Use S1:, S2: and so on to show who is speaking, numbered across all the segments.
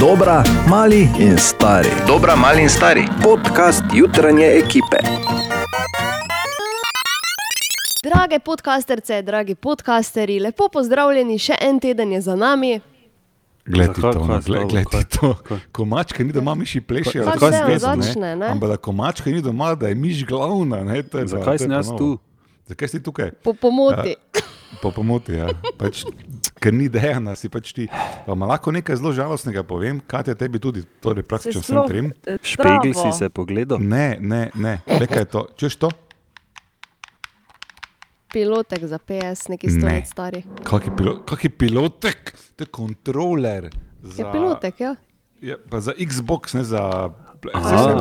S1: Dobra, mali in stari.
S2: Dobra, mali in stari.
S1: Podcast jutranje ekipe.
S3: Drage podcasterce, dragi podcasteri, lepo pozdravljeni, še en teden je za nami.
S4: Glej ti
S5: Zakaj,
S4: to, no, glej, glej ti to. Ko mačka ni doma, miši plešijo.
S3: Pač
S4: tako
S3: se
S4: zvezno,
S3: začne, ne?
S4: Ampak da ko mačka ni doma, da je miš glavna. Ne, to je pa-
S5: Zakaj sem jaz tu?
S4: Zakaj si tukaj?
S3: Po pomoti.
S4: Po pomoti, ja. Pač, ker ni dejana, si pač ti. Pa lahko nekaj zelo žalostnega povem, kaj je tebi tudi, torej praktično vsem trim.
S5: Špegel si se pogledal?
S4: Ne, ne, ne. Le kaj je to? Češ to?
S3: Pilotek za PS, neki
S4: Ne.
S3: stolec stari.
S4: Kak je, pilo, kak je pilotek? To je kontroler.
S3: Je pilotek, ja.
S4: Ja, pa za Xbox, ne za.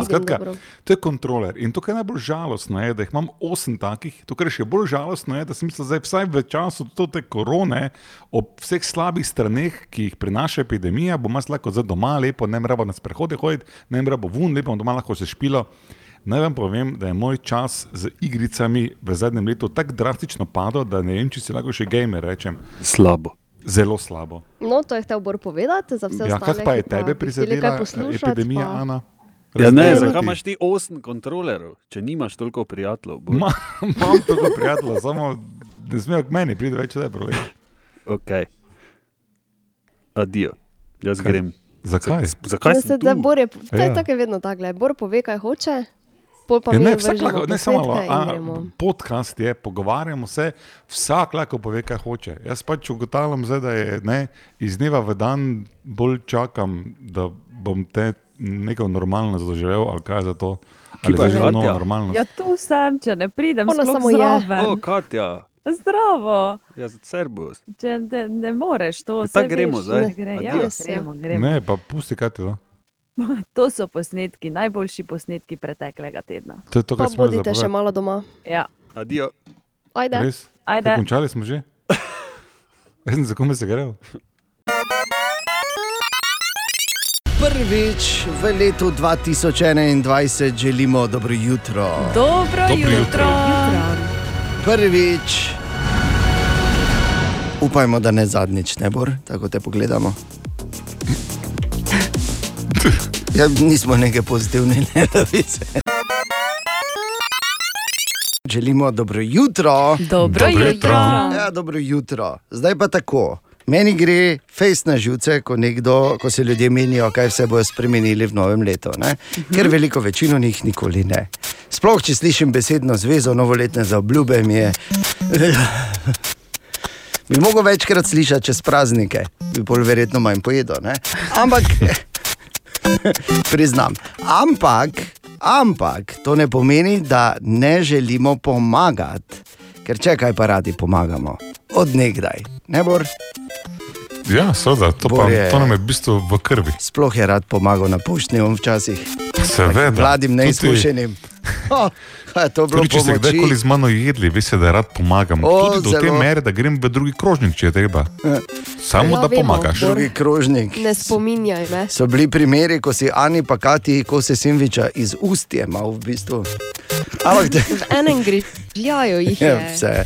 S4: Skratka, to je kontroler. In to, kar je najbolj žalostno, je, da jih imam osem takih. To, kar je še bolj žalostno, je, da sem mislil, da vsaj v času te korone, ob vseh slabih straneh, ki jih prinaša epidemija, bom jaz lahko zdaj doma lepo, ne morem na sprehode hoditi, ne morem vun, lepo bom doma lahko se špilo. Naj vam povem, da je moj čas z igricami v zadnjem letu tako drastično padel, da ne vem, če si lahko še gamer rečem.
S5: Slabo.
S4: Zelo slabo.
S3: No, to je hotel Bor povedati za vse
S4: Ja,
S3: ostale.
S4: kaj pa je tebe prizadela epidemija,
S3: pa-
S4: Ana?
S5: Ja, ne, zakaj imaš ti osem kontrolerjev, če nimaš toliko prijateljev?
S4: Ma, imam toliko prijateljev, samo ne smejo k meni, pride več, da je problem.
S5: Ok. Adijo. Jaz
S4: Kaj?
S5: grem.
S4: Zakaj?
S5: Zakaj si
S3: se, da? Bor je, to je
S4: Ja.
S3: tako je vedno tako, Bor pove, kaj hoče, pol pa
S4: Ja,
S3: mi
S4: ne, vsak lahko, ne samo malo, podcast je, pogovarjamo se, vsak lahko pove, kaj hoče. Jaz pač ugotavljam, zdaj, da je ne, iz dneva v dan bolj čakam, da bom te neko normalno zaživel, ali kaj za to. Ali
S5: pa je
S4: zaživel novo normalno.
S6: Ja, tu sem, če ne pridem,
S3: Ona samo je.
S6: zraven.
S5: O, Katja,
S6: Zdravo,
S5: jaz sem servus.
S6: če ne, ne moreš to.
S5: Ja, tako gremo zdaj.
S6: Gre, ja, gremo, gremo.
S4: Ne, pa pusti, kaj ti je to.
S6: So posnetki, najboljši posnetki preteklega tedna.
S4: To je to, kar smo
S3: bodite še malo doma.
S6: Ja,
S5: Adijo.
S3: Ajde.
S4: Res?
S6: Ajde.
S4: Ja, končali smo že? Jaz sem za kome se grel.
S7: Prvič v letu 2021 želimo dobro jutro.
S6: Dobro,
S4: Dobro jutro.
S7: Prvič, upajmo, da ne zadnjič, ne bor, tako te pogledamo. Ja, nismo neke pozitivne novice. Želimo dobro jutro.
S6: Dobro
S4: Dobro jutro.
S6: jutro.
S7: Ja, dobro jutro. Zdaj pa tako. Meni gre fejs na živce, ko, nekdo, ko se ljudje menijo, kaj vse bodo spremenili v novem letu. Ne? Ker veliko večino njih nikoli ne. Sploh, če slišim besedno zvezo, novoletne zaobljube, mi je. Bi mogel večkrat slišati čez praznike, bi bolj verjetno manj pojedel. Ne? Ampak, priznam, ampak, ampak to ne pomeni, da ne želimo pomagati. Ker če kaj pa radi pomagamo, odnegdaj. Ne bor,
S4: Ja, seveda, to, pa,
S7: je-
S4: to nam je v bistvu v krvi.
S7: sploh je rad pomagal na poštnjem včasih,
S4: Seveda.
S7: mladim
S4: Tudi-
S7: neizkušenim. Oh, je
S4: Tudi če ste kdajkoli z mano jedli, veste, da rad pomagam.
S7: O,
S4: Tudi do te
S7: zelo.
S4: mere, da grem v drugi krožnik, če je treba. Samo
S3: Ja,
S4: da
S3: vemo,
S4: pomagaš.
S7: Drugi krožnik.
S3: Ne spominjaj me.
S7: So bili primeri, ko si Ani pa Kati kose sendviča iz ust jemal v bistvu. Ampak te,
S3: V enem grižljajo jih
S7: je
S3: je.
S7: vse.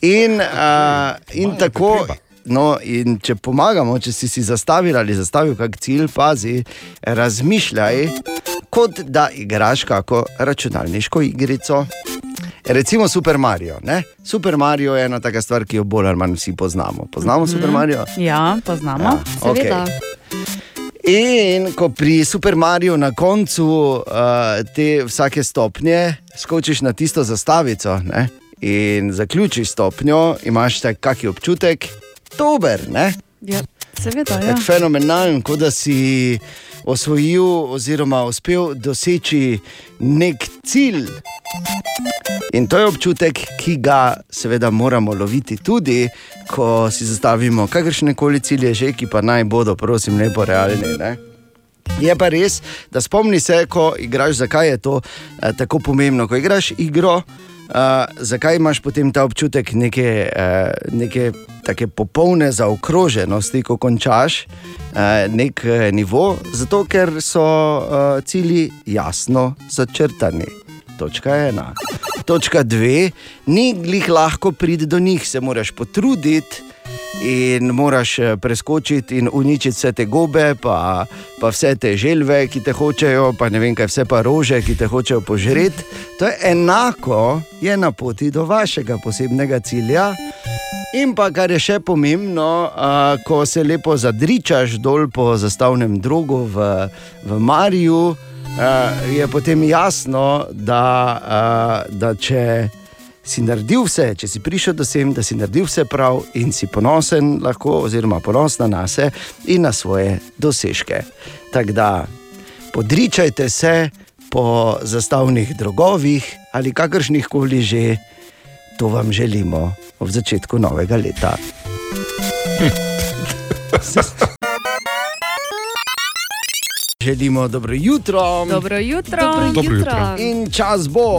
S7: In, uh, in tako. No, in če pomagamo, če si si zastavil ali zastavil kak cilj, pazi, razmišljaj, kot da igraš kako računalniško igrico. Recimo Super Mario. Ne? Super Mario je ena taka stvar, ki jo bolj ali manj vsi poznamo. Poznamo mm -hmm. Super Mario?
S6: Ja, poznamo.
S7: Ja,
S3: Seveda.
S7: In ko pri Super Mariju na koncu uh, te vsake stopnje skočiš na tisto zastavico ne? in zaključiš stopnjo, imaš tak kaki občutek, dober, ne?
S6: Ja, seveda, ja.
S7: Fenomenalen, kot da si osvojil oziroma uspel doseči nek cilj. In to je občutek, ki ga seveda moramo loviti tudi, ko si zastavimo kakršne koli cilje, že ki pa naj bodo, prosim, lepo realni. Ne? Je pa res, da spomni se, ko igraš, zakaj je to eh, tako pomembno. Ko igraš igro, eh, zakaj imaš potem ta občutek neke, eh, neke take popolne zaokroženosti, ko končaš eh, nek eh, nivo, zato ker so eh, cilji jasno začrtani. Točka ena. Točka dve, ni glih lahko priti do njih, se moraš potruditi. in moraš eh, preskočiti in uničiti vse te gobe, pa, pa vse te želve, ki te hočejo, pa ne vem kaj, vse pa rože, ki te hočejo požreti. To je enako, je na poti do vašega posebnega cilja. In pa kar je še pomembno, a, ko se lepo zadričaš dol po zastavnem drogu v, v Mariju, je potem jasno, da, a, da če si naredil vse, če si prišel do sem, da si naredil vse prav in si ponosen, lahko, oziroma ponosna na sebe in na svoje dosežke. Tako da podričajte se po zastavnih drogovih ali kakršnih koli že, to vam želimo ob začetku novega leta. Želimo dobro jutro.
S6: Dobro jutro.
S3: Dobro
S4: Dobro
S3: jutro.
S4: jutro.
S7: In čas bo,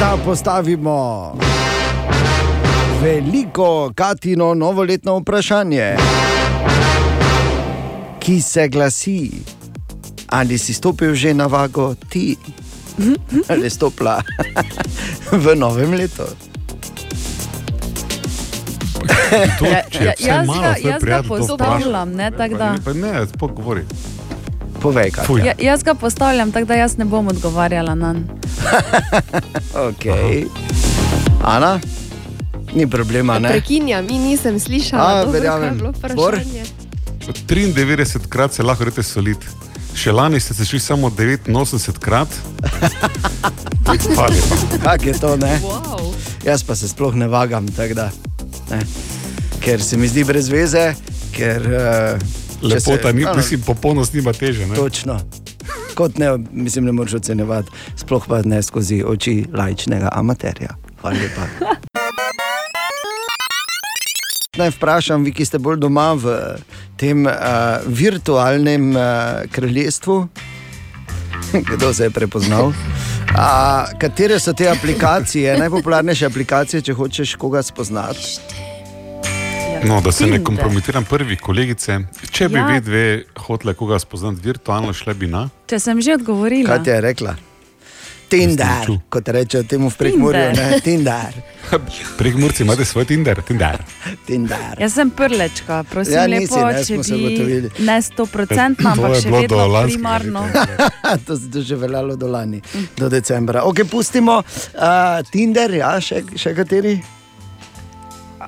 S7: da postavimo veliko Katino novoletno vprašanje, ki se glasi: Ali si stopil že na vago ti, ali stopila v novem letu?
S4: To,
S6: Ja, ja, jaz
S4: malo
S6: ga, jaz ga postavljam, ne, tako da.
S4: Pa ne, sploh govori.
S7: Povej, kaj
S4: Fuj.
S6: Ja, jaz ga postavljam, tako da jaz ne bom odgovarjala na njega.
S7: Okay. Ana, ni problema, ne?
S3: Prekinjam in nisem slišala,
S7: A,
S3: dobro, kaj je bilo
S7: Bor?
S3: vprašanje.
S4: 93 krat se lahko rečete solid. Še lani ste se šli samo 89 krat. Lepa.
S7: Kak je to, ne?
S3: Wow.
S7: Jaz pa se sploh ne vagam, da. Ne. Ker se mi zdi brez veze, ker. Uh,
S4: Lepota, ni, mislim, popolnost nima teže. Ne?
S7: Točno. Kot ne, mislim, ne moreš ocenjevati, sploh pa ne skozi oči lajčnega amaterja. Hvala lepa. Naj vprašam, vi, ki ste bolj doma v tem uh, virtualnem uh, kraljestvu, kdo se je prepoznal. A, katere so te aplikacije, najpopularnejše aplikacije, če hočeš koga spoznati?
S4: No, da se ne
S6: Tinder.
S4: kompromitiram prvi kolegice. Če bi
S6: Ja.
S4: vi dve hotele koga spoznati virtualno, šle bi na.
S6: Če sem že odgovorila.
S7: Kaj ti je rekla? Tinder, kot rečejo temu v prekmurju,
S6: Tinder.
S7: ne Tinder.
S4: Prek Murci imate svoj Tinder. Tinder.
S7: Tinder.
S6: Jaz sem prlečka, prosim,
S7: Ja, nisi,
S6: lepo,
S7: ne,
S6: če
S7: smo se
S6: bi
S7: ugotovili.
S6: ne sto procentno,
S4: To
S6: ampak
S4: je
S6: še vedno
S4: lanskega
S6: primarno.
S7: to je to že veljalo do lani, do decembra. Ok, pustimo uh, Tinder, ja, še, še kateri?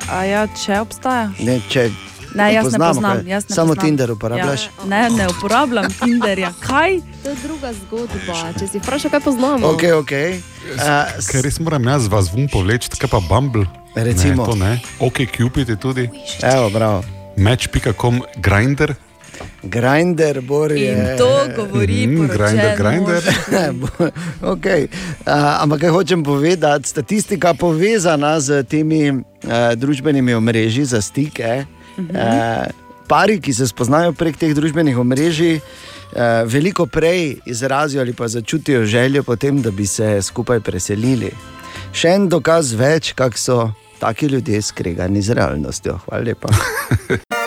S6: A ja, če obstaja?
S7: Ne, če,
S6: Ne, jaz ne
S7: poznamo,
S6: poznam.
S7: kaj?
S6: Jaz ne
S7: Samo
S6: poznam.
S7: Tinder uporabljaš?
S6: Ja. Ne, ne uporabljam Tinderja. Kaj?
S3: To je druga zgodba. Če si vprašal, kaj poznamo.
S7: Ok, ok. Uh,
S4: Ker res moram jaz vas vum povleči, kaj pa Bumble.
S7: Recimo.
S4: Ne, to ne. Ok, Cupid je tudi.
S7: evo, bravo.
S4: Match.com, Grinder.
S7: Grinder, bor je.
S6: In to govori
S4: Grindr,
S6: poročen
S4: Grindr.
S6: mož.
S7: okay. uh, ampak kaj hočem povedati, statistika povezana z temi uh, družbenimi omrežji za stike. Uh -huh. uh, pari, ki se spoznajo prek teh družbenih omrežij, uh, veliko prej izrazijo ali pa začutijo željo po tem, da bi se skupaj preselili. Še en dokaz več, kako so taki ljudje skregani z realnostjo. Hvala lepa.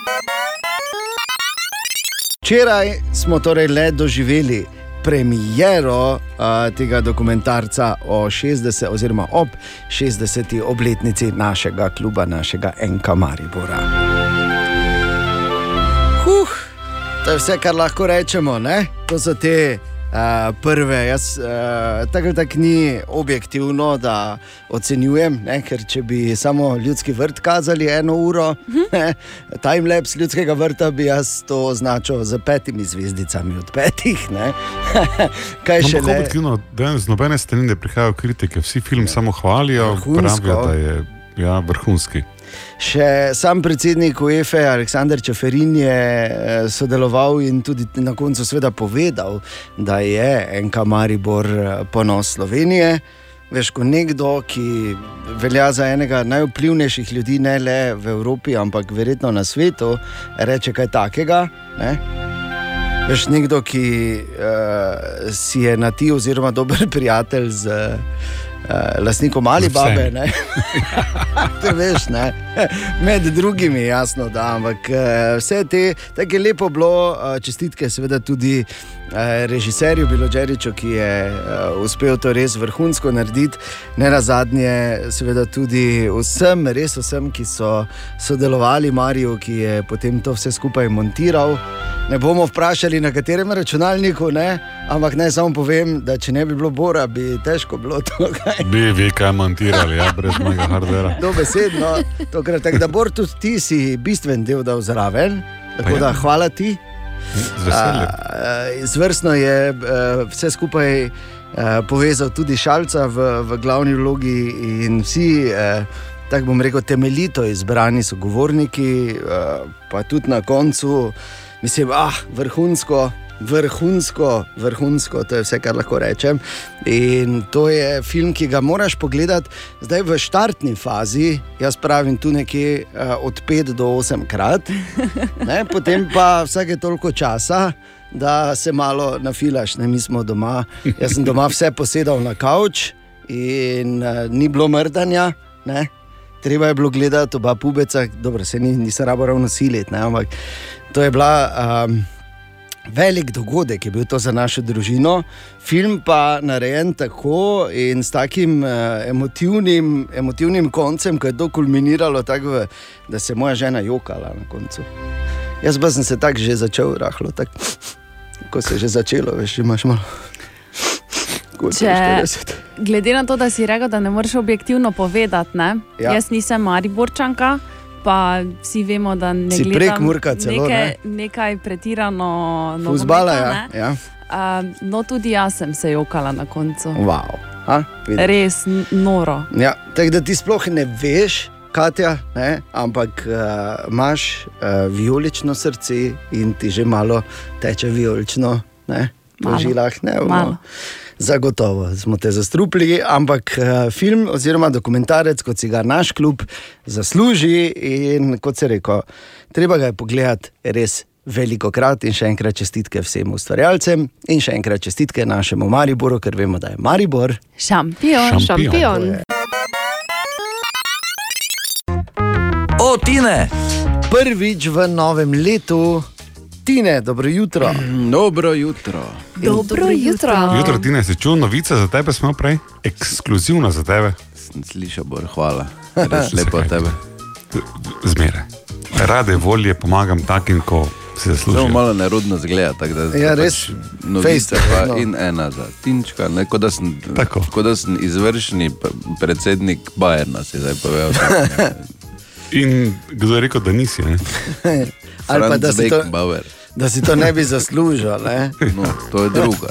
S7: Včeraj smo torej le doživeli premiero uh, tega dokumentarca o 60, oziroma ob 60. obletnici našega kluba, našega Enka Maribora. Huh, to je vse, kar lahko rečemo. Ne? To so te uh, prve. Jaz uh, tako ali tako ni objektivno, da ocenjujem, ne? ker če bi samo ljudski vrt kazali eno uro, ne, timelapse ljudskega vrta bi jaz to označil z petimi zvezdicami od petih. ne. Kaj
S4: No,
S7: še le?
S4: objektivno, da z nobene strani ne prihajajo kritike, vsi film samo hvalijo,
S7: Vrhunsko.
S4: pravijo, da je ja, vrhunski.
S7: Še sam predsednik UEFA, Aleksandr Čeferin, je eh, sodeloval in tudi na koncu seveda povedal, da je NK Maribor eh, ponos Slovenije. Veš, ko nekdo, ki velja za enega najvplivnejših ljudi, ne le v Evropi, ampak verjetno na svetu, reče kaj takega. Ne? Veš, nekdo, ki uh, si je na ti, oziroma dober prijatelj z uh, lastnikom Alibabe.
S4: vsemi.
S7: ne. Te veš, ne? Med drugimi, jasno, da. Ampak eh, vse te, tako je lepo bilo, eh, čestitke, seveda tudi eh, režiserju Bilodžeriču, ki je uh, uspel to res vrhunsko narediti, ne na zadnje, seveda tudi vsem, res vsem, ki so sodelovali, Mariju, ki je potem to vse skupaj montiral. Ne bomo vprašali, na katerem računalniku, ne? ampak naj samo povem, da če ne bi bilo Bora, bi težko bilo to. kaj.
S4: Bi vi kaj montirali, ja, brez mojega hardvera.
S7: Dobesedno, tokrat, tako da Bor tudi ti si bistven del dal zraven. Tako
S4: Pa
S7: da
S4: ja.
S7: hvala ti.
S4: Veseljem.
S7: Uh, Zvrstno je uh, vse skupaj povezal tudi Šalca v, v glavni vlogi in vsi, tako bom rekel, temeljito izbrani sogovorniki, uh, pa tudi na koncu, mislim, ah, vrhunsko. Vrhunsko, vrhunsko, to je vse, kar lahko rečem. In to je film, ki ga moraš pogledati zdaj v štartni fazi. Jaz pravim tu nekje uh, od 5 do 8 krat, ne, potem pa vsake toliko časa, da se malo nafilaš. Ne, mi smo doma, jaz sem doma vse posedal na kavč in uh, ni bilo mrdanja. Ne. Treba je bilo gledati oba pubeca, dobro, se ni, nisem rabo ravno siliti, ampak to je bila. Um, Velik dogodek je bil to za našo družino, film pa narejen tako in s takim uh, emotivnim, emotivnim koncem, ki je to kulminiralo tako, v- da se je moja žena jokala na koncu. Jaz pa sem se tako že začel, rahlo, tako, ko se je že začelo, veš, imaš malo.
S6: Če-
S7: 40?
S6: Glede na to, da si rekel, da ne moreš objektivno povedati, ne?
S7: Ja.
S6: jaz nisem Mariborčanka. Pa vsi vemo, da ne
S7: Si
S6: gledam
S7: Prekmurka celo,
S6: neke, nekaj pretirano
S7: Fuzbala,
S6: nogometa,
S7: ja. ja.
S6: Uh, no, tudi jaz sem se jokala na koncu.
S7: Wow. Ha?
S6: Res noro.
S7: Ja, tako da ti sploh ne veš, Katja, ne, ampak uh, imaš uh, vijolično srce in ti že malo teče vijolično ne, po
S6: Malo.
S7: žilah. Ne, bomo-
S6: Malo.
S7: Zagotovo smo te zastrupili, ampak uh, film oziroma dokumentarec, kot si ga naš klub zasluži. In kot se reko, treba ga je pogledati res veliko krat. In še enkrat čestitke vsem ustvarjalcem, in še enkrat čestitke našemu Mariboru, ker vemo, da je Maribor.
S6: Šampion.
S3: Šampion.
S1: O, Tine!
S7: Prvič v novem letu, Tine, dobro jutro.
S5: Dobro jutro.
S3: Dobro jutro.
S4: Jutro ti ne si čutil novice za tebe, smo prej, ekskluzivno za tebe,
S5: Sem slišal, bor, hvala. Res lepo od tebe.
S4: zmeraj. Rade volje pomagam takim, ko si
S5: Zelo
S4: zaslužijo.
S5: malo nerodno zgleda, tako da
S7: Ja,
S5: pač
S7: res,
S5: novice pa
S7: no.
S5: in ena za Tinčka, ne, kot da sem, kot da sem izvršni predsednik Bajerna, si zdaj povedal.
S4: In kdo je rekel, da nisi? Ne?
S7: Ali pa da si, to,
S5: Bauer.
S7: da si to ne bi zaslužil. Ne?
S5: No, to je druga.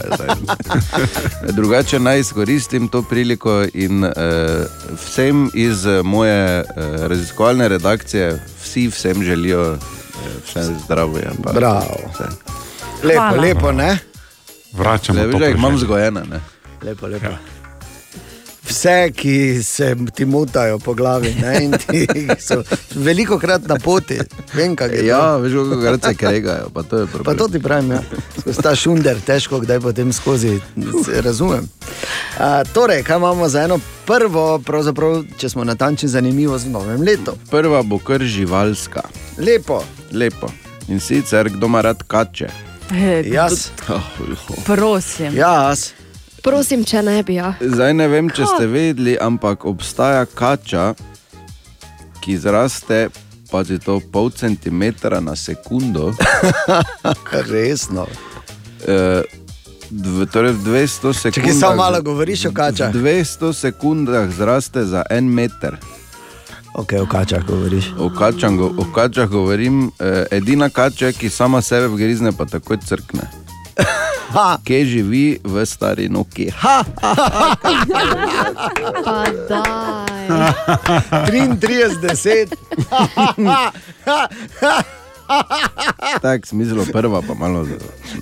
S5: Drugače naj izkoristim to priliko in uh, vsem iz eh, moje uh, raziskovalne redakcije, vsi vsem želijo uh, vse zdravje. pa
S7: Bravo.
S5: vse.
S7: Lepo,
S6: Hvala.
S7: lepo, ne?
S4: Vračamo
S5: Le,
S4: to.
S5: veš, da jih imam zgojene. Ne?
S7: lepo, lepo. Vse, ki se ti motajo po glavi, ne, in ti so veliko krat na poti, vem, kaj je.
S5: Ja,
S7: to.
S5: veš, kako krat se kregajo, pa to je problem.
S7: Pa to ti pravim, ja. ta šunder, težko kdaj potem skozi, se razumem. A, torej, kaj imamo za eno prvo, pravzaprav, če smo natančni, zanimivo z novim letom?
S5: Prva bo kar živalska,
S7: Lepo,
S5: lepo. In sicer, kdo ima rad kače.
S6: Eh,
S7: jaz,
S6: Prosim.
S7: jaz.
S3: Prosim, če ne bi. Ja.
S5: Zdaj ne vem, če ste vedeli, ampak obstaja kača, ki zraste. Pazi to pol centimetra na sekundo,
S7: Resno.
S5: eh, dv, torej v 200 sekundah.
S7: Če ki samo malo govoriš o kačah.
S5: V 200 sekundah zraste za en meter.
S7: Ok, o kačah govoriš.
S5: O kačah, go, o kačah govorim, eh, edina kača, ki sama sebe grizne, pa takoj crkne.
S7: Ha,
S5: Kje živi v stari Noki? Ha!
S3: Pa daj.
S7: 33, 10.
S5: Tak smisel, prva pa malo.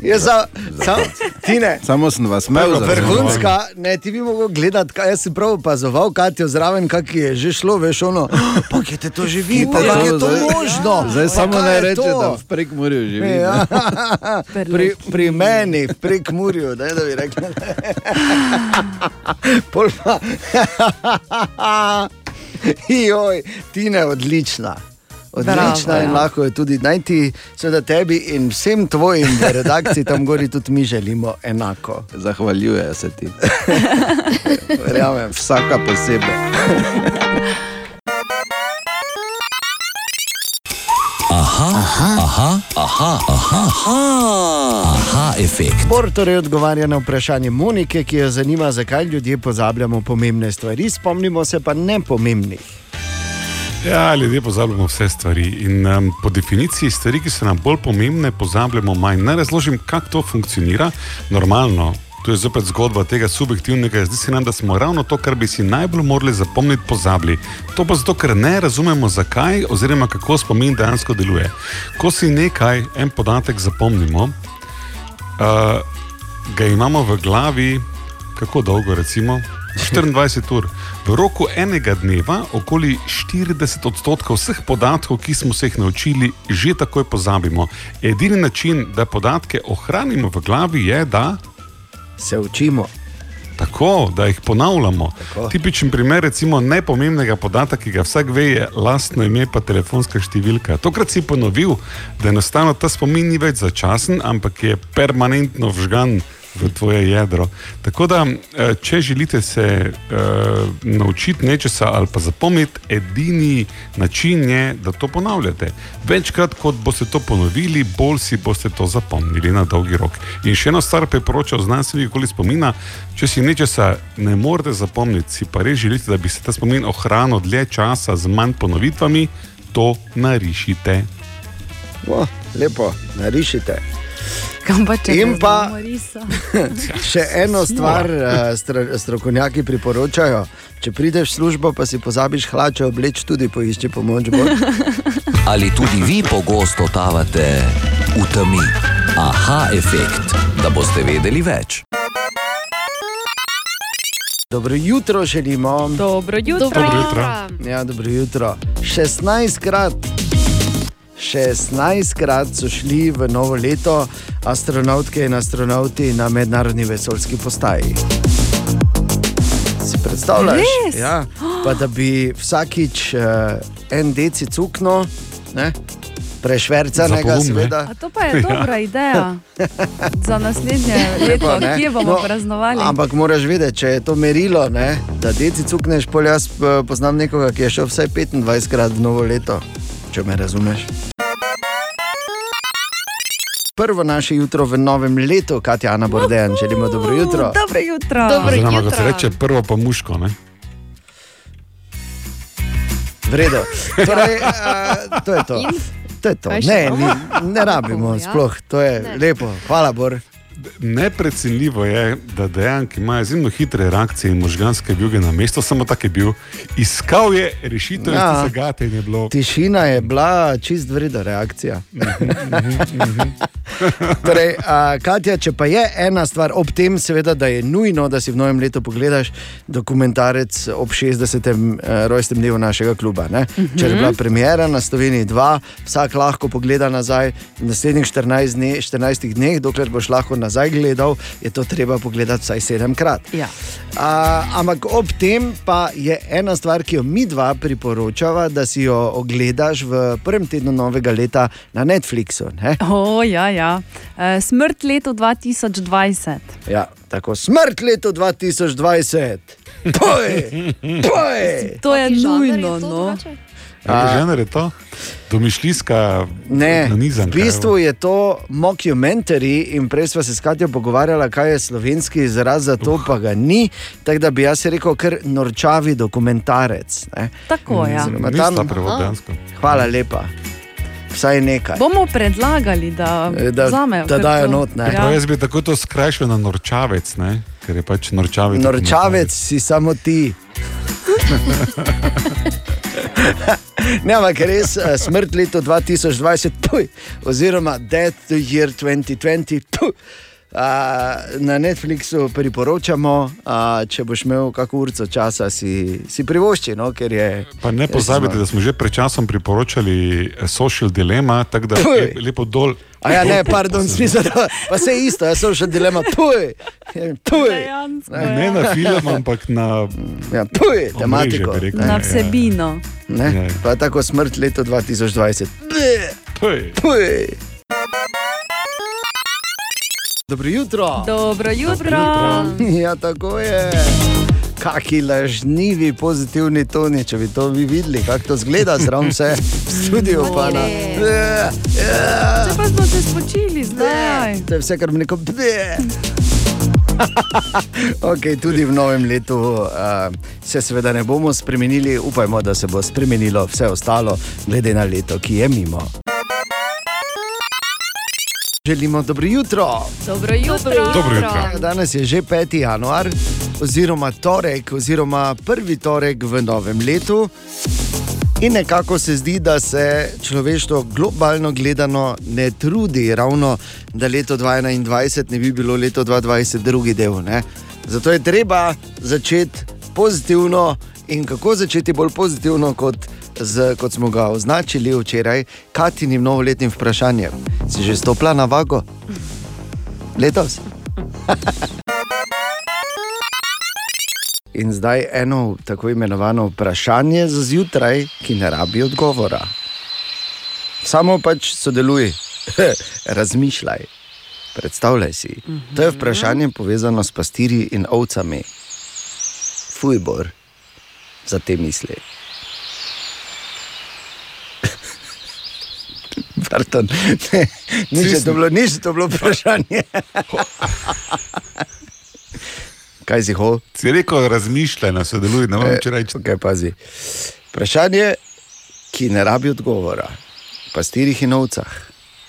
S7: Jaz sem, sam, ti ne.
S5: Samo sem vas imel za
S7: Vrhunska, ne, ti bi mogel gledati, kaj jaz si prav opazoval, Katijo zraven, kak je že šlo, veš, ono, pa kje te to živi, pa kako je to možno.
S5: Zdaj
S7: Pa
S5: samo
S7: kaj
S5: ne
S7: je
S5: reče,
S7: to?
S5: da v prekmorju živi.
S7: Ja.
S5: ne.
S7: Pri, pri meni, prek Murju, da, da bi rekli. Pol pa. Joj, Tina je odlična. Odlična
S6: Bravo,
S7: in
S6: ja.
S7: lahko je tudi najti, seveda tebi in vsem tvojim v redakciji, tam gori tudi mi želimo enako.
S5: Zahvaljujejo se ti.
S7: Verjamem.
S5: Vsaka posebej.
S1: Aha, aha, aha, aha, aha, aha, efekt.
S7: Bor torej odgovarja na vprašanje Monike, ki jo zanima, zakaj ljudje pozabljamo pomembne stvari, spomnimo se pa nepomembnih.
S4: Ja, ljudje pozabljamo vse stvari. In um, po definiciji stvari, ki so nam bolj pomembne, pozabljamo manj. Naj razložim, kako to funkcionira. Normalno, to je zopet zgodba tega subjektivnega. Zdi se nam, da smo ravno to, kar bi si najbolj morali zapomniti, pozabili. To pa zato, ker ne razumemo, zakaj oziroma kako spomin dejansko deluje. Ko si nekaj, en podatek zapomnimo, uh, ga imamo v glavi, kako dolgo recimo. 24 ur. V roku enega dneva okoli 40 odstotkov vseh podatkov, ki smo se jih naučili, že takoj pozabimo. Edini način, da podatke ohranimo v glavi, je, da
S7: Se učimo.
S4: Tako, da jih ponavljamo.
S7: Tako.
S4: Tipičen primer, recimo, nepomembnega podatka, ki ga vsak ve, je lastno ime, pa telefonska številka. Tokrat si ponovil, da enostavno ta spomin ni več začasen, ampak je permanentno vžgan v tvoje jedro. Tako da, eh, če želite se uh, naučiti nečesa ali pa zapomniti, edini način je, da to ponavljate. Večkrat, kot boste to ponovili, bolj si boste to zapomnili na dolgi rok. In še eno stvar priporočam znanstveniki okoli spomina. Če si nečesa ne morete zapomniti, si pa res želite, da bi se ta spomin ohranil dlje časa z manj ponovitvami, to narišite.
S7: O, lepo, narišite.
S6: Kam pa če
S7: In
S6: ne
S7: pa-
S6: znamo risa?
S7: Še eno stvar eh, stro- strokovnjaki priporočajo. Če prideš v službo, pa si pozabiš hlače obleči, tudi poišči pomoč. Bor.
S1: Ali tudi vi pogosto totavate v temi? Aha, efekt, da boste vedeli več.
S7: Dobro jutro želimo.
S6: Dobro jutro.
S3: Dobro jutro.
S7: Ja, dobro jutro. 16 krat. 16 krat so šli v novo leto astronautke in astronauti na mednarodni vesoljski postaji. Si predstavljaš?
S6: Res?
S7: Ja, pa da bi vsakič uh, en deci cukno, ne? prešvercanega, seveda.
S6: A to pa je dobra ideja za naslednje leto,
S7: Pa, ne?
S6: kje bomo
S7: No,
S6: praznovali.
S7: Ampak moraš vedeti, če je to merilo, ne, da deci cukneš, pol jaz eh, poznam nekoga, ki je šel vsaj 25 krat v novo leto, če me razumeš. Prvo naše jutro v novem letu, Katja Ana Bordejan, želimo dobro jutro.
S6: Dobro jutro.
S3: Dobro
S4: Oziroma, kot se
S3: jutro.
S4: reče, prvo pa muško. Ne?
S7: V redu. Torej, to je to. To je to. Ne, ni, ne rabimo,
S3: Ja.
S7: sploh, to je
S3: Ne.
S7: lepo. Hvala, Bor.
S4: Neprecenljivo je, da dejansko ima izjemno hitre reakcije in možganske juge na mesto, samo tak je bil. Iskal je rešitev,
S7: Ja.
S4: ja. tega te je bilo.
S7: Tišina je bila čist vredna reakcija. torej, a, Katja, če pa je ena stvar ob tem, seveda, da je nujno, da si v novem letu pogledaš dokumentarec ob 60. eh, rojstnem dnevu našega kluba. Uh -huh. Če je bila premjera na Sloveniji 2, vsak lahko pogleda nazaj v naslednjih 14, dne, 14 dneh, dokler boš lahko nazaj gledal, je to treba pogledati vsaj sedemkrat.
S6: Ja.
S7: A, ampak ob tem pa je ena stvar, ki jo mi dva priporočava, da si jo ogledaš v prvem tednu novega leta na Netflixu. Ne?
S6: O, ja, ja. E, Smrt leto 2020.
S7: Ja, tako smrt leto 2020. Poj, poj.
S6: To je nujno.
S3: to
S6: No.
S3: drugače?
S4: Ja, žena je to, domišljijska
S7: Ne,
S4: nanizanka.
S7: v bistvu je to mockumentary in prej smo se s Katjo pogovarjali, kaj je slovenski izraz za to, pa ga ni. Tako da bi jaz rekel, kar norčavi dokumentarec. Ne?
S6: Tako ja.
S7: Oziroma
S4: Ni
S7: tam-. Hvala lepa. Vsaj nekaj.
S6: Bomo predlagali, da,
S7: Eh, da-
S6: vzamejo
S7: da dajo not, ne.
S4: Ja.
S6: Ja.
S4: Jaz bi tako to skrajšal na norčavec, ne? ker je pač norčavec.
S7: Norčavec si samo ti. ne, ampak res eh, smrt leto 2020, puj, oziroma Death the Year 2020. Puj. Na Netflixu priporočamo, a, če boš imel kakšno urco časa, si, si privošči. No, ker je,
S4: Pa ne pozabite, da smo že pred časom priporočali eh, Social Dilemma, tako da lep- lepo dol.
S7: A ja, ne, pardon, smisel, pa se je isto, jaz sem še dilema, tuj, tuj,
S6: Dejansko,
S4: Ne
S6: ja.
S4: na film, ampak na
S7: ja, tuj, tematiko.
S4: rekel.
S6: Na
S4: Ja.
S6: vsebino.
S7: Ne,
S4: Ja.
S7: pa tako smrt leto 2020. Bleh,
S4: Tuj.
S7: tuj. Dobro jutro.
S6: Dobro jutro.
S7: Ja, tako je. Kaki lažnivi, pozitivni toni, če bi to vi videli, kako to zgleda, zraven vse v studiu. Pa na, Ja, ja.
S6: Če pa smo se spočili zdaj.
S7: To je vse, kar mi neko. okay, tudi v novem letu uh, se seveda ne bomo spremenili, upajmo, da se bo spremenilo vse ostalo, glede na leto, ki je mimo. Želimo dobro jutro.
S6: Dobro jutro.
S4: Dobro jutro.
S7: Danes je že 5. januar, oziroma torek, oziroma prvi torek v novem letu. In nekako se zdi, da se človeštvo globalno gledano ne trudi ravno, da leto 2021 ne bi bilo leto 2020 drugi del. Ne? Zato je treba začeti pozitivno in kako začeti bolj pozitivno, kot, z, kot smo ga označili včeraj, Katinim novoletnim vprašanjem. Si že stopila na vago? Letos? In zdaj eno tako imenovano vprašanje za zjutraj, ki ne rabi odgovora. Samo pač sodeluj, razmišljaj, predstavljaj si. To je vprašanje povezano s pastirji in ovcami. Fujbor za te misli. Pardon, ne, nič je to bilo, nič je to bilo vprašanje. Kaj si ho?
S4: Si rekel, razmišljaj, na sodeluj, ne vem, če reči.
S7: Okay, pazi. Vprašanje, ki ne rabi odgovora, pastirjih in ovcah.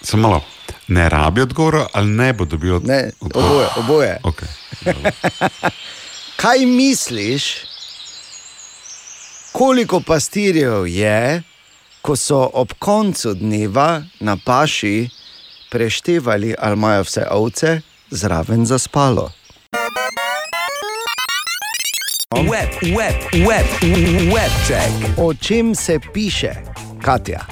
S4: Samo malo. Ne rabi odgovora, ali ne bo dobil od-
S7: Ne,
S4: odgovora?
S7: oboje, oboje.
S4: Okay.
S7: Kaj misliš, koliko pastirjev je, ko so ob koncu dneva na paši preštevali, ali imajo vse ovce zraven za spalo?
S1: Web, web, web, web check.
S7: O čem se piše, Katja?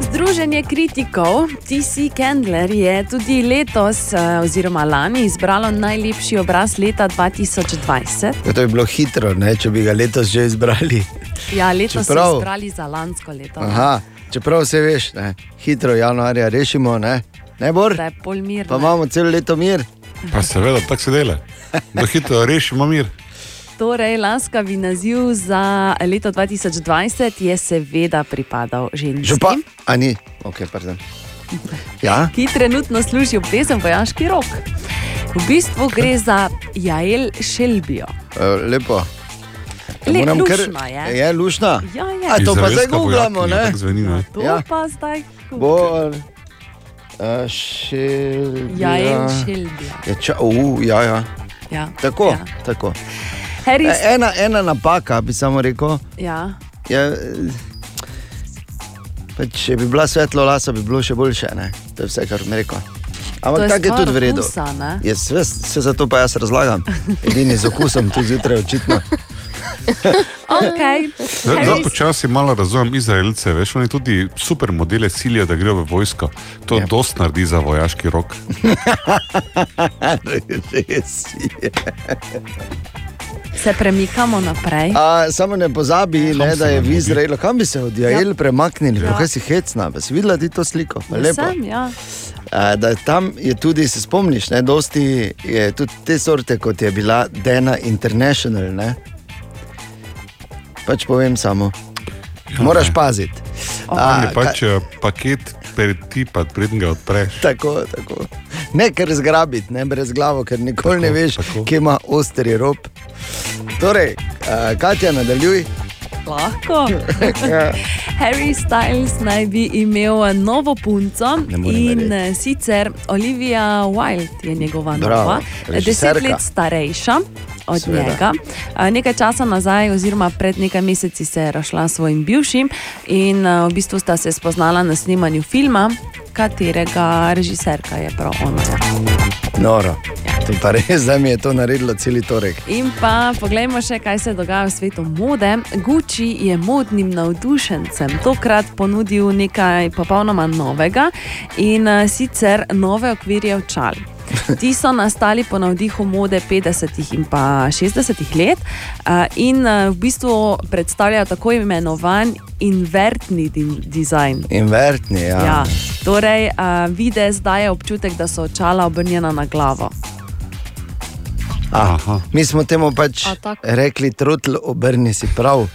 S6: Združenje kritikov TC Candler je tudi letos, eh, oziroma lani, izbralo najlepši obraz leta 2020.
S7: Ja, to je bilo hitro, ne? če bi ga letos že izbrali.
S6: Ja, letos
S7: Čeprav-
S6: so izbrali za lansko leto.
S7: Aha, čeprav se veš, ne? hitro januarja rešimo, ne, ne bor.
S6: Mir.
S7: Pa imamo celo leto mir.
S4: Pa seveda, tako se dela. Da hitro rešimo mir.
S6: Torej, lanskavi naziv za leto 2020 je seveda pripadal ženski.
S7: Župa, a ni, ok, pardon. Ja,
S6: ki trenutno služi obvezen vojaški rok. V bistvu gre za Jael Šelbijo.
S7: eh, lepo.
S6: Le-
S7: Moram
S6: luštna je.
S7: Je lušna.
S6: Ja, je.
S7: A to pa zdaj googlamo, ne?
S4: zveni, ne?
S6: To
S7: Ja.
S6: pa zdaj.
S7: Bor, uh, šelbija.
S6: Jael Šelbija.
S7: Ja, ča, uh, ja, ja.
S6: Ja.
S7: Tako,
S6: Ja.
S7: tako.
S6: Harry,
S7: E, Ena, ena napaka, bi samo rekel.
S6: ja.
S7: Je, eh, pa če bi bila svetlo lasa, bi bilo še boljše. Ne? To je vse, kar mi rekel.
S6: To
S7: Ampak tako je tudi v redu. vse, vse zato pa jaz razlagam. Edini z okusom tu zjutraj očitno.
S6: Okay.
S4: Zdaj zdaj počasi malo razumem Izraelce, veš, oni tudi super modele silijo, da grejo v vojsko. To ja. dost naredi za vojaški rok.
S7: Res je.
S6: Se premikamo naprej.
S7: A, samo ne pozabi, ne, da je v? Izraelu, kam bi se od Jael ja. premaknili, ja. kaj si hecna, pa si videla ti to sliko. Pa Lepo.
S6: Sem, ja.
S7: A, da tam je tudi, se spomniš, ne, dosti je tudi te sorte, kot je bila Dena International. Ne? Pač povem samo.
S4: Ja,
S7: Moraš paziti.
S4: Ali
S7: A,
S4: pač eh, paket pretipat, preden ga odpreš.
S7: Tako, tako. Ne ker zgrabiti, ne brez glavo, ker nikoli tako, ne veš,
S4: tako.
S7: kje ima ostri rob. Torej, uh, Katja, nadaljuj.
S6: Lahko. Harry Styles naj bi imel novo punco in
S7: verjeti.
S6: sicer Olivia Wilde je njegova
S7: Bravo,
S6: nova, deset
S7: režiserka.
S6: let starejša. Od
S7: Seveda.
S6: njega. Nekaj časa nazaj, oziroma pred nekaj meseci, se je razšla s svojim bivšim in v bistvu sta se spoznala na snemanju filma, katerega režiserka je prav ona. Ja.
S7: Noro. To pa res, da mi je to naredilo cel torek.
S6: In pa poglejmo še, kaj se dogaja v svetu mode. Gucci je modnim navdušencem tokrat ponudil nekaj popolnoma novega in sicer nove okvirje očal. Ti so nastali po navdihu mode 50. in pa 60. let in v bistvu predstavljajo tako imenovan invertni di- dizajn.
S7: Invertni, ja.
S6: Ja, torej, videz daje občutek, da so očala obrnjena na glavo.
S7: Aha. Mi smo temu pač
S3: A,
S7: rekli, trotl, obrni si prav.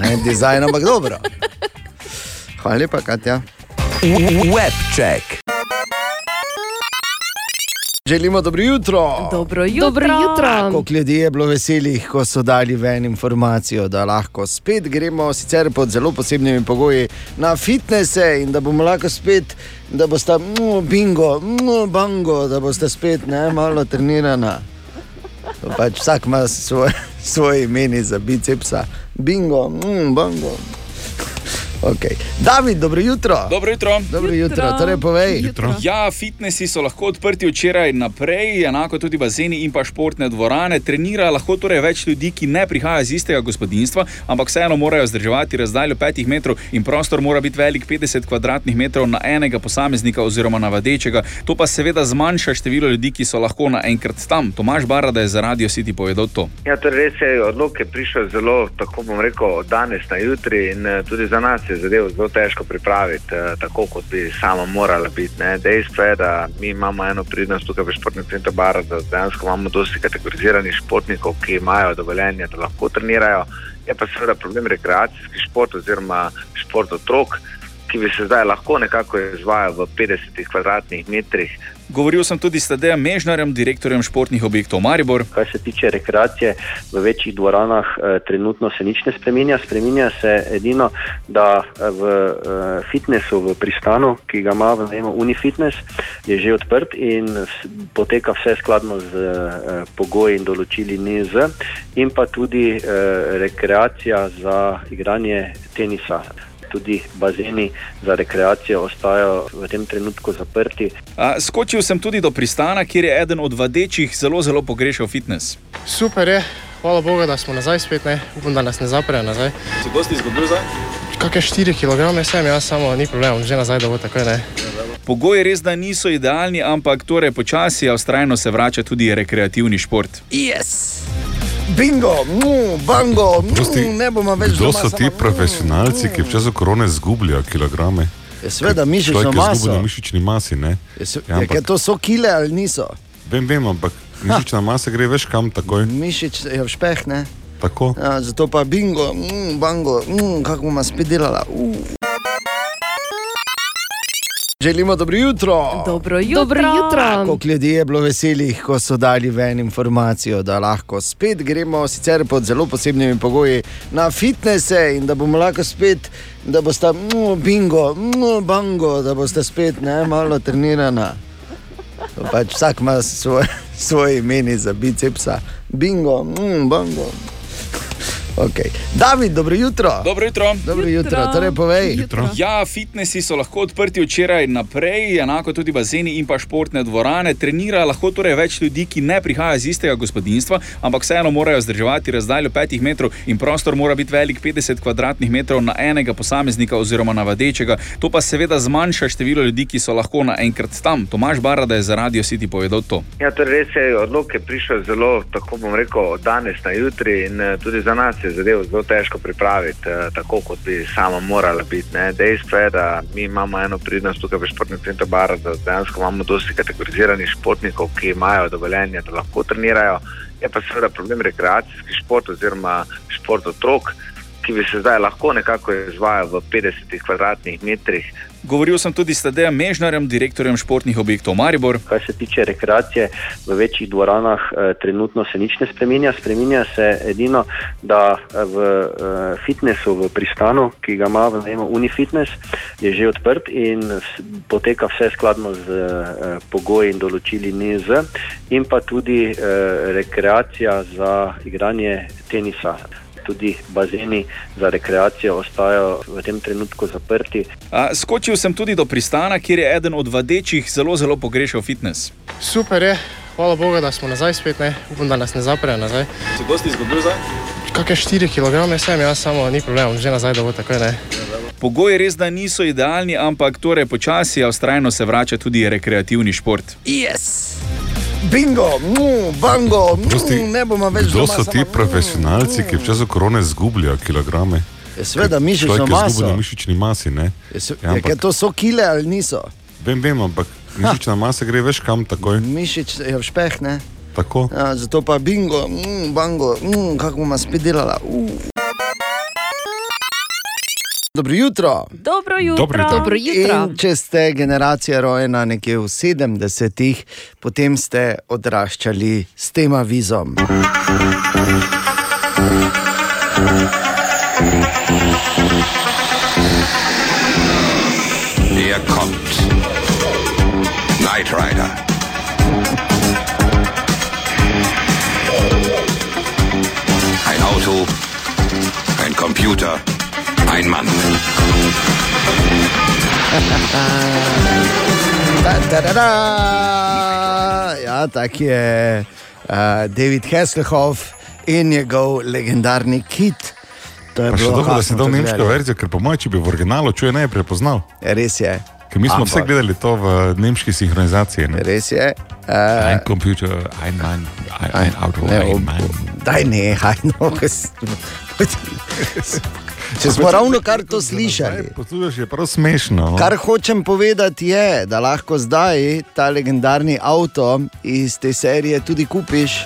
S7: Ne, dizajn, ampak dobro. Hvala lepa, Katja.
S1: Webcheck.
S7: Želimo dobro jutro.
S6: Dobro jutro.
S3: Dobro jutro.
S7: Koliko ljudi je bilo veselih, ko so dali ven informacijo, da lahko spet gremo, sicer pod zelo posebnimi pogoji, na fitnese in da bomo lahko spet, da boste mm, bingo, mm, bango, da boste spet ne, malo trenirana. Pač vsak ima svoj, svoj imen za bicepsa. Bingo, mm, bango. Okay. David, dobro jutro.
S2: Dobro jutro.
S7: Dobro jutro.
S6: Jutro.
S7: Torej, povej.
S4: Jutro.
S2: Ja, fitnesi so lahko odprti včeraj naprej, enako tudi bazeni in pa športne dvorane. Trenira lahko torej več ljudi, ki ne prihajajo iz istega gospodinstva, ampak vseeno morajo zdrževati razdaljo 5 metrov in prostor mora biti velik 50 kvadratnih metrov na enega posameznika oziroma na vadečega. To pa seveda zmanjša število ljudi, ki so lahko naenkrat tam. Tomaš Barada je za Radio City povedal to.
S8: Ja, torej res je odlok, ki je prišel zelo, tako bom rekel, od danes na jutri in eh, tudi za nas je zadevo zelo težko pripraviti, eh, tako kot bi sama morala biti. Ne. Dejstvo je, da mi imamo eno pridnost tukaj v športnem centru Bara, da dejansko imamo dosti kategoriziranih športnikov, ki imajo dovoljenje, da lahko trenirajo. Je pa seveda problem rekreacijski šport oziroma šport otrok, ki bi se zdaj lahko nekako izvajal v 50 kvadratnih metrih
S2: Govoril sem tudi s Tadejem Mežnarjem, direktorjem športnih objektov Maribor.
S9: Kar se tiče rekreacije v večjih dvoranah, eh, trenutno se nič ne spremenja. Spremenja se edino, da eh, v eh, fitnessu, v pristanu, ki ga ima v najmu Unifitness, je že odprt in poteka vse skladno z pogoji in določili NIZ, in pa tudi rekreacija za igranje tenisa. Tudi bazeni za rekreacijo ostajajo v tem trenutku zaprti.
S2: A, skočil sem tudi do pristana, kjer je eden od vadečih zelo, zelo pogrešal fitness.
S10: Super je, hvala Bogu, da smo nazaj spet, ne? upam, da nas ne zaprejo nazaj.
S2: Si dosti izgubil zdaj?
S10: Kakšne 4 kg sem, jaz samo ni problem, že nazaj, da bo tako ne.
S2: Pogoji res da niso idealni, ampak torej počasi, a vztrajno se vrača tudi rekreativni šport.
S7: Yes. Bingo, mm, bango,
S4: Prosti,
S7: mm, ne bomo več
S4: Kdo
S7: doma
S4: so ti
S7: mm.
S4: profesionalci, ki v času korone zgubljajo kilograme?
S7: Ja, Seveda, mišično
S4: je
S7: maso.
S4: na mišični masi, ne?
S7: Je, se,
S4: Ja,
S7: ja,
S4: ampak-
S7: je to so kile ali niso?
S4: Vem, vem, ampak mišična masa gre veš kam takoj.
S7: Mišič je v špeh, ne?
S4: Tako.
S7: Ja, zato pa bingo, mm, bango, mm, kako bomo spet delala. Uh. Želimo dobro jutro.
S6: Dobro jutro.
S3: Dobro jutro.
S7: Koliko ljudi je bilo veselih, ko so dali ven informacijo, da lahko spet gremo, sicer pod zelo posebnimi pogoji, na fitnese in da bomo lahko spet, da boste mm, bingo, mm, bango, da boste spet ne, malo trenirana. Pač vsak ima svoj, svoj imen za bicepsa. Bingo, mm, bango. Okay. David, dobro jutro.
S2: Dobro jutro.
S7: Dobro jutro. Torej, povej.
S4: Jutro.
S2: Ja, fitnesi so lahko odprti včeraj naprej, enako tudi bazeni in pa športne dvorane. Trenira lahko torej več ljudi, ki ne prihajajo iz istega gospodinstva, ampak vseeno morajo zdrževati razdaljo 5 metrov in prostor mora biti velik 50 kvadratnih metrov na enega posameznika oziroma na vadečega. To pa seveda zmanjša število ljudi, ki so lahko naenkrat tam. Tomaš Barada je za Radio City povedal to.
S8: Ja, torej res je odlok, ki je prišel zelo, tako bom rekel, od danes na jutri in eh, tudi za nas je zadevo zelo težko pripraviti, eh, tako kot bi sama morala biti. Ne. Dejstvo je, da mi imamo eno pridnost tukaj v športnem centru Bara, da dejansko imamo dosti kategoriziranih športnikov, ki imajo dovoljenje, da lahko trenirajo. Je pa seveda problem rekreacijski šport oziroma šport otrok, ki bi se zdaj lahko nekako izvajal v 50 kvadratnih metrih
S2: Govoril sem tudi s Tadejem Mežnarjem, direktorjem športnih objektov Maribor.
S9: Kar se tiče rekreacije v večjih dvoranah, eh, trenutno se nič ne spremenja. Spremenja se edino, da eh, v eh, fitnessu, v pristanu, ki ga ima v najmu Unifitness, je že odprt in poteka vse skladno z pogoji in določili NIZ, in pa tudi rekreacija za igranje tenisa. Tudi bazeni za rekreacijo ostajajo v tem trenutku zaprti.
S2: A, skočil sem tudi do pristana, kjer je eden od vadečih zelo, zelo pogrešal fitness.
S10: Super je, hvala Bogu, da smo nazaj spet, ne? upam, da nas ne zaprejo nazaj.
S2: Si dosti izgubil zdaj?
S10: Kakšne 4 kg sem, jaz samo ni problem, že nazaj, da bo tako ne.
S2: Pogoji res da niso idealni, ampak torej počasi, a vztrajno se vrača tudi rekreativni šport.
S7: Yes! Bingo, mu, bango, mu,
S4: Prosti,
S7: ne bomo več
S4: Kdo
S7: doma
S4: so ti profesionalci, ki v času korone izgubljajo kilograme?
S7: Ja, mišično
S4: je
S7: maso.
S4: izgubljen na mišični masi. Ne?
S7: Je, se-
S4: Ja,
S7: je,
S4: ampak-
S7: ker to so kile ali niso?
S4: Vem, vem, ampak mišična masa gre veš kam takoj.
S7: Mišič je v špeh, ne?
S4: Tako.
S7: Ja, zato pa bingo, mm, bango, mm, kako bomo spet delala. Uh. Dobro jutro.
S6: Dobro jutro.
S4: Dobro jutro.
S3: Dobro jutro.
S7: In če ste generacija rojena nekje v 70-ih, potem ste odraščali s tem avizom.
S11: Er kommt. Knight Rider. Ein Auto, ein Computer, ein Mann.
S7: Da, da, da, da. Ja, tak je uh, David Hasselhoff in njegov legendarni kit. To je
S4: Pa še
S7: bilo
S4: dobro, da si
S7: hasno
S4: dal
S7: to
S4: nemško verzijo, ker po mojem, če bi v originalu čuje, ne bi prepoznal.
S7: Res je.
S4: Ker mi smo
S7: Ampak-
S4: vse gledali to v nemški sinhronizaciji. Ne?
S7: Res je.
S4: Ein
S7: Uh,
S4: Computer, ein Mann, ein, ein Auto,
S7: ne,
S4: ein
S7: ob-
S4: Mann.
S7: daj ne, hajno. Če smo ravno kar to slišali.
S4: Poslušaj, je prav smešno. no.
S7: Kar hočem povedati je, da lahko zdaj ta legendarni avto iz te serije tudi kupiš,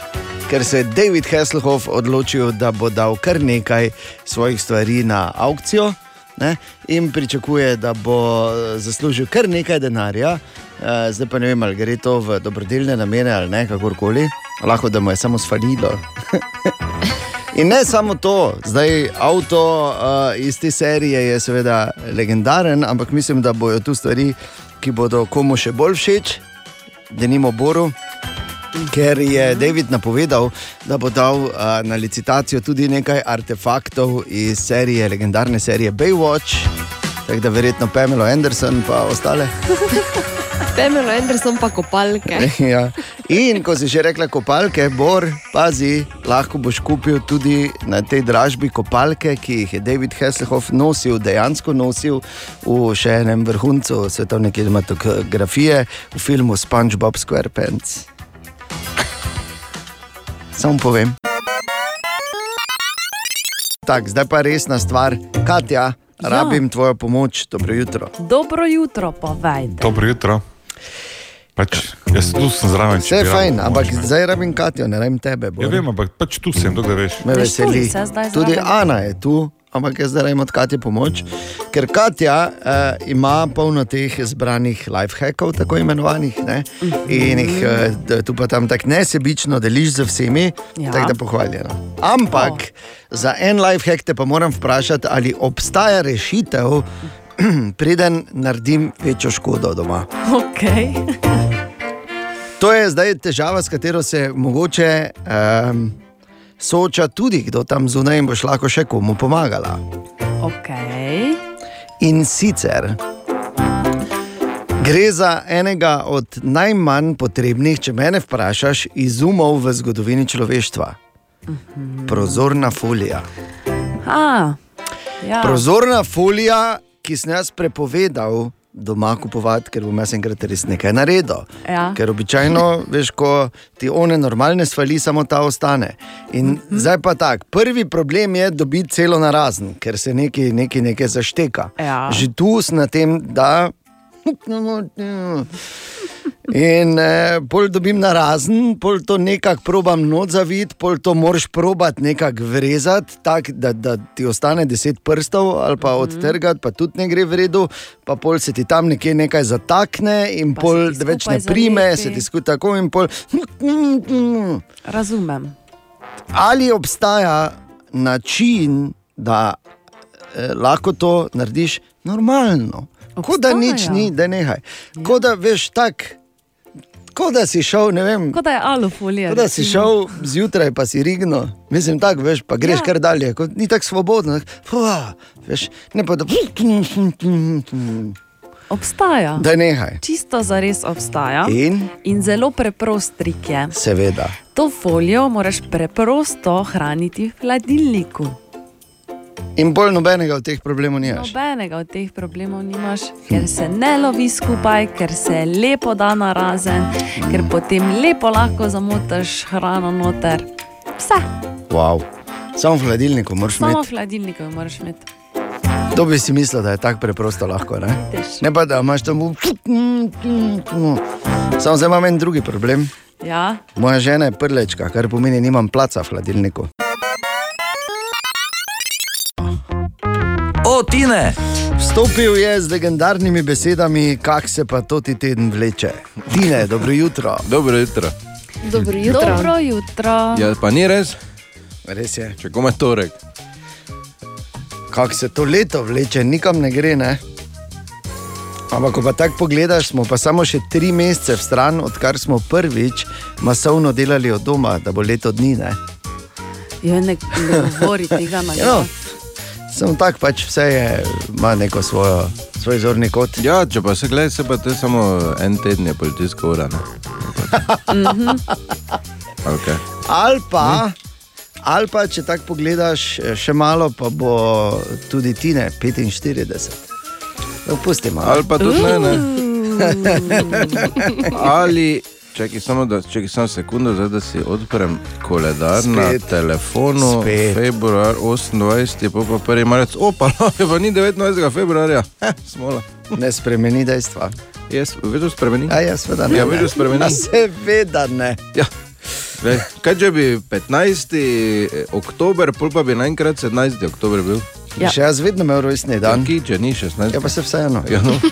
S7: ker se je David Hasselhoff odločil, da bo dal kar nekaj svojih stvari na aukcijo. Ne, in pričakuje, da bo eh, zaslužil kar nekaj denarja, Eh, zdaj pa ne vem, ali gre to v dobrodelne namene ali ne, kakorkoli, lahko da mu je samo sfalilo. In ne samo to, zdaj avto uh, iz te serije je seveda legendaren, ampak mislim, da bodo tu stvari, ki bodo komu še bolj všeč, da nimo Boru. Ker je David napovedal, da bo dal uh, na licitacijo tudi nekaj artefaktov iz serije, legendarne serije Baywatch, tako da verjetno Pamela Anderson pa ostale.
S3: Pamela Anderson pa kopalke.
S7: ja. In ko si že rekla kopalke, Bor, pazi, lahko boš kupil tudi na tej dražbi kopalke, ki jih je David Hasselhoff nosil, dejansko nosil v še enem vrhuncu svetovne kinematografije, v filmu SpongeBob SquarePants. Samo povem. Tak, zdaj pa resna stvar, Katja,
S6: Ja.
S7: rabim tvojo pomoč, dobro jutro.
S6: Dobro jutro, povej.
S4: Dobro jutro. Pač, jaz tu sem zraven.
S7: Vse je fajn, ampak zdaj rabim Katjo, ne rabim tebe. Bor.
S4: Ja, vem, ampak pač tu sem, dokler veš.
S7: Me
S6: Veš,
S7: veseli.
S6: tudi.
S7: Ana je tu, ampak jaz zdaj rajem od Katja pomoč. Ker Katja uh, ima polno teh zbranih lifehackov, tako imenovanih, ne? in jih uh, d- tu pa tam tako nesebično deliš z vsemi,
S6: Ja.
S7: ja. tako da pohvaljeno. Ampak oh. za en lifehack te pa moram vprašati, ali obstaja rešitev, preden naredim večjo škodo doma.
S6: Okay.
S7: To je zdaj težava, s katero se mogoče um, sooča tudi kdo tam zunaj in boš lahko še komu pomagala.
S6: Okay.
S7: In sicer gre za enega od najmanj potrebnih, če me vprašaš, izumov v zgodovini človeštva. Prozorna folija.
S6: A, ja.
S7: Prozorna folija, ki sem jaz prepovedal doma kupovati, ker bom jaz enkrat res nekaj naredil.
S6: Ja.
S7: Ker običajno, veš, ko ti one normalne svali, samo ta ostane. In mm -hmm. zdaj pa tako, prvi problem je dobiti celo narazen, ker se nekaj, nekaj, nekaj zašteka.
S6: Ja.
S7: Že tu sem na tem, da. In eh, pol dobim na razen, pol to nekako probam not zaviti, pol to moraš probati nekako vrezati, tako da, da ti ostane deset prstov ali pa odtrgati, pa tudi ne gre v redu, pa pol se ti tam nekje nekaj zatakne in
S6: Pa
S7: pol več ne prime,
S6: zalepi.
S7: se ti skupaj tako in pol.
S6: Razumem.
S7: Ali obstaja način, da eh, lahko to narediš normalno? Kot da nič ni, da nehaj. Kot da veš tako, Kot da si šel, ne vem.
S6: Kot da je alufolija.
S7: Kot da si šel zjutraj, pa si rigno. Mislim, tako veš, pa greš
S6: Ja.
S7: kar dalje, kot ni tako svobodno. Fua, veš, ne pa da.
S6: Obstaja.
S7: Da nehaj.
S6: Čisto zares obstaja.
S7: In?
S6: In zelo preprost trik je.
S7: Seveda.
S6: To folijo moraš preprosto hraniti v hladilniku.
S7: In bolj nobenega od teh problemov nimaš.
S6: Nobenega od teh problemov nimaš, ker se ne lovi skupaj, ker se lepo da na razen, ker potem lepo lahko zamotaš hrano noter. Vse,
S7: Wow. Samo v hladilniku moraš
S6: samo
S7: imeti.
S6: v hladilniku moraš imeti.
S7: To bi si mislil, da je tako preprosto lahko. Ne,
S6: Vidiš.
S7: ne pa da imaš tam. Samo zdaj imam en drugi problem.
S6: Ja,
S7: Moja žena je prlečka, kar pomeni, nimam placa v hladilniku.
S1: Tine!
S7: Vstopil je z legendarnimi besedami, kak se pa to ti teden vleče. Tine, dobro jutro.
S5: Dobro jutro.
S3: Dobro jutro.
S6: dobro jutro.
S5: Ja, pa ni res,
S7: Res je.
S5: če kome torek.
S7: Kako se to leto vleče, nikam ne gre. Ne? Ampak, ko pa tako pogledaš, smo pa samo še tri mesece v stran, odkar smo prvič masovno delali od doma, da bo leto dni. Ne?
S6: Jo, ne, ne govori tega na
S7: Ja,
S6: glas.
S7: Sem tak, pač vse je, ima neko svojo, svoj zorni kot.
S5: Ja, če pa se gledaj, se pa to je samo en teden, je policijska ura. ne. okay.
S7: Ali pa, ali pa, če tako pogledaš, še malo, pa bo tudi Tine 45. No, pustimo.
S5: Ali pa tudi ne, ne. Ali, čakaj samo, da, čakaj samo sekundo, zdaj, da si odprem koledar Spet. na telefonu.
S7: Spet.
S5: Februar 28, je pa, prvi marec, opa, pa ni 29. februarja, eh, smola.
S7: Ne spremeni dejstva.
S5: Jaz, vedno spremeni.
S7: A ja, seveda ne.
S5: Ja, vedno spremeni.
S7: A Seveda ne.
S5: Ja. Kaj če bi 15. oktober, pol pa bi naenkrat 17. oktober bil?
S7: Ja. Še jaz vedno imel rojstni dan.
S5: Ki, če ni 16.
S7: Ja, pa se vseeno.
S5: Ja, no.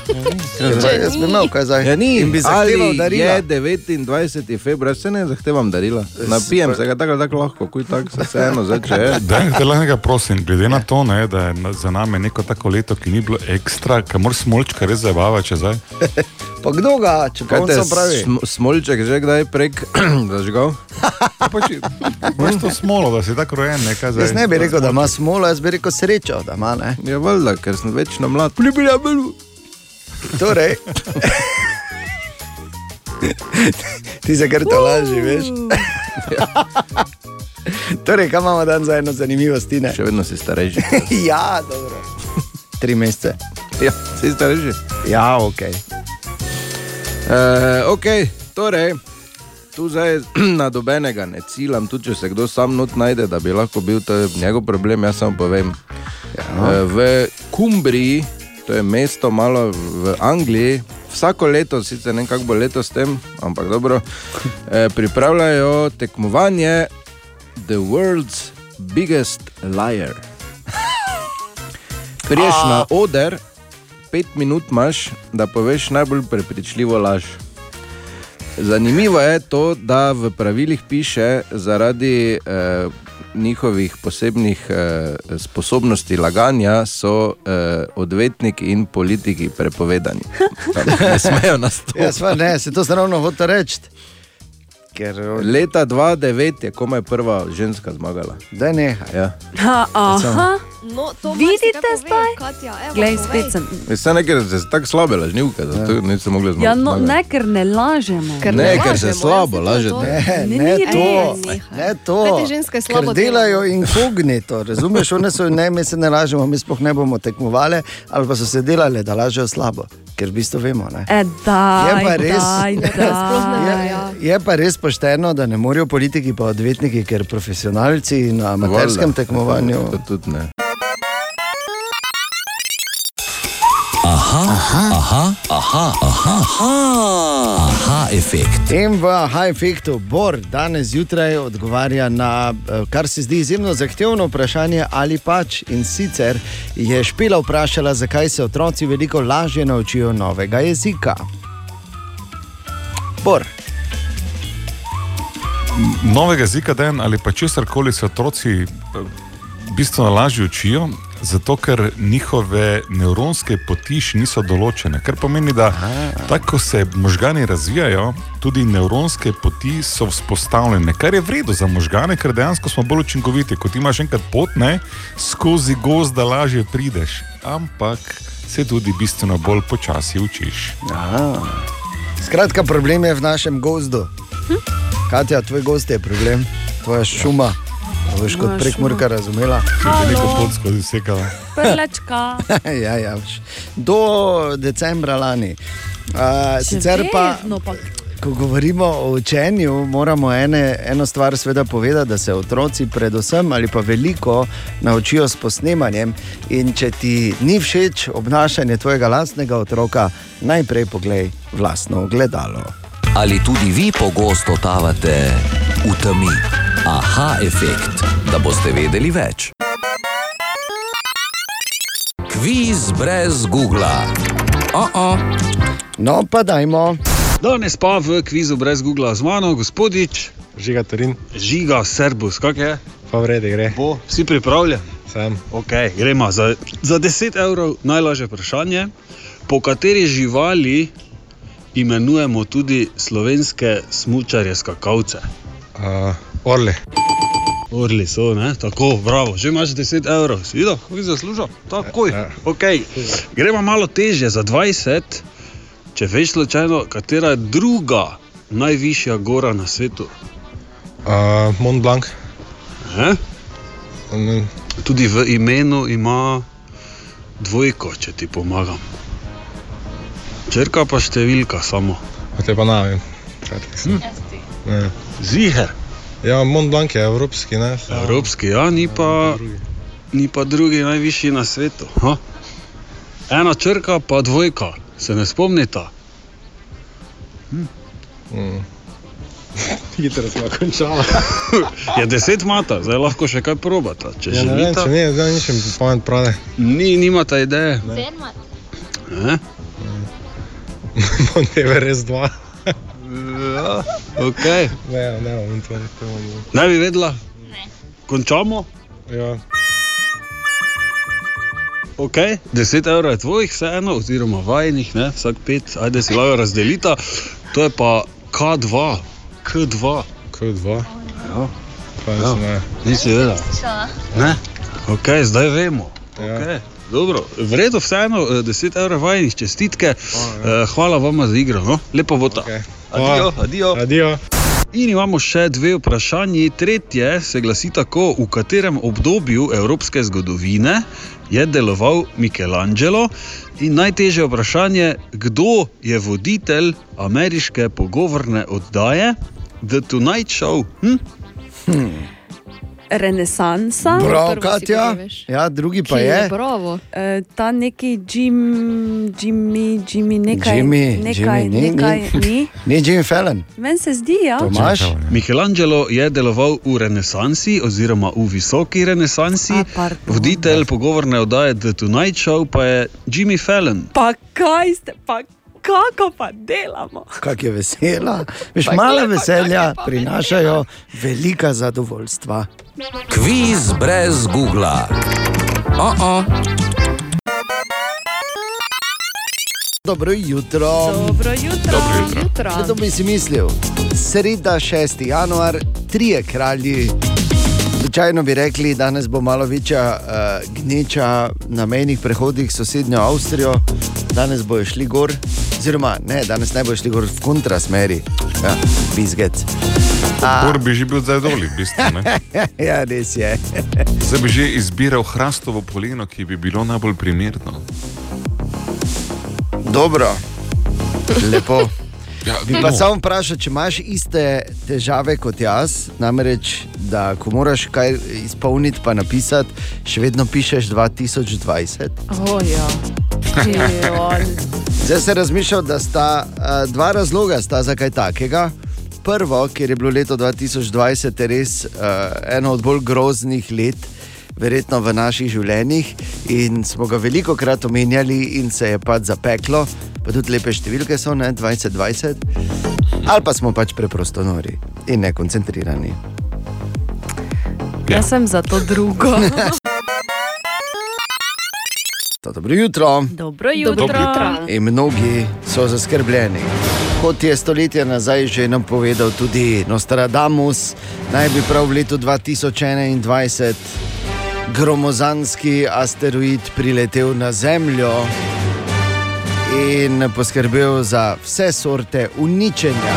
S7: Ja, pa jaz bi imel kaj zdaj.
S5: Ja, ni,
S7: In bi zahteval
S5: ali
S7: darila.
S5: Je 29. februar, se ne zahtevam darila. Napijem se ga tako tako lahko, kuj tako se vseeno začne.
S4: Daj, te lahko prosim, glede na to, ne, da je na- za nami neko tako leto, ki ni bilo ekstra, kamor smolčka res zabava, če zdaj.
S7: Pa kdo ga, če
S5: Kaj te
S7: pravi?
S5: sm smolček že kdaj prek zažgal?
S4: Imaš to smolo, da si tako rojen, nekaj zdaj.
S7: Jaz ne bi rekel, da ima smolo, jaz bi rekel srečo, da ima. Ne?
S5: Ja, valjda, ker sem večno mlad.
S7: Torej, ti se kar to laži, veš. torej, kaj imamo dan za eno zanimivost? Tine?
S5: Še vedno si starejši.
S7: ja, dobro. Tri mesece.
S5: Ja, si starejši.
S7: Ja, ok.
S5: Uh, ok, torej, tu zdaj na dobenega ne ciljam, tudi če se kdo sam not najde, da bi lahko bil to je njegov problem, jaz samo povem. Ja. Uh, v Kumbriji, to je mesto malo v Angliji, vsako leto, sicer ne vem, kako bo letos s tem, ampak dobro, eh, pripravljajo tekmovanje The World's Biggest Liar. Priješ na oder, pet minut imaš, da poveš najbolj prepričljivo laž. Zanimivo je to, da v pravilih piše, zaradi eh, njihovih posebnih eh, sposobnosti laganja so eh, odvetniki in politiki prepovedani. Ne smejo nastopiti.
S7: Ja, sva, ne, se to ravno hoče reči. Ker,
S5: Leta 2009 je komaj prva ženska zmagala.
S7: da ne.
S5: Ja.
S6: Ha, aha,
S3: No, to
S6: Vidite zdaj?
S3: Katja, evo,
S6: glej, spet sem.
S5: Vse nekaj, ker se tako slabe lažnivke, zato niso mogli zmagati.
S6: Ja, no, ne, ker ne lažemo.
S3: Ker
S5: Ne, ker se slabo lažete.
S7: Ne,
S6: Ne,
S7: ne to, ne to.
S3: Kaj te ženske slabo
S7: Ker delajo inkognito, razumeš, one so ne, mi se ne lažemo, mi sploh ne bomo tekmovali, ali pa so se delali, da lažejo slabo, ker v bistvu vemo. Ne.
S6: E, daj,
S7: Je pa res,
S6: daj,
S3: ne
S6: daj.
S3: velja.
S7: je pa res pošteno, da ne morejo politiki pa odvetniki, ker profesionalci na amaterskem tekmovanju.
S5: To tudi ne.
S1: Aha, aha, aha, aha, aha, aha, aha efekt.
S7: In v High Effectu Bor danes zjutraj odgovarja na eh, kar se zdi izjemno zahtevno vprašanje ali pač. In sicer je Špila vprašala, zakaj se otroci veliko lažje naučijo novega jezika. Bor.
S4: Novega jezika den ali pa česar koli se otroci eh, bistveno lažje učijo, zato ker njihove nevronske poti še niso določene. Kar pomeni, da tako ko se možgani razvijajo, tudi nevronske poti so vzpostavljene, kar je vredno za možgane, ker dejansko smo bolj učinkoviti. Kot imaš enkrat pot, ne, skozi gozd, da lažje prideš, ampak se tudi bistveno bolj počasi učiš.
S7: Aha. Skratka, problem je v našem gozdu. Katja, tvoj gozd je problem, tvoja šuma. A Boš kot
S6: Moja
S7: prekmurka razumela.
S4: Veliko pot skozi sekala.
S6: Prlečka.
S7: ja, ja. Do decembra lani. Uh, sicer pa,
S6: No, pa
S7: ko govorimo o učenju, moramo ene, eno stvar seveda povedati, da se otroci predvsem ali pa veliko naučijo s posnemanjem. In če ti ni všeč obnašanje tvojega lastnega otroka, najprej poglej vlastno ogledalo.
S1: Ali tudi vi pogosto totavate v temi? Aha, efekt, da boste vedeli več. Kviz brez Google. Oh -oh.
S7: No, pa dajmo.
S12: Danes pa v kvizu brez Google z mano, gospodič. Žiga Tarin. Žiga, Serbus, kak je? Pa vrede gre. Bo, vsi pripravljeni? Sem. Ok, gremo za, za 10 evrov najlažje vprašanje. Po kateri živali imenujemo tudi slovenske smučarje skakalce? Uh, orli. Orli so, ne? Tako, bravo, že imaš 10 evrov, si videl, kako si zaslužil? Takoj. Okay. Gremo malo težje, za 20. Če veš slučajno, katera je druga najvišja gora na svetu?
S13: Uh, Mont Blanc.
S12: Eh? Tudi v imenu ima dvojko, če ti pomagam. Črka pa številka samo.
S13: Te pa ne vem.
S12: Hm.
S13: Ja, Mont Blanc je evropski, ne?
S12: Evropski, ja, ni pa, ni pa drugi najvišji na svetu. Ha? Ena črka, pa dvojka, se ne spomnite?
S13: Mm. Hitro smo končali.
S12: Je deset mata, zdaj lahko še kaj probata. Če
S13: Ja, ne vem, če ne, zdaj ničem pamet prade.
S12: Ni, nimata ideje. Ne?
S13: Mont Everest 2.
S12: Ja, ok.
S13: Ne, ne, ne, to ne, to ne.
S12: Ne bi vedela? Končamo?
S13: Ja.
S12: Ok, 10 evrov je tvojih, vseeno, oziroma vajnih, ne? vsak pet, ajde si lahko razdelita. To je pa K2, K2.
S13: K2.
S12: Ja.
S13: Pa ja. ne.
S12: Nisi vedela? Ne? Ok, zdaj vemo.
S13: Ja.
S12: Okay. Dobro, vredno vseeno, eh, 10 evrov vajnih čestitke. Eh, Hvala vam za igro, no? lepo bo ta. Okay. Adijo, adijo.
S13: Adijo.
S12: In imamo še dve vprašanji. Tretje se glasi tako, v katerem obdobju evropske zgodovine je deloval Michelangelo. In najtežje vprašanje, kdo je voditelj ameriške pogovorne oddaje The Tonight Show? Hm?
S7: Hm.
S6: Renesansa.
S7: Prav, Katja.
S6: kaj.
S7: Ja, drugi pa
S6: Ki
S7: je.
S3: Bravo.
S6: E, ta neki Jim, Jimmy, Jimmy, nekaj,
S7: Jimmy,
S6: nekaj,
S7: Jimmy, ni,
S6: nekaj,
S7: ni.
S6: ni.
S7: Ni Jim Fallon.
S6: Meni se zdi, ja.
S12: Michelangelo je deloval v renesansi oziroma v visoki renesansi, voditelj pogovorne oddaje The Tonight Show pa je Jimmy Fallon.
S6: Pa kaj ste, pa kako pa delamo?
S7: Kak je vesela. Veš, mala veselja prinašajo velika zadovoljstva.
S1: Kviz brez Google. Oh -oh.
S7: Dobro jutro.
S6: Dobro jutro.
S7: Dobro jutro. Kdo bi si mislil? Sreda 6. januar, trije kralji. Običajno bi rekli, da danes bo malo večja uh, gneča na mejnih prehodih s sosednjo Avstrijo, danes bojo šli gor, oziroma ne, danes ne bojo šli gor v kontrasmeri, ja, bizgec.
S4: Gor bi že bil zdaj dol, v bistvu.
S7: ja, res je.
S4: Zdaj bi že izbiral hrastovo poleno, ki bi bilo najbolj primerno.
S7: Dobro, lepo.
S4: Ja,
S7: Bi pa
S4: no.
S7: samo vprašal, če imaš iste težave kot jaz, namreč, da ko moraš kaj izpolniti, pa napisati, še vedno pišeš 2020.
S6: Oh, ja.
S7: Zdaj se razmišljal, da sta uh, dva razloga sta za kaj takega. Prvo, ker je bilo leto 2020 res uh, eno od bolj groznih let, verjetno v naših življenjih, in smo ga veliko krat omenjali, in se je pač zapeklo, pa tudi lepe številke so, ne 2020, ali pa smo pač preprosto nori in nekoncentrirani.
S6: Jaz sem za to drugo.
S7: Dobro jutro.
S6: Dobro jutro. Dobro jutro.
S7: In mnogi so zaskrbljeni. Kot je stoletje nazaj že nam povedal tudi Nostradamus, naj bi prav v letu 2021 gromozanski asteroid priletel na Zemljo in poskrbel za vse sorte uničenja.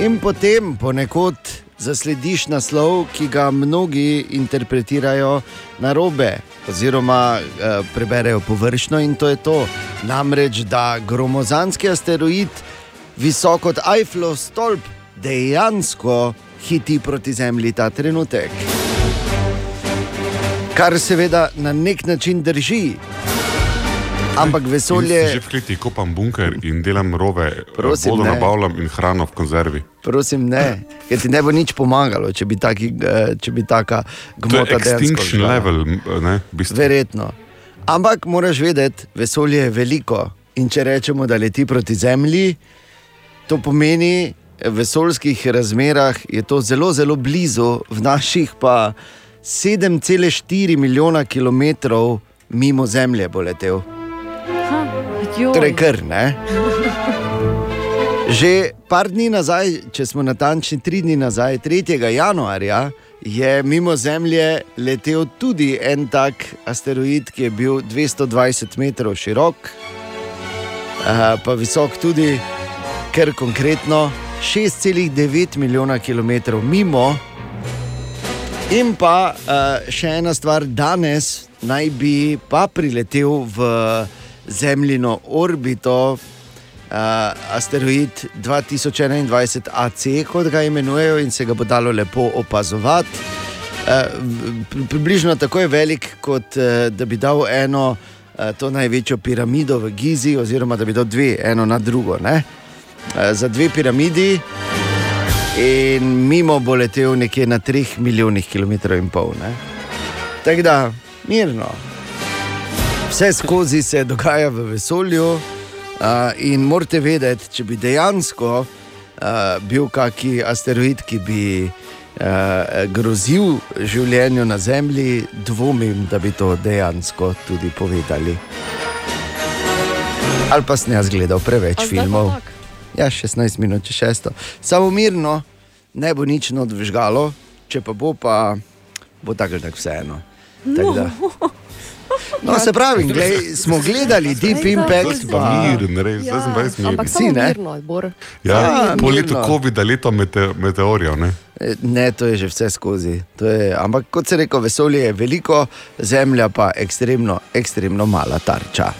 S7: In potem ponekod zaslediš naslov, ki ga mnogi interpretirajo na robe, oziroma eh, preberejo površno, in to je to. Namreč, da gromozanski asteroid, visok kot Eiffelov stolp, dejansko hiti proti Zemlji ta trenutek. Kar seveda na nek način drži. Ampak vesolje.
S4: Že v kleti kopam bunker in delam rove,
S7: Prosim,
S4: vodo
S7: ne.
S4: nabavljam in hrano v konzervi.
S7: Prosim, ne, ker ti ne bo nič pomagalo, če bi, taki, eh, če bi taka gmota dejansko
S4: extinction level, ne? v bistvu.
S7: Verjetno. Ampak moraš vedeti, vesolje je veliko. In če rečemo, da leti proti Zemlji, to pomeni, v vesoljskih razmerah je to zelo, zelo blizu, v naših pa 7,4 milijona kilometrov mimo Zemlje bo letel.
S6: Joj.
S7: Torej, kar ne. Že par dni nazaj, če smo natančni, tri dni nazaj, 3. januarja, je mimo Zemlje letel tudi en tak asteroid, ki je bil 220 metrov širok, eh, pa visok tudi, ker konkretno 6,9 milijona km mimo. In pa uh, še ena stvar, danes naj bi pa priletel v zemljino orbito uh, asteroid 2021 AC, kot ga imenujejo, in se ga bo dalo lepo opazovati. Uh, pri, približno tako je velik, kot uh, da bi dal eno, uh, to največjo piramido v Gizi, oziroma da bi dal dve, eno na drugo. Ne? Uh, za dve piramidi, in mimo bo letel nekje na 3 milijonih km in pol. ne. Tako da, mirno. Vse skozi se dogaja v vesolju, uh, in morate vedeti, če bi dejansko uh, bil kaki asteroid, ki bi uh, grozil življenju na Zemlji, dvomim, da bi to dejansko tudi povedali. Ali pa sem jaz gledal preveč filmov.
S3: tako?
S7: Ja, 16 minut, če šesto. Samo mirno, ne bo nič odvžgalo, če pa bo, pa bo tako ali tako vseeno. Tako da- No, se pravi, glej, smo gledali Deep Impact.
S4: Pa miren, res, zdaj sem pa res miren.
S3: Ampak
S7: Si, ne?
S3: mirno.
S4: Ja,
S7: Ja,
S4: po letu. COVID-a, leto mete, meteorjev. Ne?
S7: E, Ne, to je že vse skozi. To Je, ampak kot se reče, vesolje je veliko, Zemlja pa ekstremno, ekstremno mala tarča.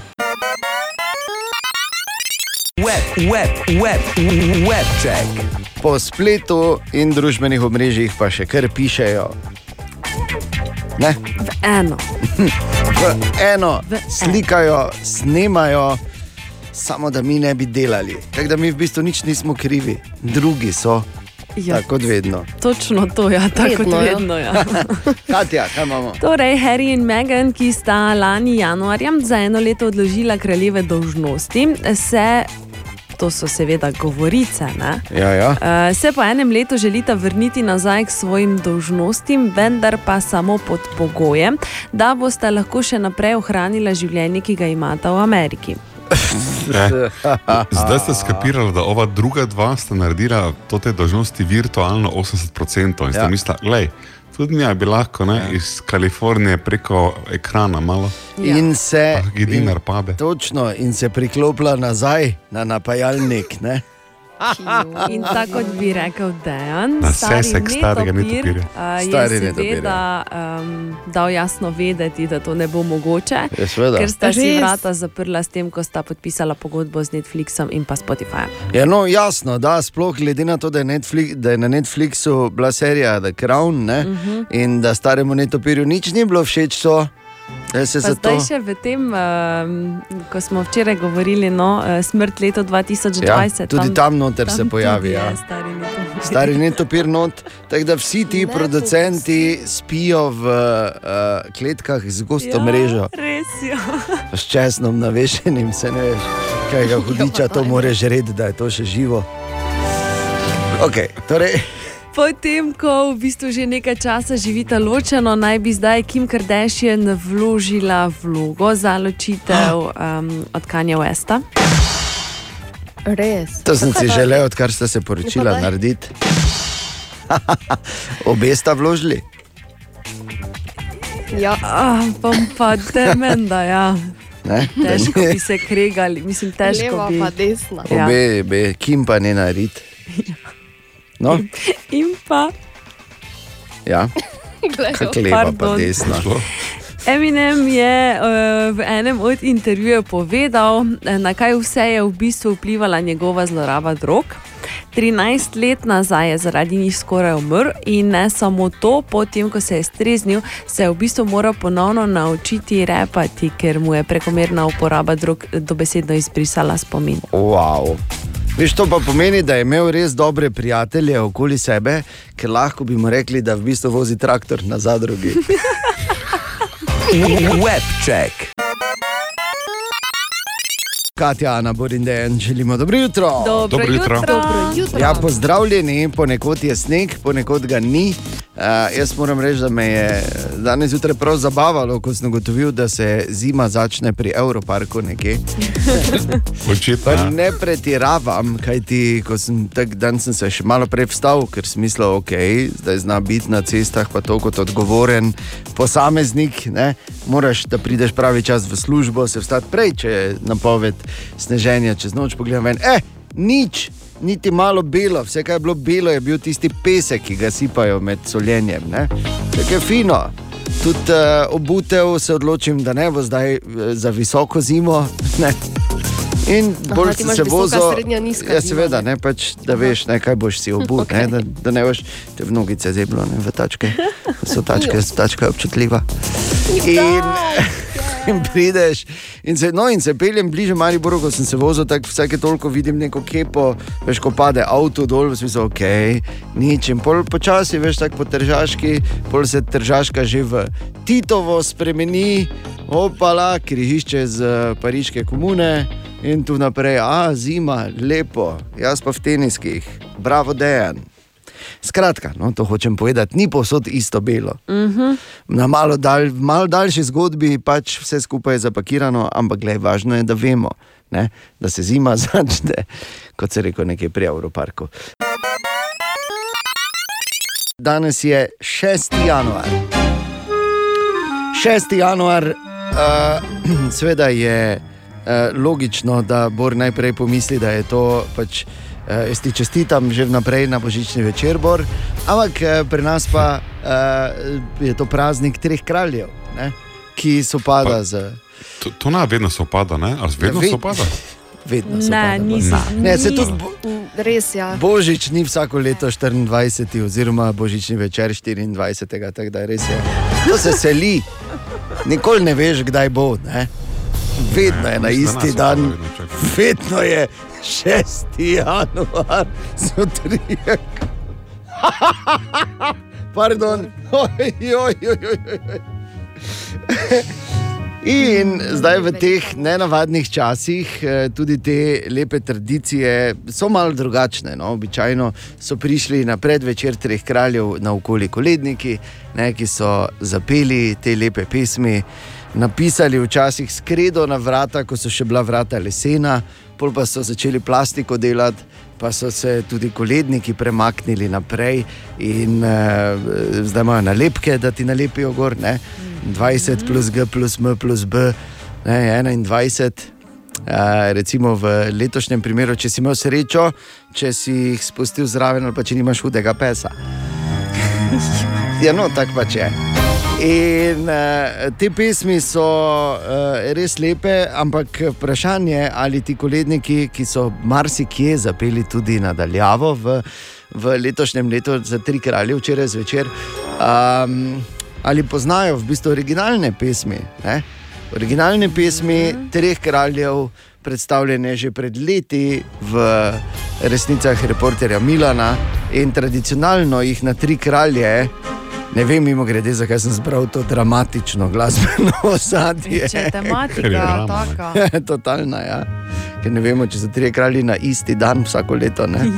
S1: Web, web, web, web check.
S7: Po spletu in družbenih omrežjih pa še kar pišejo. Ne?
S6: V eno.
S7: v eno,
S6: V
S7: slikajo, snemajo, samo da mi ne bi delali. Tako da mi v bistvu nič nismo krivi, drugi so.
S6: Ja.
S7: Tako kot vedno.
S6: Točno to, ja, tako
S3: Vedno,
S6: kot
S3: ja.
S6: vedno. Ja.
S7: Katja, kaj imamo?
S6: Torej, Harry in Meghan, ki sta lani januarja za eno leto odložila kraljeve dolžnosti, se, to so seveda govorice, ne?
S7: Ja, ja.
S6: Uh, se po enem letu želita vrniti nazaj k svojim dolžnostim, vendar pa samo pod pogojem, da boste lahko še naprej ohranila življenje, ki ga imata v Ameriki.
S4: Ne. Zdaj ste skapirali, da ova druga dva sta naredila to te dožnosti virtualno 80%. In ste
S7: Ja.
S4: mislili, gledaj, tudi mi bi lahko ne, iz Kalifornije preko ekrana malo,
S6: Ja.
S7: In se.
S4: ki dinar pade.
S7: Točno, in se priklopila nazaj na napajalnik. Ne?
S6: In tako kot bi rekel Dejan,
S4: Na
S6: stari
S4: sesek starega netopirja.
S6: uh, je
S7: Stari netopir,
S6: seveda um, dal jasno vedeti, da to ne bo mogoče.
S7: Ja, seveda.
S6: Ker sta si vrata zaprla s tem, ko sta podpisala pogodbo z Netflixom in pa Spotifyjem.
S7: Ja, no, jasno, da sploh glede na to, da je, Netflix, da je na Netflixu bila serija The Crown ne, uh
S6: Mhm.
S7: -huh. in da staremu netopirju nič ni bilo všeč, to, za
S6: zdaj
S7: to.
S6: še v tem, um, ko smo včeraj govorili, no, eh, smrt leto 2020.
S7: Ja, tudi tam noter se pojavi, ja.
S6: je stari netopir.
S7: Stari netopir not, tako da vsi ti
S3: Ne,
S7: producenti spijo v uh, kletkah z gosto
S6: Ja,
S7: mrežo,
S6: Res je.
S7: s česnom navešenim, se ne veš, kaj ga hudiča to more žreti, da je to še živo. Okay, torej,
S6: Potem, ko v bistvu že nekaj časa živita ločeno, naj bi zdaj Kim Kardashian vložila vlogo za ločitev um, od Kanye Westa.
S3: Res.
S7: To sem si želel, odkar ste se poročila
S3: Ja,
S7: narediti. Obe sta vložili.
S3: Ja.
S6: Ah, bom pa temenda, ja.
S7: Ne?
S6: Težko bi se kregali, mislim, težko
S3: Leva
S6: bi.
S3: pa desna.
S6: Ja.
S7: Obe, obe, Kim pa ne nared. No,
S6: In pa
S7: ja, kako leva pa desna.
S6: Eminem je uh, v enem od intervjujev povedal, eh, na kaj vse je v bistvu vplivala njegova zloraba drog. 13 let nazaj je zaradi njih skoraj umrl in ne samo to, potem ko se je streznil, se je v bistvu moral ponovno naučiti repati, ker mu je prekomerna uporaba drog dobesedno izbrisala spomin.
S7: Wow. Veš, to pa pomeni, da je imel res dobre prijatelje okoli sebe, ker lahko bi mu rekli, da v bistvu vozi traktor na zadrugi.
S1: Webček.
S7: Katja, Ana, Borindejan, želimo dobro jutro.
S6: Dobro Dobro jutro. jutro. Dobro jutro.
S7: Ja, pozdravljeni, ponekod je sneg, ponekod ga ni. Uh, jaz moram reči, da me je danes zjutraj prav zabavalo, ko sem ugotovil, da se zima začne pri Evroparku nekje.
S4: Očitno.
S7: Ne pretiravam, kajti sem tak dan sem se še malo prej vstal, ker sem mislil, ok, zdaj zna biti na cestah, pa to kot odgovoren posameznik. Ne? Moraš, da prideš pravi čas v službo, se vstati prej, če je napoved sneženja čez noč. Pogledam ven, eh, nič. Niti malo belo, vse, kar je bilo belo, je bil tisti pesek, ki ga sipajo med soljenjem. Tako je fino. Tudi uh, obutev se odločim, da ne bo zdaj uh, za visoko zimo. Ne. In
S3: Aha,
S7: bolj
S3: imaš
S7: se vozil. Ja, seveda, ne, pač, da veš, ne, kaj boš si obul, okay. ne, da, da ne boš te v nogice zeblo, ne, v tačke. So tačke, tačka je občutljiva. In, in prideš, in se, no, in se peljem bliže Mariboru, ko sem se vozil, tako vsake toliko vidim neko kepo, veš, ko pade avto dol, v smislu, ok, nič. In pol počasi, veš, tako po tržaški, pol se tržaška že v Titovo spremeni, opala, križišče z eh, pariške komune. In tu naprej, a zima, lepo, jaz pa v teniskih, bravo, dejan. Skratka, no, to hočem povedati, ni posod isto belo.
S6: Mhm.
S7: Na malo, dalj, malo daljši zgodbi pač vse skupaj je zapakirano, ampak glej, važno je, da vemo, ne, da se zima začne, kot se reko, nekje pri Evroparku. Danes je 6. januar. 6. januar, uh, seveda je uh, logično, da Bor najprej pomisli, da je to pač. Uh, jaz ti čestitam že vnaprej na božični večer, Bor, ampak uh, pri nas pa uh, je to praznik treh kraljev, ne? ki so pada z.
S4: To, to ne vedno sopada, ne? Ali vedno
S7: Ja, ved-
S4: sopada?
S7: Vedno
S3: Ne,
S7: sopada,
S3: nisem.
S7: Ne, se tudi
S3: Mm, Res ja.
S7: Božič ni vsako leto 24, oziroma božični večer 24, tako da res je. To se seli, nikoli ne veš, kdaj bo. Ne? Vedno je na isti dan,
S4: vedno
S7: je 6. januar, zjutraj. Pardon, oj, oj, oj. In zdaj v teh nenavadnih časih eh, tudi te lepe tradicije so malo drugačne. No? Običajno so prišli na predvečer treh kraljev na okoli koledniki, ne, ki so zapeli te lepe pesmi, napisali včasih skredo na vrata, ko so še bila vrata lesena, pol pa so začeli plastiko delati. Pa so se tudi koledniki premaknili naprej, in uh, zdaj imajo nalepke, da ti nalepijo gor. Ne? 20 plus G plus M plus B, ne, 21. Uh, recimo v letošnjem primeru, če si imel srečo, če si jih spustil zraven, ali pa če nimaš hudega pesa. ja, no, tako pač je. In uh, te pesmi so uh, res lepe, ampak vprašanje je, ali ti koledniki, ki so marsikje zapeli tudi nadaljavo v, v letošnjem letu za tri kralje, včeraj zvečer, um, ali poznajo v bistvu originalne pesmi. Ne? Originalne pesmi treh kraljev, predstavljene že pred leti v resnicah reporterja Milana in tradicionalno jih na tri kralje. Ne vem, mimo grede, zakaj sem zbral to dramatično glasbeno ozadje.
S6: Če je tematika taka.
S7: Totalna, ja. Ker ne vemo, če so tri kralji na isti dan vsako leto. Ne?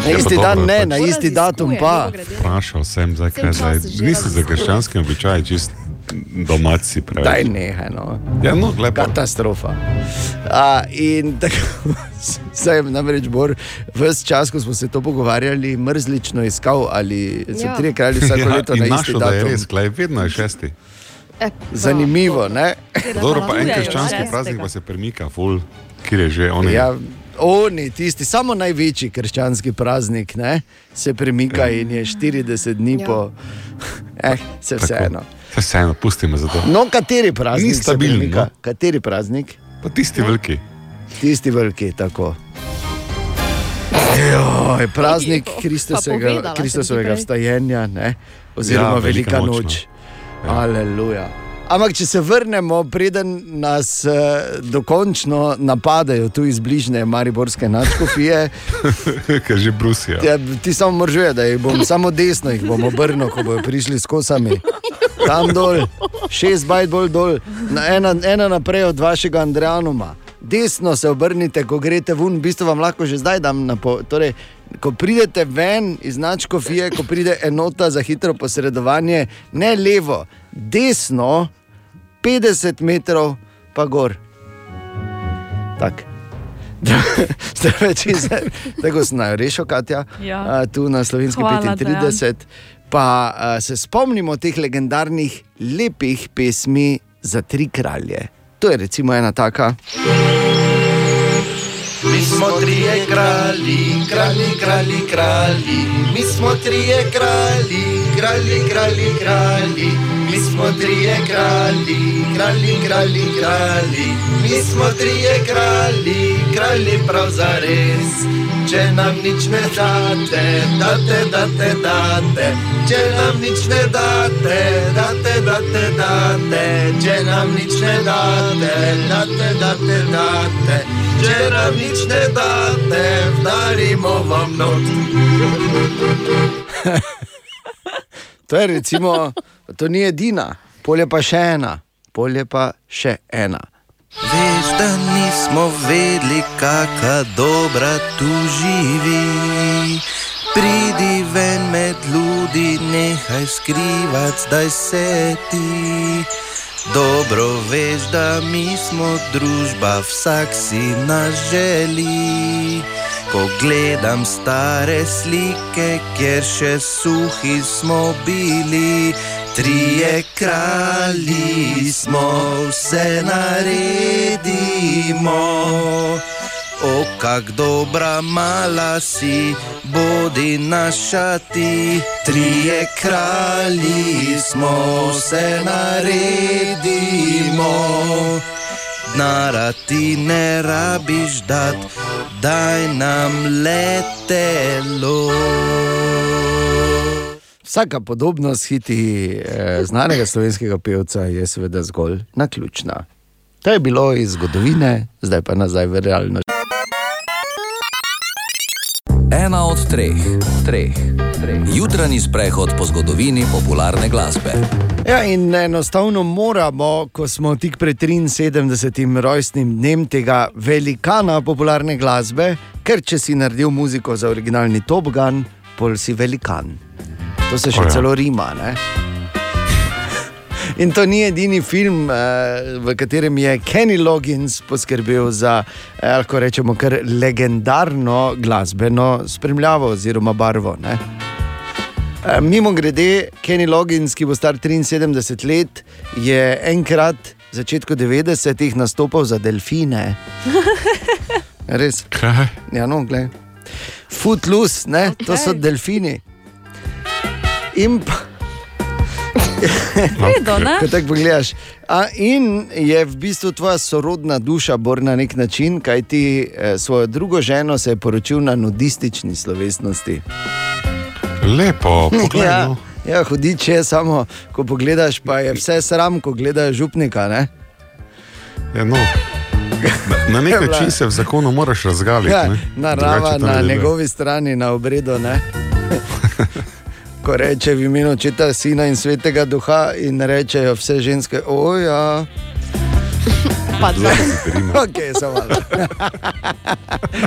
S7: Na isti dan ne, na isti datum pa.
S4: Vprašal sem, zdaj, kaj
S7: Sem
S4: zdaj. Nisi za krščanski običaj, čist domači preveč.
S7: Daj nehaj, no.
S4: Ja, no, lepo.
S7: Katastrofa. A, in tako sem namreč bor, ves čas, ko smo se to pogovarjali, mrzlično iskal, ali so
S3: Ja.
S7: tri kralje vsako
S4: Ja,
S7: leto na isti
S4: našel,
S7: datum.
S4: res, glej, vedno je šesti.
S3: E,
S7: Zanimivo, ne?
S4: Dobro, pa en krščanski praznik pa se premika, ful, kjer je že on.
S7: Ja, oni, tisti, samo največji krščanski praznik, ne, se premika in je 40 dni
S3: Ja.
S7: po. Eh, se vseeno.
S4: Se vseeno, pustimo za to.
S7: No, kateri praznik?
S4: Ni stabilen, no.
S7: Kateri praznik?
S4: Pa tisti veliki.
S7: Tisti veliki, tako. Joj, praznik Kristusovega, Kristusovega vstajenja, ne? oziroma
S4: Ja,
S7: ja,
S4: velika
S7: velika
S4: noč, no.
S7: Aleluja. Ampak, če se vrnemo, preden nas uh, dokončno napadajo tu iz bližnje Mariborske načkofije,
S4: Ker že brusijo.
S7: ja, ti samo moržuje, da jih bom samo desno jih bom obrnil, ko bodo prišli s kosami. Tam dol, šest bajt bolj dol, na ena, ena naprej od vašega Andrejanuma. Desno se obrnite, ko greste ven, v bistvu vam lahko že zdaj dam na pol. Torej, ko pridete ven iz načkofije, ko pride enota za hitro posredovanje, ne levo, desno, 50 metrov pa gor. Tak. Zdaj, če se tako znajo, rešil Katja,
S6: Ja.
S7: tu na slovenski
S6: Hvala,
S7: 35. Pa a, se spomnimo teh legendarnih lepih pesmi za tri kralje. To je recimo ena taka.
S14: Mi smo trije kralji, kralji, kralji, kralji. Mi smo trije kralji, kralji, kralji, kralji. Mi smo trije kralji, kralji, kralji, kralji. Mi smo trije kralji, kralji prav za res. Če nam nič ne date, date, date, date. Če nam nič ne date, date, date, date. Če nam nič ne date, date, date, date. Če nam nič ne date, vdarimo vam not.
S7: To je recimo, to ni edina, polje pa še ena, polje pa še ena.
S14: Veš, da nismo vedeli, kakšna dobra tu živi. Pridi ven med ljudi, nehaj skrivati, zdaj se ti. Dobro veš, da mi smo družba, vsak si nas želi. Ko gledam stare slike, kjer še suhi smo bili, trije kralji smo, vse naredimo. O, kak dobra mala si, bodi naša ti, trije kralji smo, vse naredimo. Nara ti ne rabiš dat, daj nam letelo.
S7: Vsaka podobnost hiti eh, znanega slovenskega pevca je seveda zgolj naključna. To je bilo iz zgodovine, zdaj pa nazaj v realnost.
S1: Ena od treh, treh, treh. Jutranji sprehod po zgodovini popularne glasbe.
S7: Ja, in enostavno moramo, ko smo tik pred 73. rojstnim dnem tega velikana popularne glasbe, ker če si naredil muziko za originalni Top Gun, pol si velikan. To se še
S4: O ja.
S7: celo rima. Ne? In to ni edini film, eh, v katerem je Kenny Loggins poskrbel za, eh, lahko rečemo, kar legendarno glasbeno spremljavo oziroma barvo. Ne? Eh, Mimo grede, Kenny Loggins, ki bo star 73 let, je enkrat v začetku 90-ih nastopal za delfine. Res.
S4: Kaj?
S7: Ja, no, gledaj. Footloose, ne, okay. to so delfini. In pa.
S6: Redo, ne?
S7: Ko tako pogledaš. A, in je v bistvu tvoja sorodna duša, bor na nek način, kaj ti eh, svojo drugo ženo se je poročil na nudistični slovesnosti.
S4: Lepo, poglej.
S7: Ja,
S4: no.
S7: ja hudič je samo, ko pogledaš, pa je vse sram, ko gledaš župnika. Ne?
S4: Ja, no. Na, na nek način se v zakonu moraš razgaliti.
S7: Ja,
S4: ne.
S7: narava na njegovi strani, na obredu. Ne? Ko reče v imenu očeta, sina in svetega duha, in rečejo vse ženske, oja.
S3: napadla.
S7: Okay, samo malo.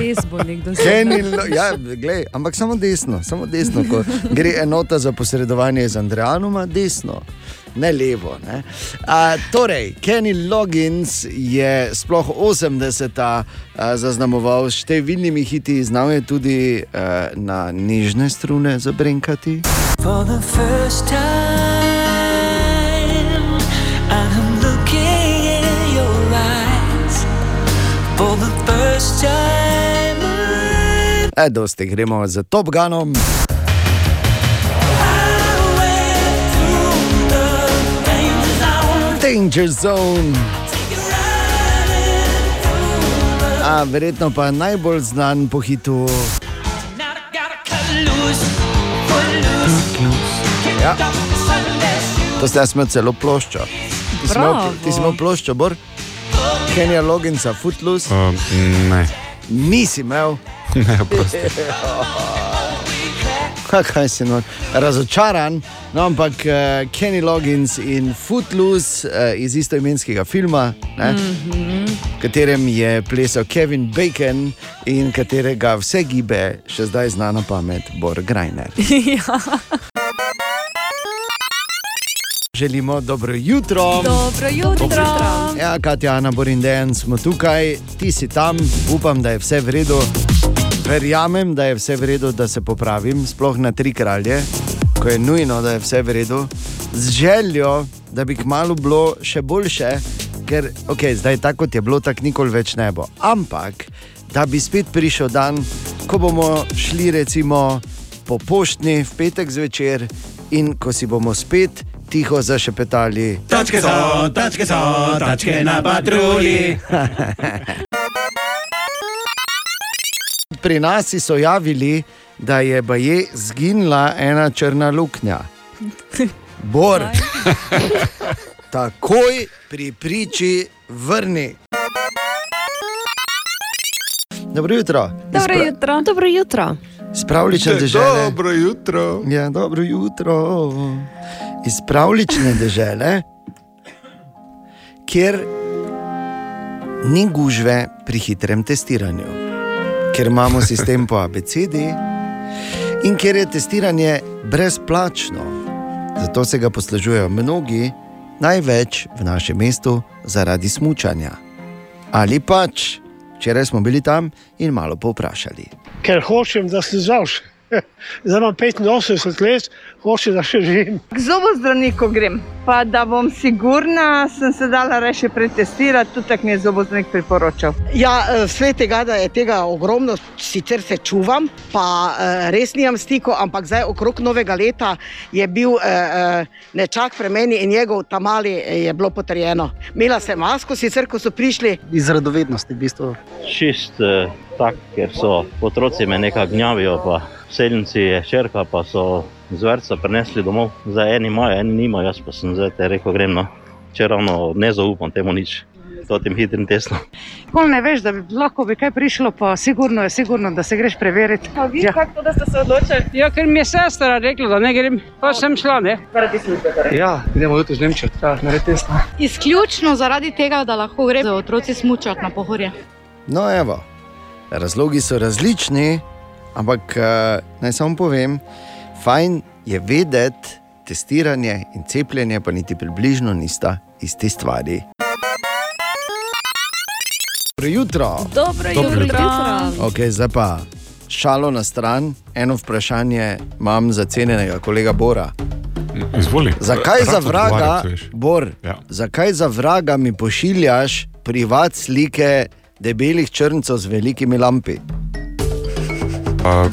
S6: Res bo nekdo
S7: Kenny, Lo- ja, glej, ampak samo desno, samo desno. Ko gre enota za posredovanje z Andrejanoma, desno. Ne levo. Ne? A, torej, Kenny Loggins je sploh 80-ta a, zaznamoval s številnimi hiti, znal je tudi a, na nižne strune zabrenkati.
S15: For the first time, I'm looking in your eyes. For the first time,
S7: E, dosti gremo za Top Gunom. Danger Zone. A, verjetno pa najbolj znan po hitu. Ja. To ste imel celo ploščo. Ti
S6: Bravo.
S7: Ti si imel ploščo, Bor? Kenja Loginsa, Footloose.
S4: Uh, ne,
S7: Nisi imel.
S4: ne, prosti.
S7: Kaj si no, razočaran, no, ampak uh, Kenny Loggins in Footloose uh, iz istoimenskega filma, ne,
S6: Mhm.
S7: v katerem je plesal Kevin Bacon in katerega vse gibe še zdaj zna na pamet Bor Grajner.
S6: ja.
S7: Želimo dobro jutro.
S6: Dobro jutro.
S7: Ja, Katja, Ana, Bor in Dejan smo tukaj, ti si tam, upam, da je vse v redu. Verjamem, da je vse v redu, da se popravim, sploh na tri kralje, ko je nujno, da je vse v redu, z željo, da bi kmalo bilo še boljše, ker okay, zdaj tako kot je bilo, tako nikoli več ne bo. Ampak, da bi spet prišel dan, ko bomo šli recimo po poštni v petek zvečer in ko si bomo spet tiho zašepetali.
S16: Tačke so, tačke so, tačke na patrulji.
S7: Pri nas so javili, da je baje zginila ena črna luknja. Bor, takoj pri priči vrni. Dobro jutro.
S6: Dobro jutro.
S3: Dobro jutro.
S7: Iz pravlične dežele.
S4: Dobro jutro.
S7: Ja, dobro jutro. Iz pravlične dežele, kjer ni gužve pri hitrem testiranju, ker imamo sistem po ABCD in ker je testiranje brezplačno. Zato se ga poslužujejo mnogi, največ v našem mestu zaradi smučanja. Ali pač, včeraj smo bili tam in malo povprašali.
S17: ker hočem, da se zavš. Zdaj imam 85 let, hočem, da še živim.
S18: K zobozdravniku grem, pa da bom sigurna, sem se dala reči pretestirati, tudi tako mi je zobozdravnik priporočal.
S19: Ja, vse tega, da je tega ogromno, sicer se čuvam, pa eh, res nimam stikov, ampak zdaj okrog novega leta je bil eh, eh, nečak pri meni in njegov tamali je bilo potrjeno. Imela sem masko, sicer ko so prišli.
S20: Iz radovednosti, v bistvu.
S21: Čist eh, tak, ker so otroci me nekako gnjavijo, pa seljenci je črka, pa so z vrca prinesli domov. Zdaj eni imajo, eni nimajo, jaz pa sem zdaj te rekel, grem no. Če ravno ne zaupam temu nič, to tem hitrim testom.
S22: Pol ne veš, da bi lahko bi kaj prišlo, pa sigurno je sigurno, da se greš preveriti.
S18: A vi, ja. kako to, da ste se odločili?
S22: Ja, ker mi je sestra rekla, da ne grem, pa sem šla, ne.
S18: Zaradi službe. torej.
S22: Ja, idemo jutri z Nemčijo, da naredi test.
S23: Izključno zaradi tega, da lahko gre za otroci smučati na pohorje.
S7: No, evo, razlogi so različni, ampak uh, naj samo povem, fajn je vedeti, testiranje in cepljenje pa niti približno nista isti stvari. Dobro jutro.
S6: Dobro jutro.
S7: Okay, zdaj pa šalo na stran, eno vprašanje imam za cenjenega kolega Bora.
S4: Izvoli.
S7: Zakaj
S4: Rad
S7: za vraga. Bor,
S4: Ja.
S7: zakaj za vraga mi pošiljaš privat slike debelih črncev z velikimi lampi?
S4: Uh,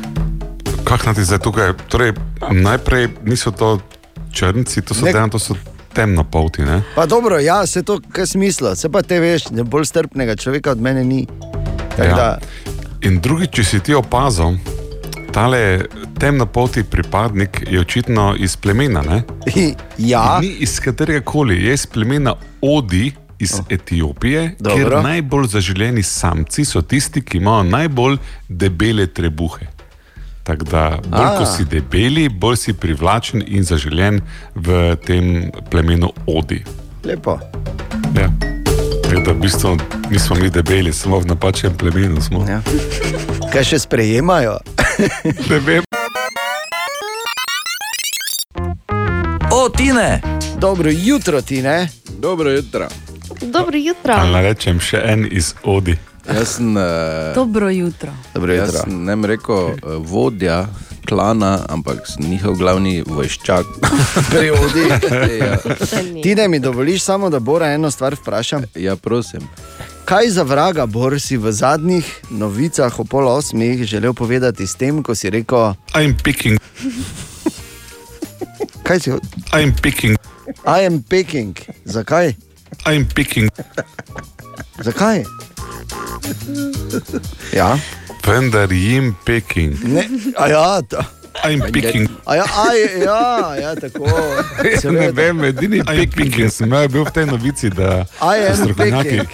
S4: Kaj naj ti zdaj tukaj? Torej, najprej niso to črnci, to so,
S7: Ne-
S4: dejan, to so temnopolti. Ne?
S7: Pa dobro, ja, se to kaj smisla, se pa te veš, da bolj strpnega človeka od mene ni. Tako
S4: Ja.
S7: da-
S4: In drugič, če si ti opazil, tale temnopolti pripadnik je očitno iz plemena. Ne?
S7: ja.
S4: Ni iz katerega koli, je iz plemena Odi. Iz Etiopije,
S7: Dobro.
S4: kjer najbolj zaželeni samci so tisti, ki imajo najbolj debele trebuhe. Tako da, bolj
S7: A.
S4: ko si debeli, bolj si privlačen in zaželen v tem plemenu Odi.
S7: Lepo.
S4: Ja. Je, da v bistvu nismo mi debeli, samo v napačnem plemenu smo.
S7: Ja. Kaj še sprejemajo?
S4: ne vem.
S1: O, Tine!
S7: Dobro jutro, Tine.
S5: Dobro jutro.
S3: Dobro jutro.
S4: Ali rečem še en iz Odi.
S5: Jaz sem, uh,
S6: Dobro jutro.
S7: Dobro
S5: jaz sem ne bi rekel uh, vodja klana, ampak njihov glavni vojščak.
S7: Prevodi.
S5: ja.
S7: Tine, mi dovoliš samo, da Bora eno stvar vprašam?
S5: ja, prosim.
S7: Kaj za vraga, Bor, si v zadnjih novicah o pol osmih želel povedati s tem, ko si rekel:
S4: I'm picking.
S7: Kaj si?
S4: I'm picking.
S7: I am picking. Zakaj?
S4: I'm picking.
S7: Zakaj? Ja.
S4: Vendar jim picking.
S7: Ne, a ja, ta.
S4: I'm picking.
S7: A ja, a, ja, ja, tako.
S4: Jaz ne vem, edini picking, ki sem imel, je bil v tej novici, da
S7: I am
S4: strokovnjaki.
S7: picking.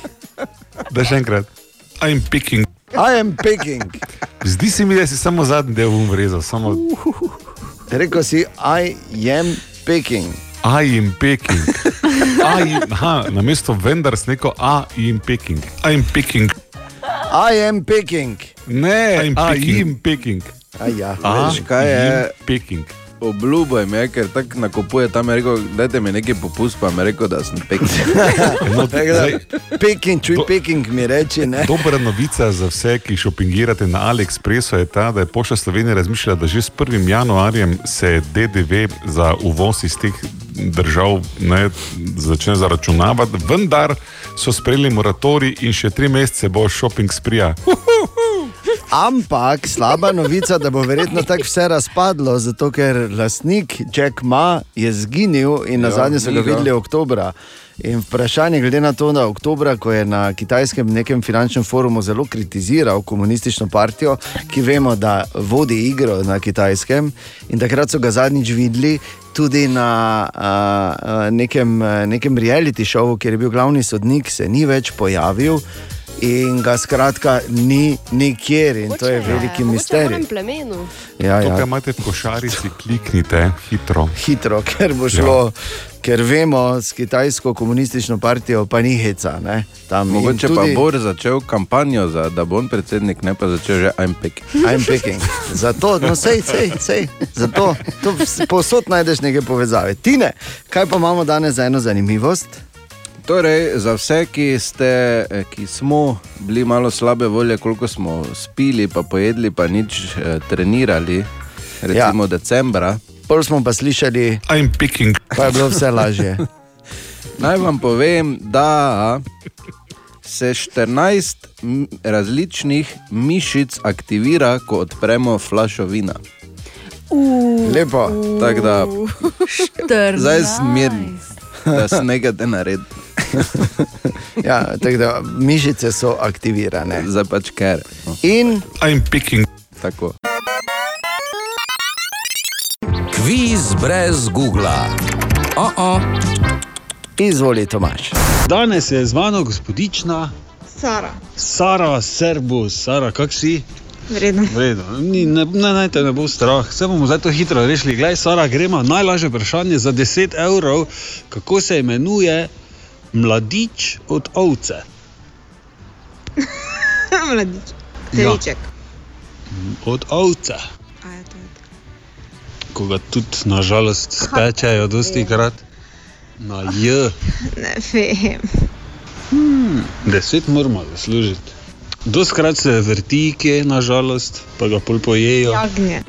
S4: Da še enkrat. I'm picking.
S7: I am picking.
S4: Zdi se mi, da si samo zadnji del umrezal, samo
S7: Rekel si, I am picking.
S4: I am picking. I am, aha, na mesto vendar sneko I am picking. I'm picking.
S7: I am picking.
S4: Ne, I'm picking. I'm picking.
S7: A ja.
S5: Veš, kaj je?
S4: Picking.
S5: Obljubo jim je, ker tako nakupuje tam, je rekel, dajte mi nekaj popust, pa mi rekel, da sem pek.
S4: No, zdaj,
S7: Picking, čuj, picking mi reči, ne.
S4: Dobra novica za vse, ki šopingirate na AliExpressu, je ta, da je Pošta Slovenije razmišljala, da že s 1. januarjem se DDV za uvoz iz teh držav ne, začne zaračunavati, vendar so sprejeli moratorij in še tri mesece bo šoping sprija.
S7: Ampak slaba novica, da bo verjetno tako vse razpadlo, zato ker lastnik Jack Ma je zginil in na
S5: Ja,
S7: zadnje so ga videli oktobra. In vprašanje, glede na to, da oktobra, ko je na kitajskem nekem finančnem forumu zelo kritiziral komunistično partijo, ki vemo, da vodi igro na kitajskem, in takrat so ga zadnjič videli tudi na a, a, nekem, nekem reality šovu, kjer je bil glavni sodnik, se ni več pojavil. In ga skratka ni nikjer, in to je veliki
S3: V
S7: misterij.
S3: plemenu.
S7: Ja,
S4: To,
S7: ja.
S4: kar imate v košarici, kliknite hitro.
S7: Hitro, ker bo šlo, ja. ker vemo, s kitajsko komunistično partijo pa ni heca. Ne? Tam
S5: Mogoče pa bo začel kampanjo, za, da bo on predsednik, ne pa začel že I'm pek.
S7: I'm picking. Zato, no, sej, sej, sej. Zato, to povsod najdeš neke povezave. Tine, kaj pa imamo danes za eno zanimivost?
S5: Torej, za vse, ki, ste, eh, ki smo bili malo slabe volje, koliko smo spili, pa pojedli, pa nič eh, trenirali, recimo ja. decembra.
S7: Pol smo pa slišali,
S4: I'm picking.
S7: pa je bilo vse lažje.
S5: Naj vam povem, da se 14 m- različnih mišic aktivira, ko odpremo flašo vina.
S7: Lepo.
S5: Tako da, zdaj sem miren, da se nekaj te naredi.
S7: Ja, tako da mišice so aktivirane.
S5: Zdaj pač ker.
S7: In
S4: I'm picking.
S5: Tako.
S1: Kviz brez Google. Oh -oh.
S7: Izvoli, Tomaš.
S12: Danes je z mano gospodična
S18: Sara,
S12: Sara Serbus. Sara, kak si?
S18: vredno.
S12: Vredo. Ni, ne, ne, naj te ne bo strah, vse bomo zdaj to hitro rešili. Glej, Sara, gremo najlažje vprašanje za 10 evrov, kako se imenuje mladič od ovce.
S18: Mladič.
S12: Ja.
S18: Teliček.
S12: Od ovce. Ko ga tudi nažalost spečejo, dosti krat. Na J.
S18: Ne vem.
S12: Hmm, deset moramo zaslužiti. Doskrat se vrti, kje nažalost, pa ga pol pojejo.
S18: Jagnje.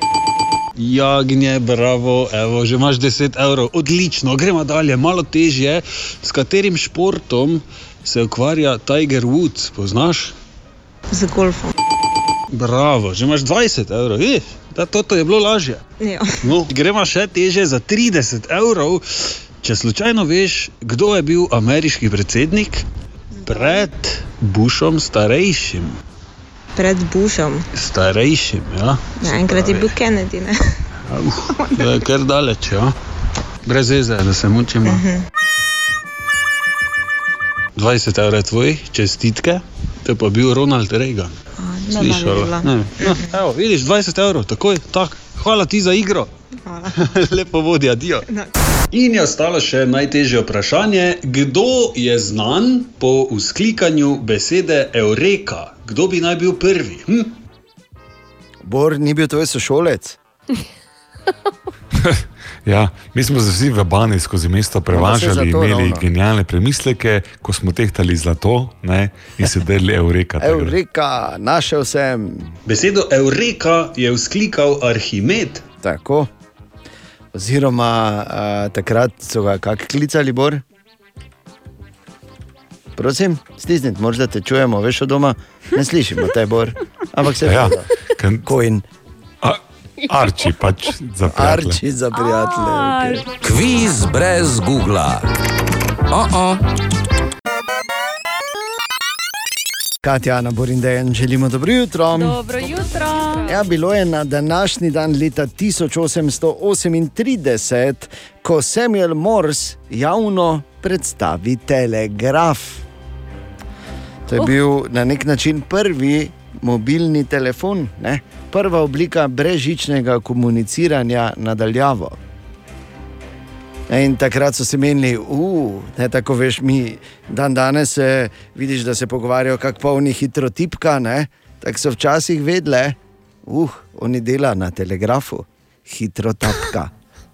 S12: Jagnje, bravo, evo, že imaš 10 evrov, odlično, gremo dalje, malo težje. S katerim športom se ukvarja Tiger Woods, poznaš?
S18: Z golfom.
S12: Bravo, že imaš 20 evrov, vidiš, da toto je bilo lažje.
S18: Ja.
S12: No, gremo še teže za 30 evrov. Če slučajno veš, kdo je bil ameriški predsednik pred Bushom starejšim.
S18: Pred Bushom.
S12: Starejšim, ja.
S18: Ja, enkrat je bil Kennedy.
S12: To je kar daleč, ja. Brez veze, da se mučimo.
S18: Mhm.
S12: 20 evrov je tvoj, čestitke, to je pa bil Ronald Reagan.
S18: no,
S12: Slišala?
S18: ne.
S12: No, evo, vidiš, 20 evrov, takoj, tak. Hvala ti za igro.
S18: Hvala.
S12: Lepo vodi, adijo. In je ostalo še najtežje vprašanje, kdo je znan po vzklikanju besede Eureka? Kdo bi naj bil prvi? Hm?
S7: Bor ni bil tvoj sošolec.
S4: Ja, mi smo se vsi v bani skozi mesto prevažali,
S7: zato
S4: imeli
S7: ravno.
S4: genialne premisleke, ko smo tehtali zlato ne, in se delili Eureka.
S7: Eureka, našel sem.
S12: Besedo Eureka je vzklikal Arhimed.
S7: Tako. Oziroma, uh, takrat so ga kako klicali, Bor? Prosim, stisnite, morda te čujemo, veš od doma, ne slišimo te, Bor. Ampak se
S4: Ja,
S7: vidi. Coin.
S4: Arči pač za prijatelje.
S7: Arči za prijatelje. Okay.
S1: Kviz brez Google. Oh -oh.
S7: Katja, Ana Borindejan, želimo dobro jutro.
S6: Dobro jutro.
S7: Ja, bilo je na današnji dan leta 1838, ko Samuel Morse javno predstavi telegraf. To je
S6: Oh.
S7: bil na nek način prvi mobilni telefon, ne? prva oblika brezžičnega komuniciranja nadaljavo. In takrat so se menili, da tako veš, mi dan danes eh, vidiš, da se pogovarjajo, kako polni hitro tipka. ne. Tako so včasih vedle, uh, oni dela na telegrafu, hitro tapka.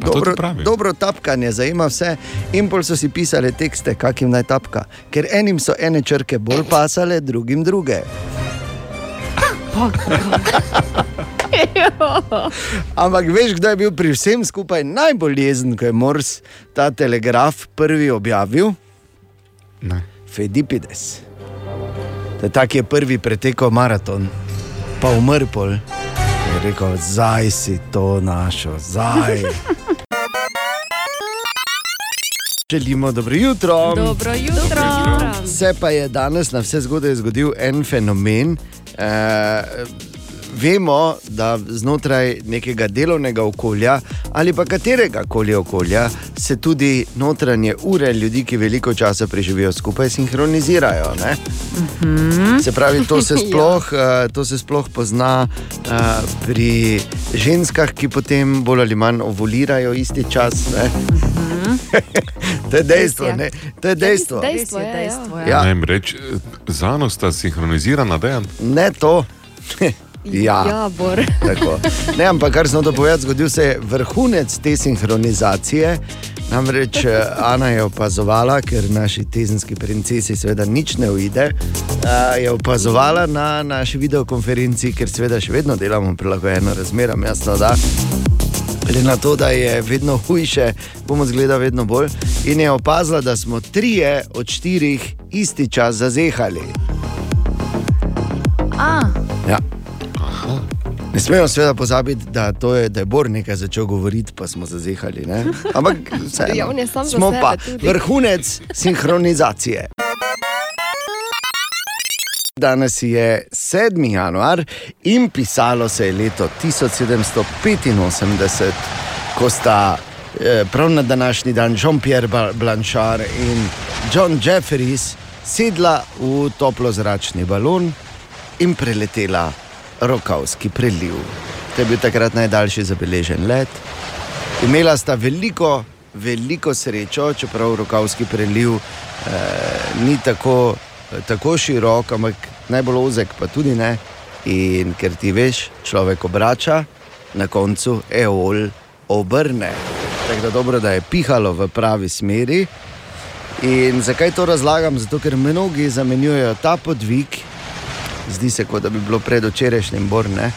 S7: Dobro, dobro tapkanje zajema vse. In pol so si pisali tekste, kakim naj tapka. Ker enim so ene črke bolj pasale, drugim druge. Ampak veš, kdo je bil pri vsem skupaj najbolj jezen, ko je Mors ta telegraf prvi objavil?
S4: Ne.
S7: Fedipides. To je tak je prvi pretekel maraton, pa umrl pol. Je rekel, zdaj si to našel, zdaj. Želimo dobro jutro.
S6: Dobro jutro.
S7: Se pa je danes na vse zgodaj zgodil en fenomen. Eh, vemo, da znotraj nekega delovnega okolja ali pa katerega koli okolja se tudi notranje ure ljudi, ki veliko časa preživijo skupaj, sinhronizirajo. Ne?
S6: Mhm.
S7: Se pravi, to se sploh, uh, to se sploh pozna uh, pri ženskah, ki potem bolj ali manj ovulirajo isti čas. Ne? to je dejstvo.
S3: Je.
S7: Ne? To je dejstvo.
S3: Dejstvo je,
S6: dejstvo,
S3: ja.
S7: Ja.
S4: Ne vem reči, zano sta sinhronizirana, dejan.
S7: Ne to. ja.
S3: Ja, Bor.
S7: Tako. Ne, ampak kar sem to povedal, zgodil se je vrhunec te sinhronizacije. Namreč Ana je opazovala, ker naši tezenski princesi seveda nič ne uide. Je opazovala na naši videokonferenci, ker seveda še vedno delamo prilagojeno razmeram, jasno da. Glede na to, da je vedno hujše, bomo zgleda vedno bolj. In je opazila, da smo trije od štirih isti čas zazehali.
S6: A,
S7: Ja. Ne smemo seveda pozabiti, da, to je, da je Bor nekaj začel govoriti, pa smo zazehali. Ne? Ampak vseeno,
S3: Ja,
S7: smo pa
S3: tudi.
S7: vrhunec sinhronizacije. Danes je 7. januar in pisalo se je leto 1785, ko sta eh, prav na današnji dan Jean-Pierre Blanchard in John Jeffries sedla v toplozračni balon in preletela Rokavski preliv. To je bil takrat najdaljši zabeležen let. Imela sta veliko, veliko srečo, čeprav Rokavski preliv eh, ni tako, tako širok, ampak najbolj ozek, pa tudi ne. In ker ti veš, človek obrača, na koncu eol obrne. Tako da dobro, da je pihalo v pravi smeri. In zakaj to razlagam? Zato, ker mnogi zamenjujejo ta podvig, zdi se, kot da bi bilo predvčerajšnjim borne.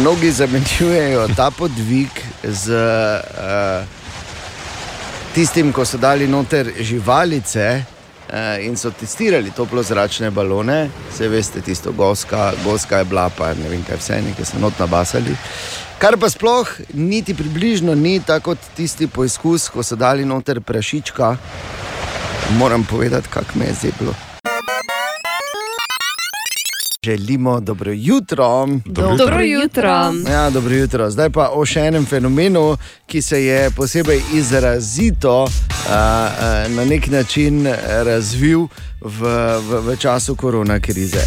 S7: Mnogi zamenjujejo ta podvig z uh, tistim, ko so dali noter živalice uh, in so testirali toplozračne balone. Se veste, tisto goska, goska je bila, pa ne vem kaj vse, nekaj so not nabasali. Kar pa sploh niti približno ni tako kot tisti poizkus, ko so dali noter prašička. Moram povedati, kako me je zeblo. Želimo dobro jutro.
S3: Dobro Dobro jutro. jutro.
S7: Ja, dobro jutro. Zdaj pa o še enem fenomenu, ki se je posebej izrazito uh, uh, na nek način razvil v, v, v času korona krize.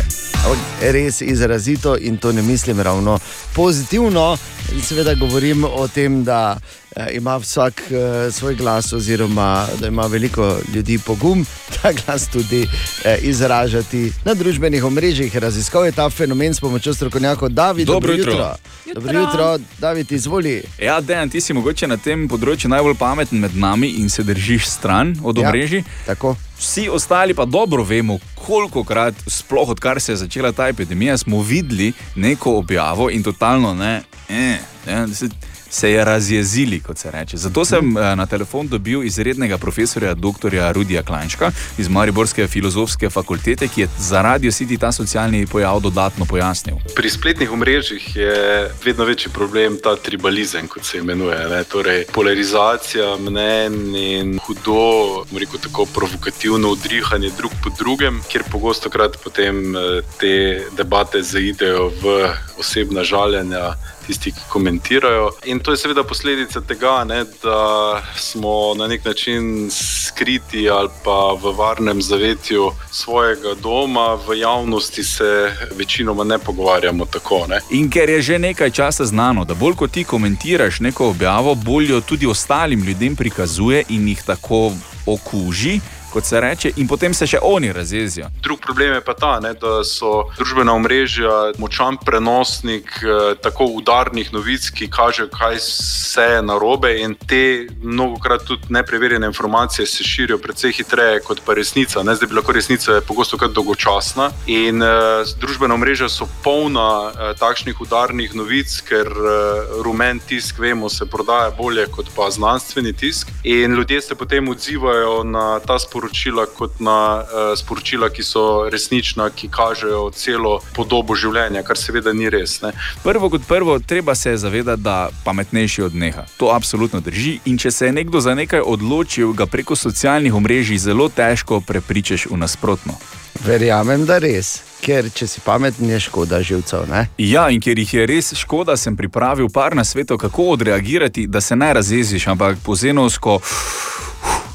S7: Res izrazito in to ne mislim ravno pozitivno. Seveda govorim o tem, da eh, ima vsak eh, svoj glas, oziroma da ima veliko ljudi pogum ta glas tudi eh, izražati na družbenih omrežjih. Raziskal je ta fenomen s pomočjo strokovnjakov David.
S2: Dobro jutro.
S7: jutro. Dobro jutro, David, izvoli.
S2: Ja, Dejan, ti si mogoče na tem področju najbolj pameten med nami in se držiš stran od
S7: Ja,
S2: omrežij.
S7: Tako.
S2: Vsi ostali pa dobro vemo, koliko krat, sploh odkar se je začela ta epidemija, smo videli neko objavo in totalno ne. Eh, ne se, se je razjezili, kot se reče. Zato sem eh, na telefon dobil izrednega profesorja, dr. Rudija Klančka iz Mariborske filozofske fakultete, ki je za Radio City ta socialni pojav dodatno pojasnil.
S24: Pri spletnih omrežjih je vedno večji problem ta tribalizem, kot se imenuje. Ne? Torej, polarizacija mnen in hudo, rekel tako provokativno udrihanje drug po drugem, kjer pogosto krat potem eh, te debate zaidejo v osebna žaljenja. Tisti, ki komentirajo. In to je seveda posledica tega, ne, da smo na nek način skriti ali pa v varnem zavetju svojega doma, v javnosti se večinoma ne pogovarjamo tako. Ne.
S2: In ker je že nekaj časa znano, da bolj kot ti komentiraš neko objavo, bolj jo tudi ostalim ljudem prikazuje in jih tako okuži, kot se reče, in potem se še oni razjezijo.
S24: Drug problem je pa ta, ne, da so družbena omrežja močan prenosnik eh, tako udarnih novic, ki kažejo, kaj se je narobe, in te mnogokrat tudi nepreverjene informacije se širijo precej hitreje kot pa resnica. Ne, zdaj bi lahko resnica pogosto kar dolgočasna. In eh, družbena omrežja so polna eh, takšnih udarnih novic, ker eh, rumen tisk, vemo, se prodaja bolje kot pa znanstveni tisk. In ljudje se potem odzivajo na ta sporočila kot na uh, sporočila, ki so resnična, ki kažejo celo podobo življenja, kar seveda ni res. Ne.
S2: Prvo kot prvo, treba se zavedati, da pametnejši od neha. To absolutno drži. In če se je nekdo za nekaj odločil, ga preko socialnih omrežij zelo težko prepričaš v nasprotno.
S7: Verjamem, da res. Ker če si pameten, je škoda živcev. Ne?
S2: Ja, in ker jih je res škoda, sem pripravil par na svetu, kako odreagirati, da se ne razjeziš, ampak pozenovsko.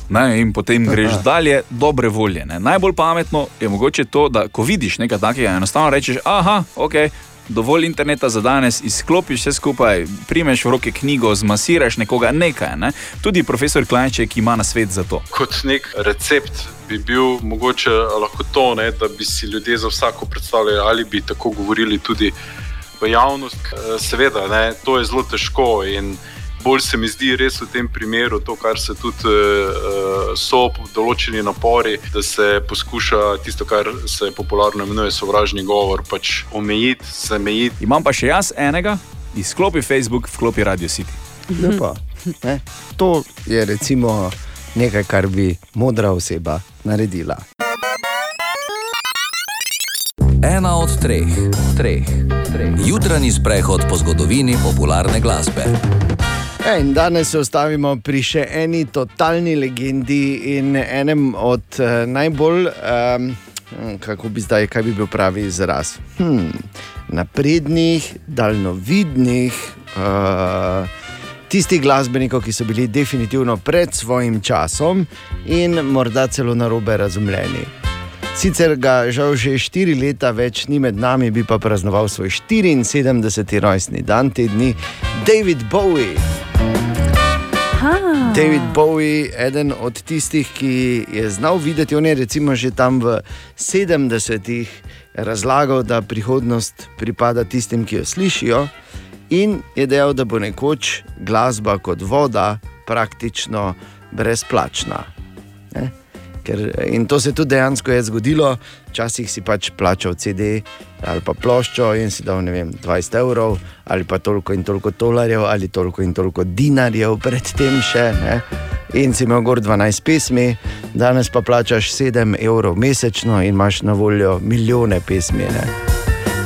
S2: Ne, in potem greš dalje, dobre volje. Ne. Najbolj pametno je mogoče to, da ko vidiš nekaj takega, enostavno rečeš: Ah, ok, dovolj interneta za danes, izklopiš vse skupaj, primeš v roke knjigo, zmasiraš nekoga, nekaj. Ne. Tudi profesor Klajček ima na svet za to.
S24: Kot nek recept bi bil mogoče lahko to, ne, da bi si ljudje za vsako predstavljali, ali bi tako govorili tudi v javnost. Seveda, ne, to je zelo težko. in Bolj se mi zdi res v tem primeru to, kar se tudi uh, so določeni napori, da se poskuša tisto, kar se popularno imenuje sovražni govor, pač omejiti, zamejiti.
S2: Imam pa še jaz enega, izklopi Facebook, vklopi Radio City.
S7: Lepo. Ne? To je recimo nekaj, kar bi modra oseba naredila.
S1: Ena od treh, treh, treh. Jutranji sprehod po zgodovini popularne glasbe.
S7: E, in danes se ustavimo pri še eni totalni legendi in enem od uh, najbolj, um, kako bi zdaj, kaj bi bil pravi izraz, hmm, naprednih, daljnovidnih. Uh, Tistih glasbenikov, ki so bili definitivno pred svojim časom in morda celo na robe razumljeni. Sicer ga žal že štiri leta več ni med nami, bi pa praznoval svoj 74. rojstni dan te dni, David Bowie. David Bowie, eden od tistih, ki je znal videti, on je recimo že tam v 70-ih razlagal, da prihodnost pripada tistim, ki jo slišijo, in je dejal, da bo nekoč glasba kot voda praktično brezplačna. Ne? Ker, in to se tudi dejansko je zgodilo, včasih si pač plačal CD ali pa ploščo in si dal vem, 20 evrov ali pa toliko in toliko dolarjev ali toliko in toliko dinarjev, predtem še. Ne? In si imel gor 12 pesmi, danes pa plačaš 7 evrov mesečno in imaš na voljo milijone pesmi. Ne?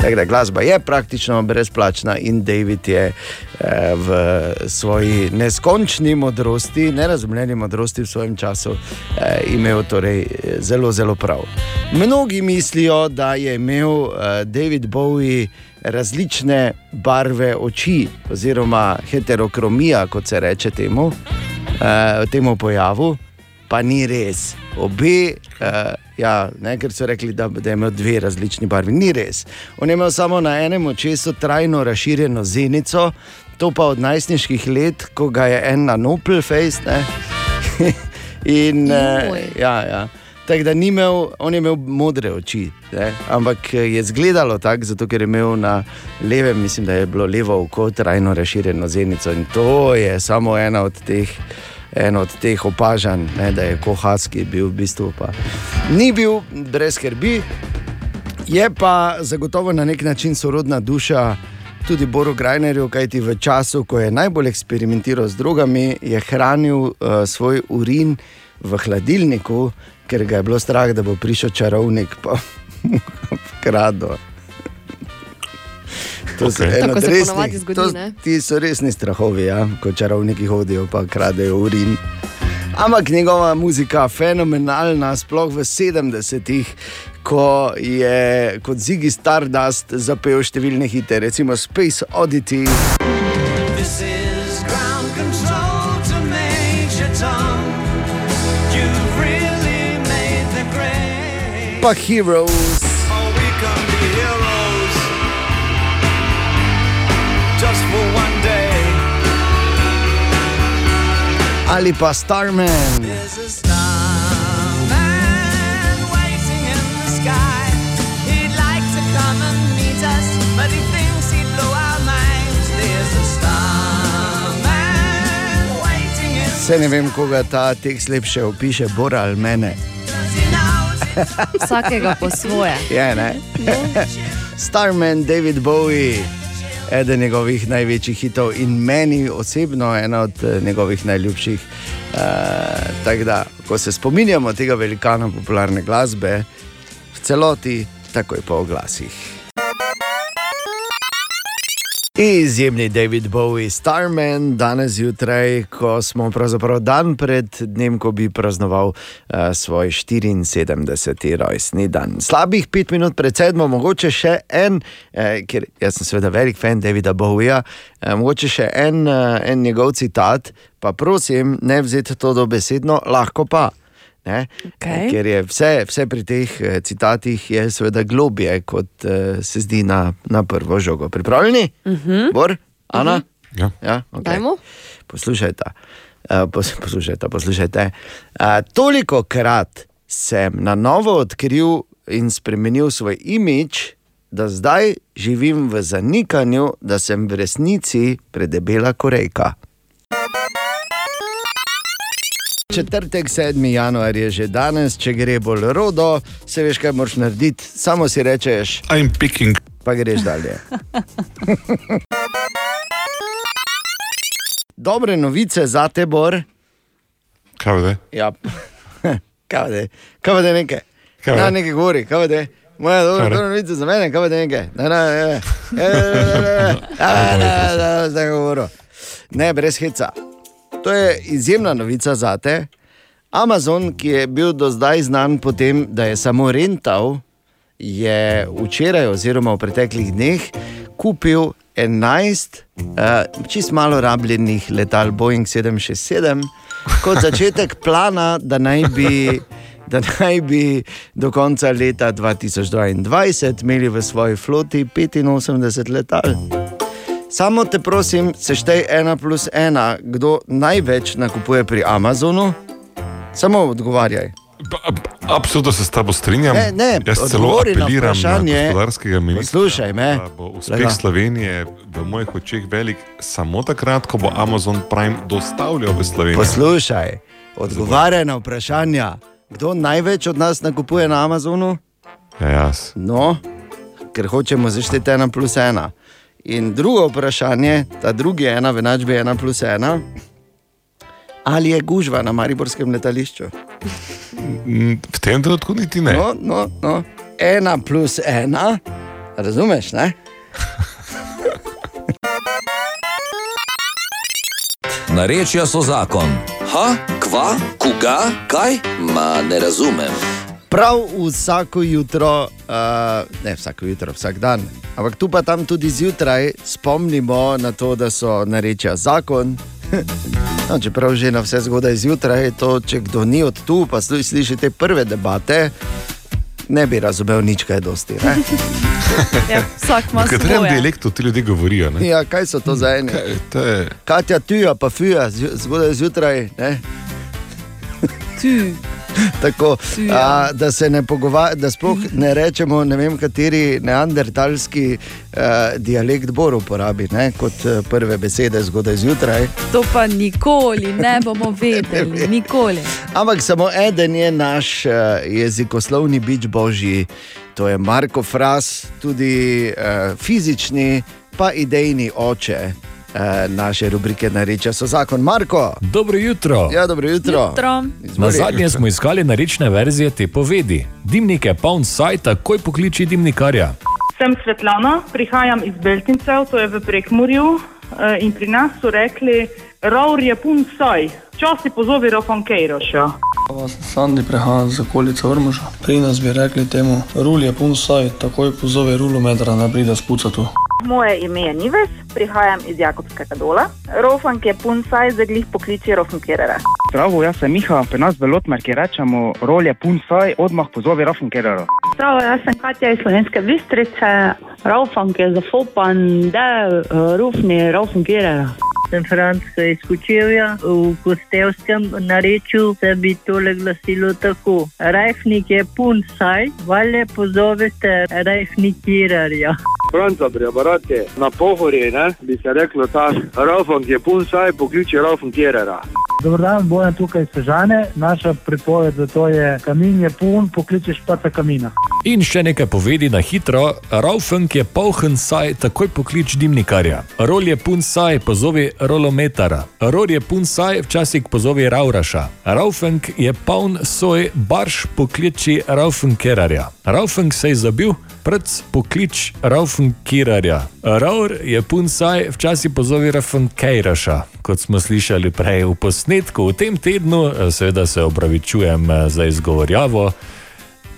S7: Tako da glasba je praktično brezplačna in David je v svoji neskončni modrosti, nerazumljeni modrosti v svojem času eh, imel torej eh, zelo, zelo prav. Mnogi mislijo, da je imel eh, David Bowie različne barve oči, oziroma heterokromija, kot se reče temu, eh, temu pojavu, pa ni res. Obe, eh, ja, ne, ker so rekli, da, da imel dve različni barvi, ni res. On je imel samo na enem očesu trajno razširjeno zenico, to pa od najstniških let, ko ga je en na Nopel face. In, eh,
S3: Joj.
S7: ja, ja. Tako da ni imel, on je imel modre oči, ne? ampak eh, je izgledalo tako, zato ker je imel na levem, mislim, da je bilo levo oko trajno razširjeno zenico in to je samo ena od teh. En od teh opažanj, ne, da je Kohaski bil v bistvu pa. Ni bil brez skrbi, je pa zagotovo na nek način sorodna duša tudi Boru Grajnerju, kajti v času, ko je najbolj eksperimentiral z drogami, je hranil uh, svoj urin v hladilniku, ker ga je bilo strah, da bo prišel čarovnik pa mu krado. To so eno
S3: Tako se
S7: resnih-
S3: ponavadi zgodi,
S7: to-
S3: ne?
S7: Ti so resni strahovi, ja? ko čarovniki hodijo pa kradejo urin. Ampak njegova muzika je fenomenalna, sploh v 70-ih, ko je kot Ziggy Stardust zapel številne hite, recimo Space Oddity.
S15: Really.
S7: Pa Heroes.
S15: Oh, heroes just for one day.
S7: ali pa
S15: starman waiting in
S7: Se ne vem, koga ta tekst lepše opiše, Bora ali mene.
S6: Vsakega po svoje.
S7: Je, ne? Starman David Bowie, eden njegovih največjih hitov in meni osebno ena od eh, njegovih najljubših. Uh, Tako da, ko se spominjamo tega velikana popularne glasbe, v celoti, takoj po oglasih. Izjemni David Bowie, Starman, danes zjutraj, ko smo pravzaprav dan pred dnem, ko bi praznoval uh, svoj 74. rojstni dan. Slabih pet minut pred sedmo, mogoče še en, eh, ker jaz sem seveda velik fan Davida Bowieja, eh, mogoče še en, eh, en njegov citat, pa prosim, ne vzeti to dobesedno, lahko pa. Ne?
S6: Okej.
S7: Ker je vse, vse pri teh eh, citatih je seveda globje, kot eh, se zdi na, na prvo žogo. Pripravljeni?
S6: Mhm.
S7: Bor, Ana?
S4: Ja.
S7: ja okay.
S3: Dajmo.
S7: Poslušajte. Uh, pos, poslušajte, poslušajte. Uh, toliko krat sem na novo odkril in spremenil svoj imič, da zdaj živim v zanikanju, da sem v resnici predebela korejka. Četrtek, 7. januar je že danes, če gre bolj rodo, se veš, kaj moraš narediti, samo si rečeš:
S4: I'm picking.
S7: Pa greš dalje. Dobre novice za te, Bor.
S4: Kaj vede?
S7: Ja, kaj vede, kaj vede nekaj.
S4: Kaj
S7: Ja,
S4: vede?
S7: nekaj govori, kaj vede. Moja dobra, dobra novica za mene, kaj vede nekaj. Ne, ne, ne, ne. Ne, ne, ne, ne, ne, ne, ne, ne, zdaj govorim. Ne, brez heca. To je izjemna novica za te. Amazon, ki je bil do zdaj znan po tem, da je samo rental, je včeraj, oziroma v preteklih dneh, kupil 11 uh, čist malo rabljenih letal Boeing 767, kot začetek plana, da naj bi. Da naj bi do konca leta 2022 imeli v svoji floti 85 letal. Samo te prosim, seštej ena plus ena, kdo največ nakupuje pri Amazonu. Samo odgovarjaj.
S4: Absolutno se s tabo strinjam.
S7: Ne, ne,
S4: Jaz celo
S7: na
S4: apeliram na,
S7: vprašanje.
S4: gospodarskega ministra.
S7: Poslušaj me.
S4: da bo uspeh
S7: Lega.
S4: Slovenije v mojih očeh velik samo takrat, ko bo Amazon Prime dostavljal v Slovenijo.
S7: Poslušaj, odgovarjaj na vprašanja. Kdo največ od nas nakupuje na Amazonu?
S4: Ja, jaz.
S7: No, ker hočemo zaštiti ena plus ena. In drugo vprašanje, ta drugi je ena v enačbi ena plus ena. Ali je gužva na Mariborskem letališču?
S4: Mm, V tem trenutku niti ne.
S7: No, no, no. Ena plus ena Razumeš, ne?
S1: Narečja so zakon. Ha, kva, koga, kaj? Ma ne razumem.
S7: Prav vsako jutro, uh, ne vsako jutro, vsak dan, ampak tu pa tam tudi zjutraj spomnimo na to, da so narečja zakon. No, čeprav že na vse zgodaj zjutraj, to, če kdo ni od tu, pa sli- sliši te prve debate, ne bi razumel nič kaj dosti. Ne?
S6: Ja, vsak ima
S4: V katerem
S6: svoje.
S4: dialektu ti ljudje govorijo? Ne?
S7: Ja, kaj so to za ene?
S4: Kaj, to je...
S7: Katja, tuja, pa fuja, zgodaj zjutraj. Ne?
S6: Tu.
S7: Tako,
S6: Tuja.
S7: a, da se ne pogovarjamo, da sploh ne rečemo, ne vem, kateri neandertalski uh, dialekt Bor uporabi ne, kot eh, prve besede zgodaj zjutraj.
S6: To pa nikoli ne bomo vedeli, nikoli.
S7: Ampak samo eden je naš uh, jezikoslovni bič božji, to je Marko Fras, tudi uh, fizični, pa idejni oče naše rubrike Nareča so zakon. Marko,
S25: Dobro jutro.
S7: ja, dobro jutro.
S25: Na zadnje smo iskali narečne verzije te povedi. Dimnik je poln saj, takoj pokliči dimnikarja.
S26: Sem Svetlana, prihajam iz Beltincev, to je v Prekmurju. eh, In pri nas so rekli, Pun saj, časi pozovi Rofankejroša.
S20: Sandi prehajam z okolice Vrmuža. Pri nas bi rekli temu, rul je pun saj, takoj pozove rulometra, da pride spucati.
S27: Moje ime je Nives, prihajam iz Jakobskega dola. Rofank je puncaj, zaglih pokliči Rofankerera.
S28: Zdravo, jaz sem Miha, pri nas v Lotmarki rečemo, rol je pun saj, odmah pozove Raffenkerero.
S29: Zdravo, jaz sem Katja iz Slovenske Bistrice, Raufank je zafopan, da uh, rufni Raufankirera.
S30: Sem Franca iz Kučevja, v Kostevskem narečju se bi tole glasilo tako. Rajfnik je pun saj, valje pozovete rajfnikirarja.
S31: Franca pri aparati na pohori, ne, bi se reklo ta Raufan, ki je pun saj, pokliče Raufan Kjerera.
S32: Dobro dan, bojem tukaj Sežane. Naša pripoved za to je: kamin je pun, pokličeš pa ta kamina.
S25: In še nekaj povedi na hitro. Raufenk je polhen saj, takoj poklič dimnikarja. Rol je pun saj, pozovi rolometara. Ror je pun saj, včasih pozovi Rauraša. Raufenk je poln soj, barš pokliči Raufenkerarja. Raufenk se je zabil, prc poklič Raufenkerarja. Raur je pun saj, včasih pozovi Raufenkeraša. Kot smo slišali prej v posnetku v tem tednu, eh, seveda se opravičujem eh, za izgovorjavo.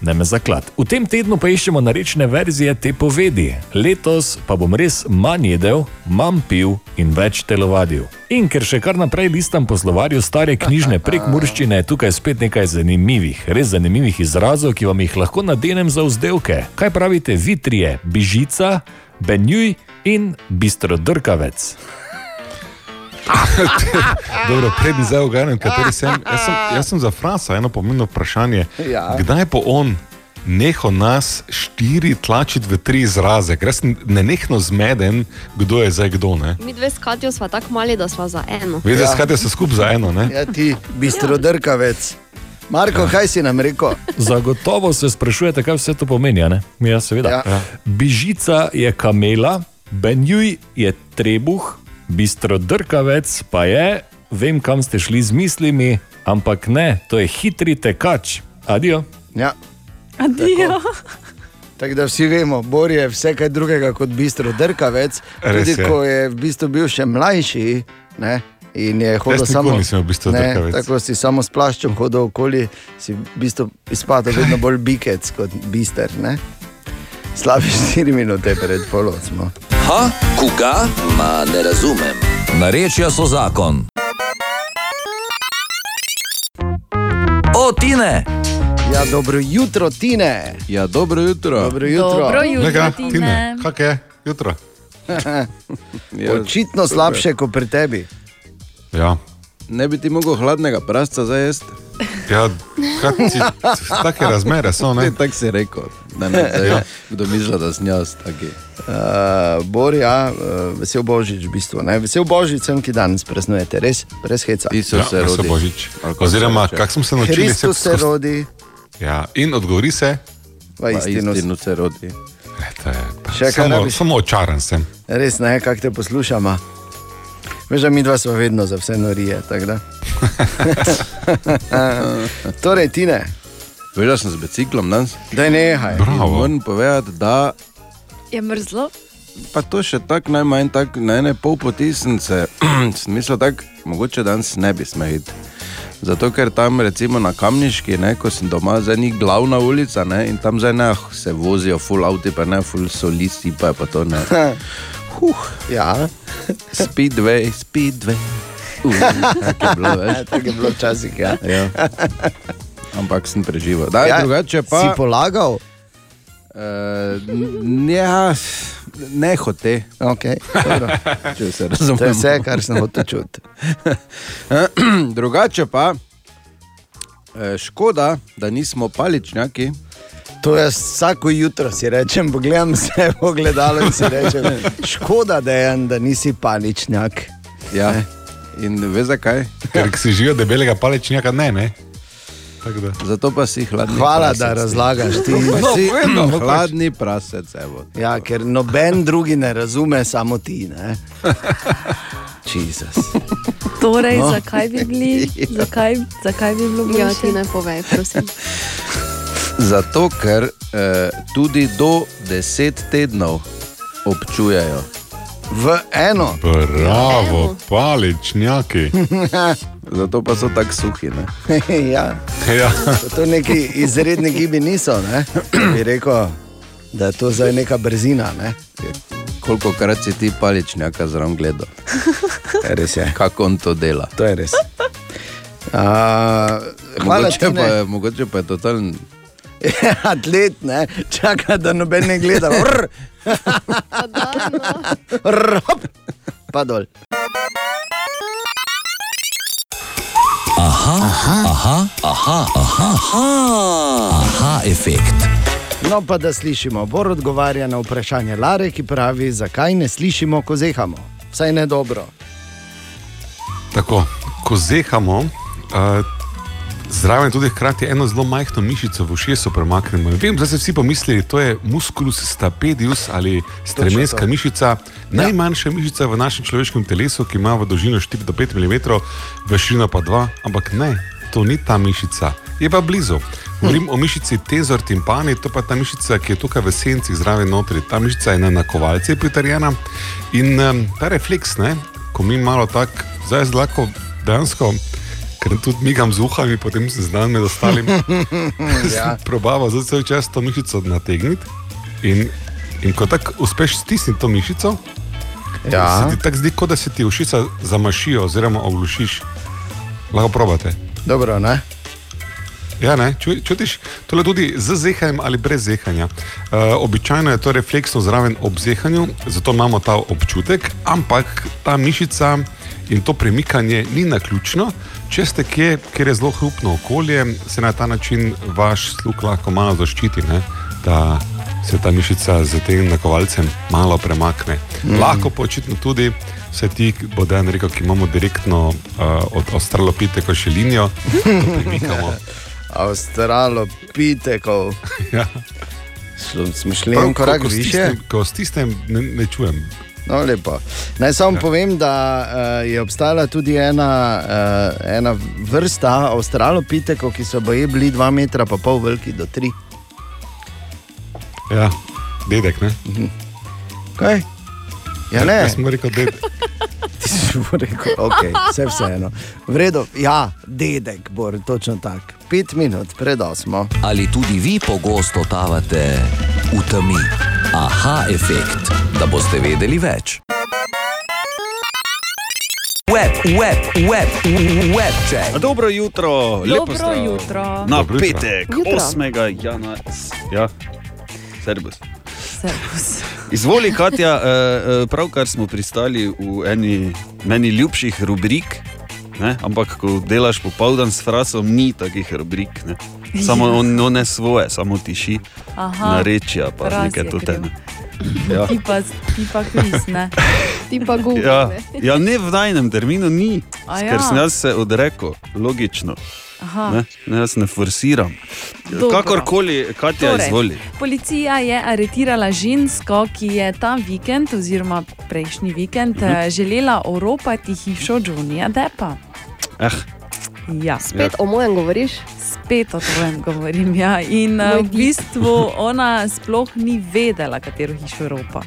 S25: Ne me zaklad. V tem tednu pa iščemo narečne verzije te povedi. Letos pa bom res manj jedel, manj pil in več telovadil. In ker še kar naprej listam po slovarju stare knjižne prekmurščine, je tukaj spet nekaj zanimivih, res zanimivih izrazov, ki vam jih lahko nadenem za vzdevke. Kaj pravite vitrije, bižica, benjuj in bistrodrkavec?
S4: Dobro, prednji zdaj uganem, kateri sem. Jaz sem, jaz sem za Franca eno pomembno vprašanje.
S7: Ja.
S4: Kdaj bo on nehal nas štiri tlačiti v tri izraze? Ker sem nenehno zmeden, kdo je zdaj kdo. Ne?
S3: Mi dve s Katjo smo tako mali, da smo za eno.
S4: Vedeti, ja. skate se skupaj za eno. Ne?
S7: Ja, ti bistrodrkavec. Marko,
S4: Ja.
S7: kaj si nam rekel?
S25: Zagotovo se sprašujete, kaj vse to pomeni. a ne? Ja, seveda.
S7: Ja.
S25: Ja. Bižica je kamela, benjuj je trebuh, bistrodrkavec pa je, vem, kam ste šli z mislimi, ampak ne, to je hitri tekač. Adijo.
S7: Ja.
S6: Adijo.
S7: Tako da vsi vemo, Bor je vse kaj drugega kot bistro drkavec.
S4: Res
S7: Tudi
S4: je.
S7: ko je v bistvu bil še mlajši. Ne? In je hodil
S4: nikoli
S7: samo,
S4: nisem bil bistrodrkavec.
S7: tako si samo s plaščem hodil okoli, si v bistvu izpadel vedno bolj bikec kot bister. Ne? Slabi 4 minute pred polom smo.
S1: Ha, koga? Ma ne razumem. Narečja so zakon. O, Tine!
S7: Ja, dobro jutro, Tine.
S5: Ja, dobro jutro.
S7: Dobro jutro.
S6: Dobro jutro,
S4: Lega,
S6: Tine.
S4: Tine, kak je jutro?
S7: Očitno slabše kot pri tebi.
S4: Ja.
S5: Ne bi ti mogel hladnega prasca zdaj jesti?
S4: Ja, kaj si, take razmere so, ne?
S5: Tako si rekel. Da ne, zdaj,
S4: Ja.
S5: Kdo misli, da sem jaz taki.
S7: Uh, Bor, ja, uh, vesel božič, v bistvu. Ne? Vesel božič, sem ki danes praznujete, res, brez heca.
S5: Isus se
S4: Ja,
S5: rodi.
S4: vesel Božič. Oziroma, kak smo se naučili,
S7: Kristus se
S4: skozi-
S7: rodi,
S4: Ja, in odgovori se.
S7: v istinu.
S5: istinu se rodi.
S7: Še kaj
S4: Samo,
S7: rabiš?
S4: samo očaran sem.
S7: Res ne, kako te poslušamo. Veš, da mi dva smo vedno za vse norije. da. torej, Tine.
S5: Veš, da sem z biciklom danes?
S7: Daj nehaj.
S5: In Moram povedati, da
S6: Je mrzlo?
S5: Pa to še tako najmanj, tako na ene pol poti sem se, sem mislil, tako mogoče danes ne bi smel iti. Zato, ker tam recimo na Kamniški, ne, ko sem doma, zdaj ni glavna ulica ne, in tam zdaj ne, ah, se vozijo full avti, pa ne full solisti, pa je pa to ne. Huh,
S7: ja.
S5: Speedway, speedway. Uh, tako je bilo.
S7: Tako je bilo včasih, ja.
S5: ja. Ampak sem preživel. Da,
S7: Ja,
S5: drugače pa.
S7: si polagal?
S5: Uh, ja, ne hote.
S7: Okay.
S5: Če se
S7: To je vse, kar sem hotel čuti.
S5: drugače pa, eh, škoda, da nismo paličnjaki.
S7: To jaz vsako jutro si rečem, pogledam se v ogledalo in si rečem, škoda, da, je, da nisi paničnjak.
S5: Ja. In veš zakaj?
S4: Ker si živel debelega palečnjaka, ne, ne. Da.
S5: Zato pa si hladni.
S7: Hvala,
S5: prasec.
S7: da razlagaš ti.
S5: No,
S7: Si-
S5: vedno,
S7: pač-
S5: hladni prasec, evo.
S7: Ja, ker noben drugi ne razume, samo ti. Ne? Jezus.
S6: Torej,
S7: No.
S6: no. zakaj bi bili, zakaj, zakaj bi bilo boljše?
S3: Ja, ti ne povej, prosim.
S5: Zato, ker eh, tudi do 10 tednov občujejo.
S7: V eno.
S4: Bravo, paličnjaki.
S5: Zato pa so tako suhi. Ne?
S7: ja.
S4: Ja.
S7: To neki izredni gibi niso, ne? bi rekel, da je to zdaj neka brzina. Ne?
S5: Koliko krat si ti paličnjaka zraven gledal?
S7: Res je.
S5: Kako on to dela?
S7: To je res. Uh, hvala,
S5: Mogoče pa, je, mogoče pa je totalen.
S7: Atlet, ne? čaka, da noben ne gleda. Vrr. Vrr, hop. Pa dol.
S1: Aha, aha, aha, aha, aha, aha, aha efekt.
S7: No, pa da slišimo. Bor odgovarja na vprašanje Lare, ki pravi, zakaj ne slišimo, ko zehamo. Vsaj ne dobro.
S4: Tako, ko zehamo, uh, zraven tudi hkrati eno zelo majhno mišico v ušesu premaknemo. Vem, da ste vsi pomislili, to je musculus stapedius ali stremenska
S7: to.
S4: mišica, najmanjša mišica v našem človeškem telesu, ki ima v dolžino 4 do 5 mm, v širino pa 2, ampak ne, to ni ta mišica, je pa blizu. Govorim o mišici tezor timpani, to pa je ta mišica, ki je tukaj v senci zraven notri. Ta mišica je na nakovalce pritrjena in um, ta refleks, ne, ko mi malo tako, zdaj zelo lahko dejansko, ker tudi migam z uhami, potem se znam med ostalim.
S7: Ja.
S4: Probava zdaj cel čas to mišico nategniti in, in ko tako uspeš stisniti to mišico,
S7: Ja.
S4: se ti tako zdi, kot da se ti ušica zamašijo oziroma oglušiš. Lahko probate.
S7: Dobro, ne?
S4: Ja, ne, čutiš, tole tudi z zehanjem ali brez zehanja. Uh, običajno je to refleksno zraven ob zehanju, zato imamo ta občutek, ampak ta mišica in to premikanje ni na ključno. Če ste kje, kjer je zelo hrupno okolje, se na ta način vaš sluh lahko malo zaščiti, ne? da se ta mišica z tem nakovalcem malo premakne. Mm. Lahko pa očitno tudi, vse ti, bo dan rekel, ki imamo direktno uh, od Australopiteko še linijo, to premikamo.
S7: Avstralopitekov.
S4: Ja.
S7: Smišljen
S4: Prav, ko-
S7: korak
S4: ko
S7: više.
S4: stisnem- Ko stisnem, ne, ne čujem.
S7: No, lepo. Naj samo ja. povem, da uh, je obstajala tudi ena, uh, ena vrsta avstralopitekov, ki so boje bili 2 metra, pa pol veliki do 3.
S4: Ja, dedek, ne?
S7: Kaj? Ja, ne.
S4: Jaz sem rekel, dedek.
S7: Ti si mu rekel, okay, vse vseeno. V redu, ja, dedek, bor, točno tako. Pet minut pred osmo.
S1: Ali tudi vi pogosto totavate v temi? Aha, efekt, da boste vedeli več. Web, web, web, web check.
S12: Dobro jutro, lepo
S6: Dobro jutro.
S12: Na
S6: Dobro
S12: petek,
S6: Jutro.
S12: 8. januarja. Ja, servus.
S6: Servus.
S12: Izvoli, Katja, eh, eh, pravkar smo pristali v eni meni ljubših rubrik. Ne? Ampak, ko delaš popoldan s frasom, ni takih rubrik. Ne? Samo
S6: Ja.
S12: on, on ne svoje, samo tiši,
S6: Aha,
S12: narečja, pa nekaj teme. Ja.
S6: Ti pa, ti pa kviz, ne?
S3: Ti pa Google.
S12: Ja,
S3: ne.
S12: ja, ne v najnem terminu ni,
S6: A
S12: ker
S6: ja.
S12: sem jaz se odrekel, logično.
S6: Aha.
S12: Ne, ne, jaz ne forsiram.
S6: Dobro.
S12: Kakorkoli, Katja,
S6: Torej,
S12: izvoli.
S6: Policija je aretirala žensko, ki je ta vikend, oziroma prejšnji vikend,
S12: Mhm.
S6: eh, želela oropati hišo Johnnyja Deppa.
S12: Eh,
S6: Ja.
S3: Spet o mojem govoriš?
S6: Spet o tem govorim. Ja. In uh, v bistvu ona sploh ni vedela, katero hišo ropa.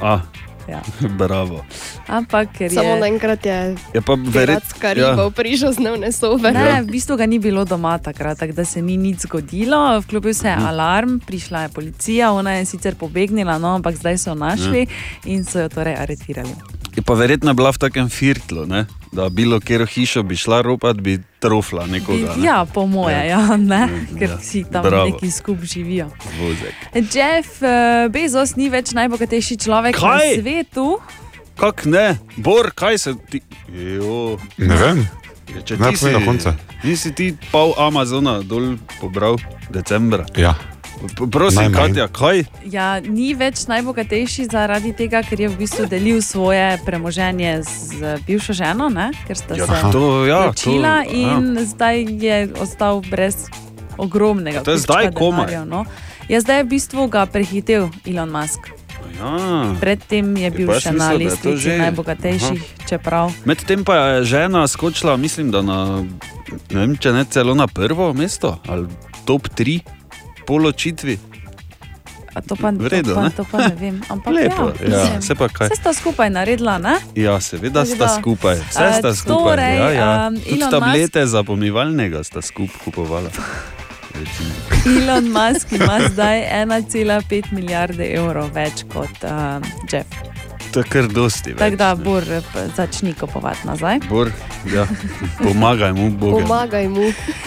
S12: A,
S6: Ja.
S12: bravo.
S6: Ampak ker je.
S3: Samo naenkrat je
S12: Je pa verjetno.
S3: piratska riba ja. prišla z dnevne sobe.
S6: Ne, v bistvu ga ni bilo doma takrat, tako da se ni nič zgodilo. Vklopil se je alarm, prišla je policija, ona je sicer pobegnila, no, ampak zdaj so jo našli in so jo torej aretirali.
S12: Je pa verjetno bila v takem firtlu, ne? Da bilo kjer hišo bi šla ropat, bi trofla nekoga. Ne?
S6: Ja, po moje, ja, ne, ker vsi tam
S12: Bravo.
S6: neki skupaj živijo.
S12: Vozek.
S6: Jeff uh, Bezos ni več najbogatejši človek
S12: Kaj?
S6: na svetu.
S12: Kak ne, Bor, kaj se ti. Jo.
S4: Ne vem.
S12: Ja, Če ti
S4: povej do konca.
S12: nisi ti pol Amazona dol pobral decembra.
S4: Ja.
S12: Prosim,
S4: Najmanj.
S12: Katja, kaj?
S6: Ja, ni več najbogatejši zaradi tega, ker je v bistvu delil svoje premoženje z bivšo ženo, ne? ker sta
S12: Ja,
S6: se
S12: to- ja,
S6: ločila
S12: to-
S6: in zdaj je ostal brez ogromnega
S12: To je zdaj komaj.
S6: No. Ja, zdaj je v bistvu ga prehitel Elon Musk.
S12: Ja.
S6: Predtem je bil
S12: pa jaz
S6: še na
S12: je
S6: listici
S12: že-
S6: najbogatejših, čeprav
S12: Medtem pa je žena skočila, mislim, da na, ne vem, če ne celo na prvo mesto ali top 3 po ločitvi.
S6: A to pa,
S12: V redu,
S6: to, pa,
S12: ne?
S6: to pa ne vem. Ampak
S12: Lepo,
S6: ja,
S12: ja, se pa kaj.
S6: Vse sta skupaj naredila, ne?
S12: Ja, seveda sta skupaj, vse sta skupaj.
S6: torej,
S12: ja, ja.
S6: um,
S12: Tudi tablete za pomivalnega sta skupaj kupovala.
S6: Elon Musk ima zdaj 1,5 milijarde evrov več kot uh, Jeff.
S12: To je kar dosti.
S6: Tako da. Bor eh, začni kupovati nazaj.
S12: Bor, ja, pomagaj mu, Bog.
S3: Pomagaj mu.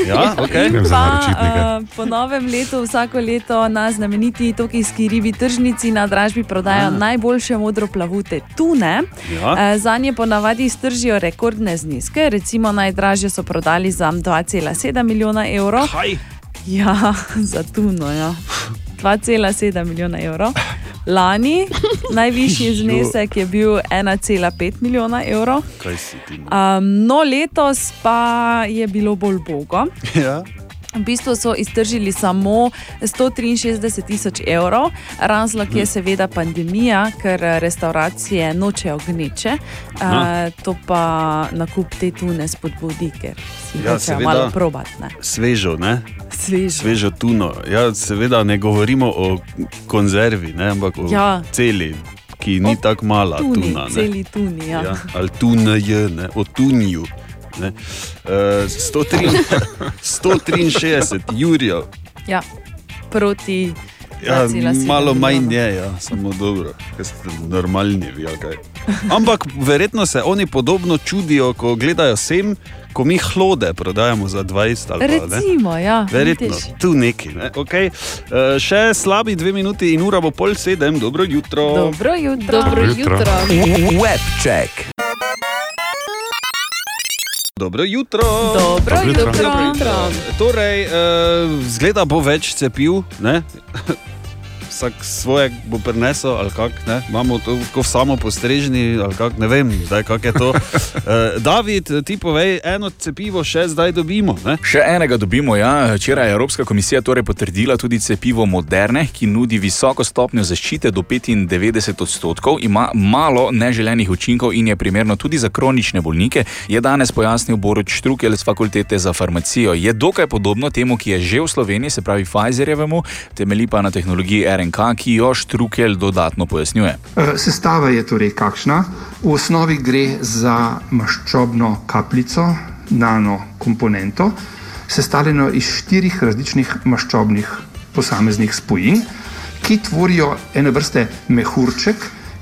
S12: Ja, za
S6: pa, uh, po novem letu vsako leto na znameniti tokijski ribi tržnici na dražbi prodajo
S12: Ah.
S6: najboljše modroplavute tune.
S12: Ja.
S6: Uh, Za nje ponavadi iztržijo rekordne zneske, recimo najdražje so prodali za 2,7 milijona evrov.
S12: Kaj?
S6: Ja, za tuno. Ja. 2,7 milijona evrov. Lani najvišji znesek je bil 1,5 milijona evrov. Um, no, letos pa je bilo bolj bogo.
S12: Ja.
S6: V bistvu so iztržili samo 163 tisoč evrov. Razlog
S12: Mhm.
S6: je seveda pandemija, ker restauracije nočejo gneče. Uh, to pa nakup te tune spodbudi, ker si
S12: Ja,
S6: hočejo malo probati. Ne?
S12: Svežo, ne?
S6: Svežo.
S12: Svežo tuno. Ja, seveda ne govorimo o konzervi, ne, ampak o
S6: Ja.
S12: celi, ki ni tako mala
S6: Tuni,
S12: tuna. Ne?
S6: celi tuni. Ja.
S12: Ja, ali tunj, ne, o tunju. Ne. Uh, 163 jurjev.
S6: Ja. Proti
S12: Ja,
S6: 2,7
S12: malo manj je, ja, samo dobro, ker ste normalni. vi. Ampak verjetno se oni podobno čudijo, ko gledajo sem, ko mi hlode prodajamo za 20 ali pa ne.
S6: Recimo, ja.
S12: Verjetno,
S6: vidiš.
S12: tu neki. Ne? Okay. Uh, še slabi dve minuti in ura bo pol sedem, dobro jutro.
S6: Dobro jutro.
S3: Dobro jutro.
S1: Webcheck.
S12: Dobro jutro.
S6: Dobro
S12: Dobro jutro.
S6: jutro.
S12: Dobro jutro. Torej, uh, zgleda bo več cepiv, ne? Vsak svoje bo prinesel, ali kako ne, imamo to kot samo postrežni, ali kako ne vem, zdaj kak je to. Uh, David, ti povej, eno cepivo še zdaj dobimo. Ne?
S2: Še enega dobimo, ja. Včeraj je Evropska komisija torej potrdila tudi cepivo Moderne, ki nudi visoko stopnjo zaščite do 95 odstotkov, ima malo neželenih učinkov in je primerno tudi za kronične bolnike, je danes pojasnil Boruč Štrukel z fakultete za farmacijo. Je dokaj podobno temu, ki je že v Sloveniji, se pravi Pfizerjevemu, temelji pa na tehnologiji RNK, ki jo Štrukel dodatno pojasnjuje.
S33: Eh, Sestava je torej kakšna? V osnovi gre za maščobno kapljico, nano komponento, sestavljeno iz štirih različnih maščobnih posameznih spojin, ki tvorijo ene vrste mehurček,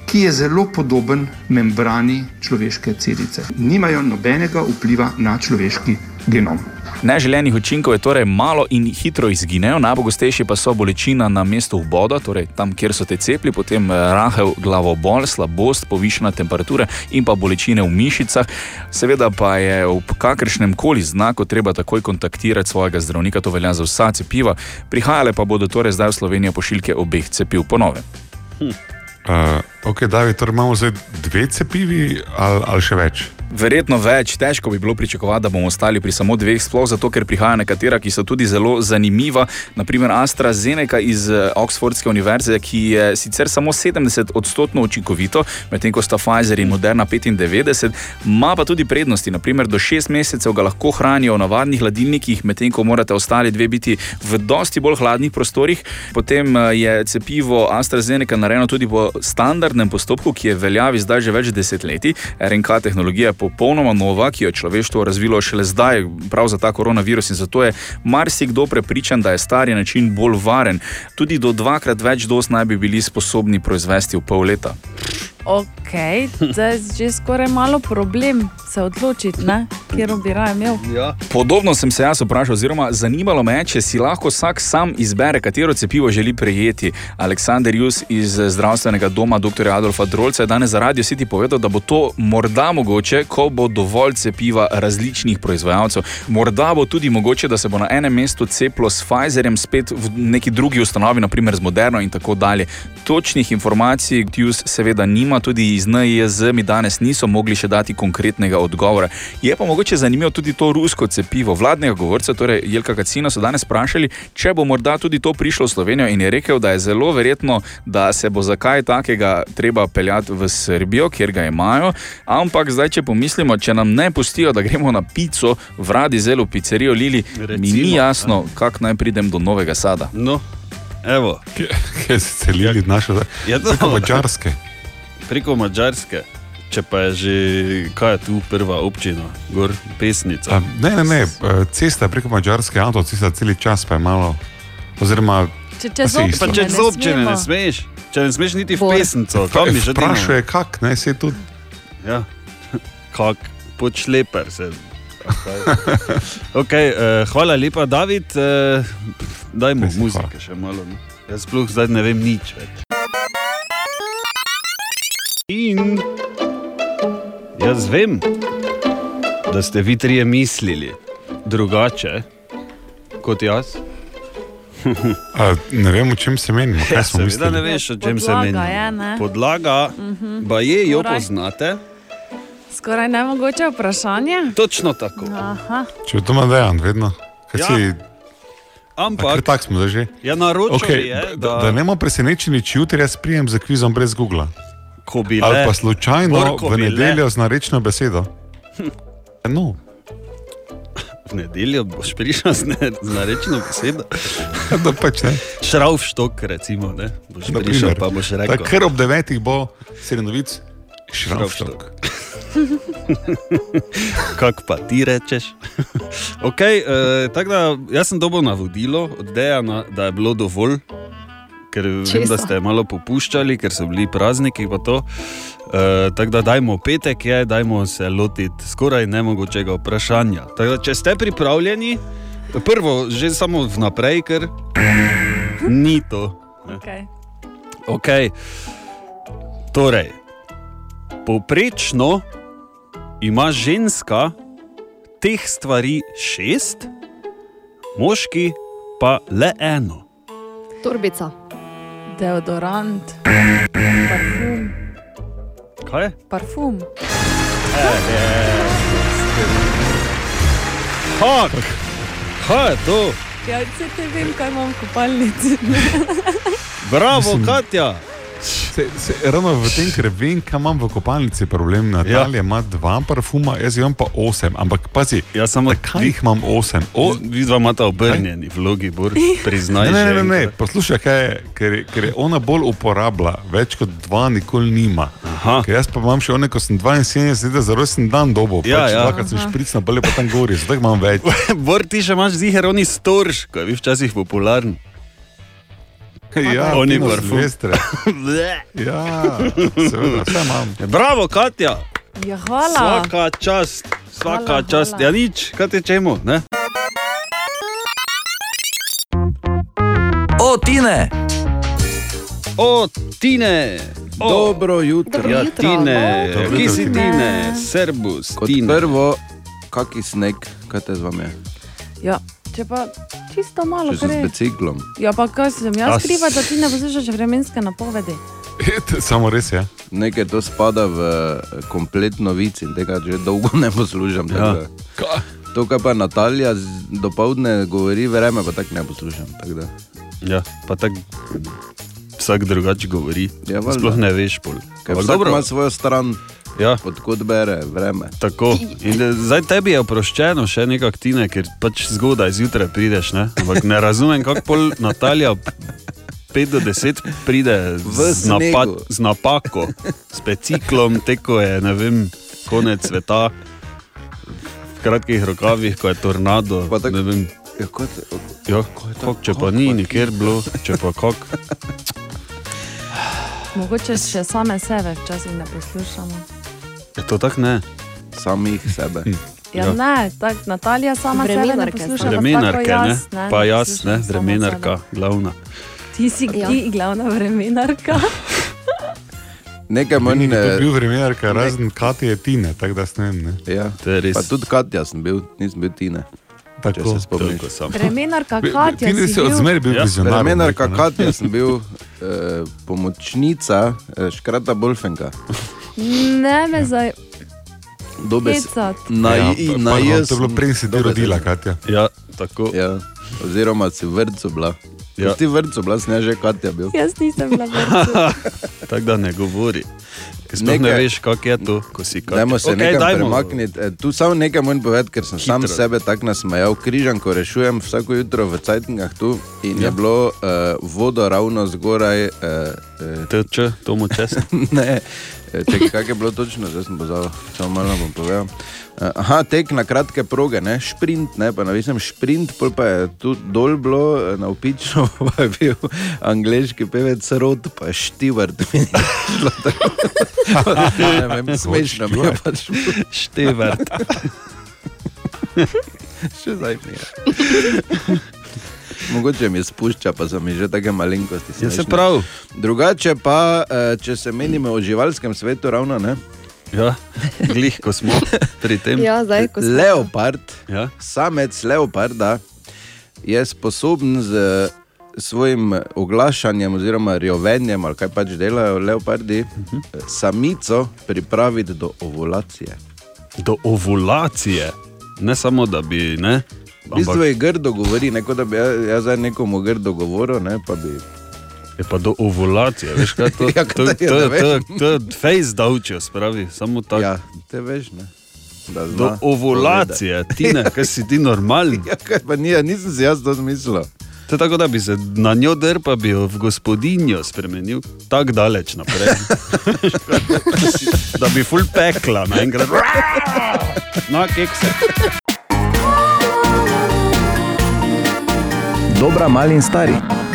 S33: ki je zelo podoben membrani človeške celice. Nimajo nobenega vpliva na človeški genom.
S2: Neželenih učinkov je torej malo in hitro izginejo, najpogostejši pa so bolečina na mestu vboda, torej tam, kjer so te cepli, potem eh, rahel glavobol, slabost, povišena temperatura in pa bolečine v mišicah. Seveda pa je ob kakršnem koli znaku treba takoj kontaktirati svojega zdravnika, to velja za vsa cepiva. Prihajale pa bodo torej zdaj v Slovenijo pošiljke obeh cepiv ponove.
S4: Uh, ok, David, torej imamo zdaj dve cepivi ali, ali še več?
S2: Verjetno več, težko bi bilo pričakovati, da bomo ostali pri samo dveh, sploh zato, ker prihajajo nekatera, ki so tudi zelo zanimiva. Naprimer AstraZeneca iz eh, Oxfordske univerze, ki je sicer samo 70 odstotkov učinkovito, medtem ko sta Pfizer in Moderna 95, ima pa tudi prednosti. Naprimer, do 6 mesecev ga lahko hranijo v navadnih hladilnikih, medtem ko morate ostali dve biti v dosti bolj hladnih prostorih. Potem eh, je cepivo AstraZeneca narejeno tudi po standardnem postopku, ki je veljavi zdaj že več desetletij. RNK tehnologija je popolnoma nova, ki jo je človeštvo razvilo šele zdaj, prav za ta koronavirus, in zato je marsikdo prepričan, da je stari način bolj varen. Tudi do dvakrat več dos naj bi bili sposobni proizvesti v pol leta.
S6: Ok, zdaj je že skoraj malo problem se odločiti, ne? kjer bi raje imel.
S12: Ja.
S2: Podobno sem se jaz vprašal, oziroma zanimalo me je, če si lahko vsak sam izbere, katero cepivo želi prejeti. Aleksandr Jus iz zdravstvenega doma dr. Adolfa Drolca je danes za Radio City povedal, da bo to morda mogoče, ko bo dovolj cepiva različnih proizvajalcev. Morda bo tudi mogoče, da se bo na enem mestu cepilo s Pfizerjem, spet v neki drugi ustanovi, naprimer z Moderno in tako dalje. Točnih informacij Jus seveda nima, tudi iz NIJZ mi danes niso mogli še dati konkretnega odgovora. Je pa mogoče zanimivo tudi to rusko cepivo. Vladnega govorca, torej Jelka Kacina, so danes vprašali, če bo morda tudi to prišlo v Slovenijo in je rekel, da je zelo verjetno, da se bo zakaj takega treba peljati v Srbijo, kjer ga imajo. Ampak zdaj, če pomislimo, če nam ne pustijo, da gremo na pico v Radizelu, pizzerijo Lili, Recimo, mi ni jasno, kako naj pridem do novega sada.
S12: No, evo.
S4: Kje si celili našo
S12: Ja, to-
S4: Preko
S12: Mačarske. Če pa je že, kaj je tu prva občina, gor pesnica.
S4: A, ne, ne, ne, eh, cesta preko Mačarske, avtocesta cel čas pa je malo. Oziroma,
S6: Če čez občine.
S12: Pa če
S6: ne
S12: z občine ne
S6: smemo.
S12: smeš, če ne smeš niti v
S6: Bor.
S12: pesnico, kam bi že
S4: Vprašaj, kak, ne, se tudi.
S12: Ja, kak, počleper se. Okay, uh, hvala lepa, David. Uh, dajmo muzike še malo. No. Jaz sploh zdaj ne vem nič več. In jaz vem, da ste vi trije mislili drugače kot jaz.
S4: A, ne vem, o čem se menimo.
S12: Ja,
S4: Kaj smo
S12: seveda ne veš, o čem se
S6: Podlaga
S12: meni.
S6: je, ne?
S12: Podlaga,
S6: Mhm.
S12: pa je, jo
S6: Skoraj.
S12: poznate.
S6: Skoraj nemogoče vprašanje.
S12: Točno tako.
S6: Aha.
S4: Če to ima dejan, vedno. Kaj
S12: Ja.
S4: si,
S12: Ampak,
S4: tako smo že.
S12: Ja, naročil
S4: okay,
S12: je,
S4: da,
S12: da-
S4: da ne bomo presenečeni, če jutri jaz prijem za kvizom brez Google.
S12: Ko bi
S4: Ali
S12: le.
S4: pa slučajno v
S12: le.
S4: nedeljo z narečno besedo. No,
S12: V nedeljo boš prišel z, ne, z narečeno besedo.
S4: da pač ne.
S12: Šravštok, recimo, ne? boš
S4: Na
S12: prišel,
S4: primer.
S12: pa boš rekel.
S4: Da, Ker ob devetih bo sedenovic šravštok.
S12: Kak pa ti rečeš? okay, tako da, jaz sem dobil navodilo od Dejana, da je bilo dovolj, ker vem, da ste malo popuščali, ker so bili prazniki. to. Uh, tako da, dajmo petek, je, dajmo se lotiti skoraj nemogočega vprašanja. Tako da, če ste pripravljeni, prvo, že samo vnaprej, ker ni to.
S6: Okay.
S12: Okay. Torej, povprečno ima ženska teh stvari šest, moški pa le eno.
S3: Torbica.
S6: Deodorant, parfum,
S12: Kaj?
S6: parfum.
S12: Kak? Kaj je to?
S6: Ja, vse te vem, kaj imam v kopalnici.
S12: Bravo, Katja.
S4: Se, se, ravno v tem, ker vem, kam imam v kopalnici problem. Natalija ja. ima dva parfuma, jaz imam pa osem. Ampak pazi,
S12: ja, samo
S4: kaj jih imam osem? O,
S12: Vi dva imate obrnjeni vlogi, bor, priznaj.
S4: Ne, ne,
S12: že
S4: ne, ne, poslušaj, kaj je, ker, ker je ona bolj uporablja, več kot dva nikoli nima. Ker jaz pa imam še one, ko sem 72 let, zelo sem dan dobo.
S12: Ja,
S4: pač
S12: ja.
S4: Dvakrat sem
S12: Aha.
S4: špricnil, bolje pa tam gori, zdaj imam več.
S12: Bor, ti še imaš ziger, oni storž, ko je bil včasih popularen.
S4: Ja,
S12: oni
S4: Tino
S12: parfum.
S4: Silvestre. Ja, seveda, vse imam.
S12: Bravo, Katja.
S6: Ja, hvala.
S12: Vsaka čast, vsaka
S6: Hvala,
S12: čast.
S6: hvala.
S12: Ja, nič, kaj te čemu, ne?
S1: O, Tine!
S12: O, Tine! O,
S5: Dobro jutro.
S12: Ja,
S5: Dobro jutro,
S12: Tine,
S5: no.
S12: ki si
S5: Dobro
S12: Tine,
S5: Tine.
S12: Serbus,
S5: Kot
S12: Tine.
S5: prvo, kaki sneg, kaj te z vami je?
S6: Ja, če pa čisto malo
S5: Če s
S6: prej.
S5: biciklom.
S6: Ja, pa kaj sem jaz
S5: s-
S6: kriva, da ti ne poslušaš vremenske napovedi?
S4: Samo res je.
S5: Nekaj to spada v eh, komplet novic in tega že dolgo ne poslušam.
S12: Ja.
S5: Ja. To, kar pa Natalija do povdne govori, vreme pa tako ne poslušam. Tak da.
S12: Ja, pa tako vsak drugače govori.
S5: Ja.
S12: Sploh ne veš, pol. Ampak
S5: vsak ima svojo stran,
S12: ja.
S5: odkot bere vreme.
S12: Tako. In eh, zdaj tebi je oproščeno še nekaj aktine, ker pač zgodaj zjutraj prideš. Ne? Ampak ne razumem, kako pol Natalija 5 do 10 pride z, napad, z napako, s peciklom, teko je ne vem, konec sveta, v kratkih rokavih, ko je tornado.
S5: Pa tak-
S12: ne vem.
S5: Ja, kot,
S12: Ja, kak, če pa ni nikjer bilo, če pa kak.
S6: Mogoče še same sebe včasih ne poslušamo.
S12: Je to tako ne?
S5: Samih sebe.
S6: Ja, ne, tako Natalija sama sebe ne
S3: Vremenarke
S6: posluša.
S12: Vremenarke, ne?
S6: jaz, ne,
S12: Pa
S6: ne
S12: jaz, ne, vremenarka, glavna.
S6: sebe. Ti si
S3: Ja.
S6: ti glavna vremenarka.
S5: Nekaj manj
S4: to
S5: ne.
S4: bil vremenarka, razen Katja je Tine, tako da ne vem. Ne.
S5: Ja.
S12: To je res.
S5: Pa tudi Katja sem bil, nisem bil Tine.
S4: Tako.
S5: Se spomniš.
S12: Toliko sam.
S6: Vremenarka Katja.
S4: Tine
S6: si
S4: si od
S6: bil?
S12: Ja.
S4: vizionar. bom
S5: Vremenarka
S4: ne.
S5: Katja sem bil eh, pomočnica eh, škrata Bolfenka.
S6: Ne me zdaj.
S5: Dobe s-
S6: Hecat.
S5: Na,
S4: Ja,
S5: i,
S4: pa-
S5: na
S4: pardon,
S5: jaz.
S4: To je bilo prej, si rodila, Katja.
S12: Ja, tako.
S5: Ja. Oziroma si v vrtu bila.
S12: Ja.
S5: Ja. Si v vrtu bila, jaz že Katja bil.
S6: Jaz nisem bila vrca.
S12: Tako da ne govori. Ker sploh ne veš, kako je to, ko si kaj.
S5: Dajmo se okay, nekaj premakniti. E, tu samo nekaj moram povedati, ker sem sam sebe tako nasmejal. Križan, ko rešujem vsako jutro v Cajtingah tu in ja. je bilo uh, vodo ravno zgoraj. Uh, uh,
S12: TČ, Tomo Čes.
S5: ne, eh, čakaj, kak je bilo točno, zdaj sem pozabil, samo malo bom povedal. Aha, tek na kratke proge, ne, šprint, ne, pa navisem šprint, pol pa je tu dol bilo, eh, na upično pa je bil angliški pevec Rod, pa Štivart mi je šlo tako. ne vem, smešno mi je pač.
S12: Štivart.
S5: Še zdaj mi je. Mogoče mi spušča, pa so mi že take malenkosti.
S12: Ja, se
S5: smešne.
S12: prav.
S5: Drugače pa, eh, če se menimo o živalskem svetu, ravno ne.
S12: Ja, glih, ko smo pri tem.
S3: Ja, zdaj, ko smo-
S5: Leopard,
S12: Ja.
S5: samec leoparda je sposoben z svojim oglašanjem oziroma rjovenjem, ali kaj pač delajo leopardi,
S12: Mhm.
S5: samico pripraviti do ovulacije.
S12: Do ovulacije. Ne samo, da bi. Ne,
S5: V bistvu je grdo govori, ne kot da bi jaz, jaz nekomu grdo govoril, ne pa bi.
S12: Je pa do ovulacije, veš kaj to
S5: Ja,
S12: to, to,
S5: je,
S12: to,
S5: ne
S12: to,
S5: vem.
S12: to je face davčijo, spravi, samo tako.
S5: Ja, te veš, ne. Da zna
S12: Do ovulacije, ti ne, kaj si ti normalni.
S5: Ja, kaj pa ni, nisem si jaz to zmislil.
S12: To je tako, da bi se na njo drl, pa bi jo v gospodinjo spremenil, tako daleč naprej. da bi full pekla naenkrat. Na kekse.
S34: Dobra, mali in stari.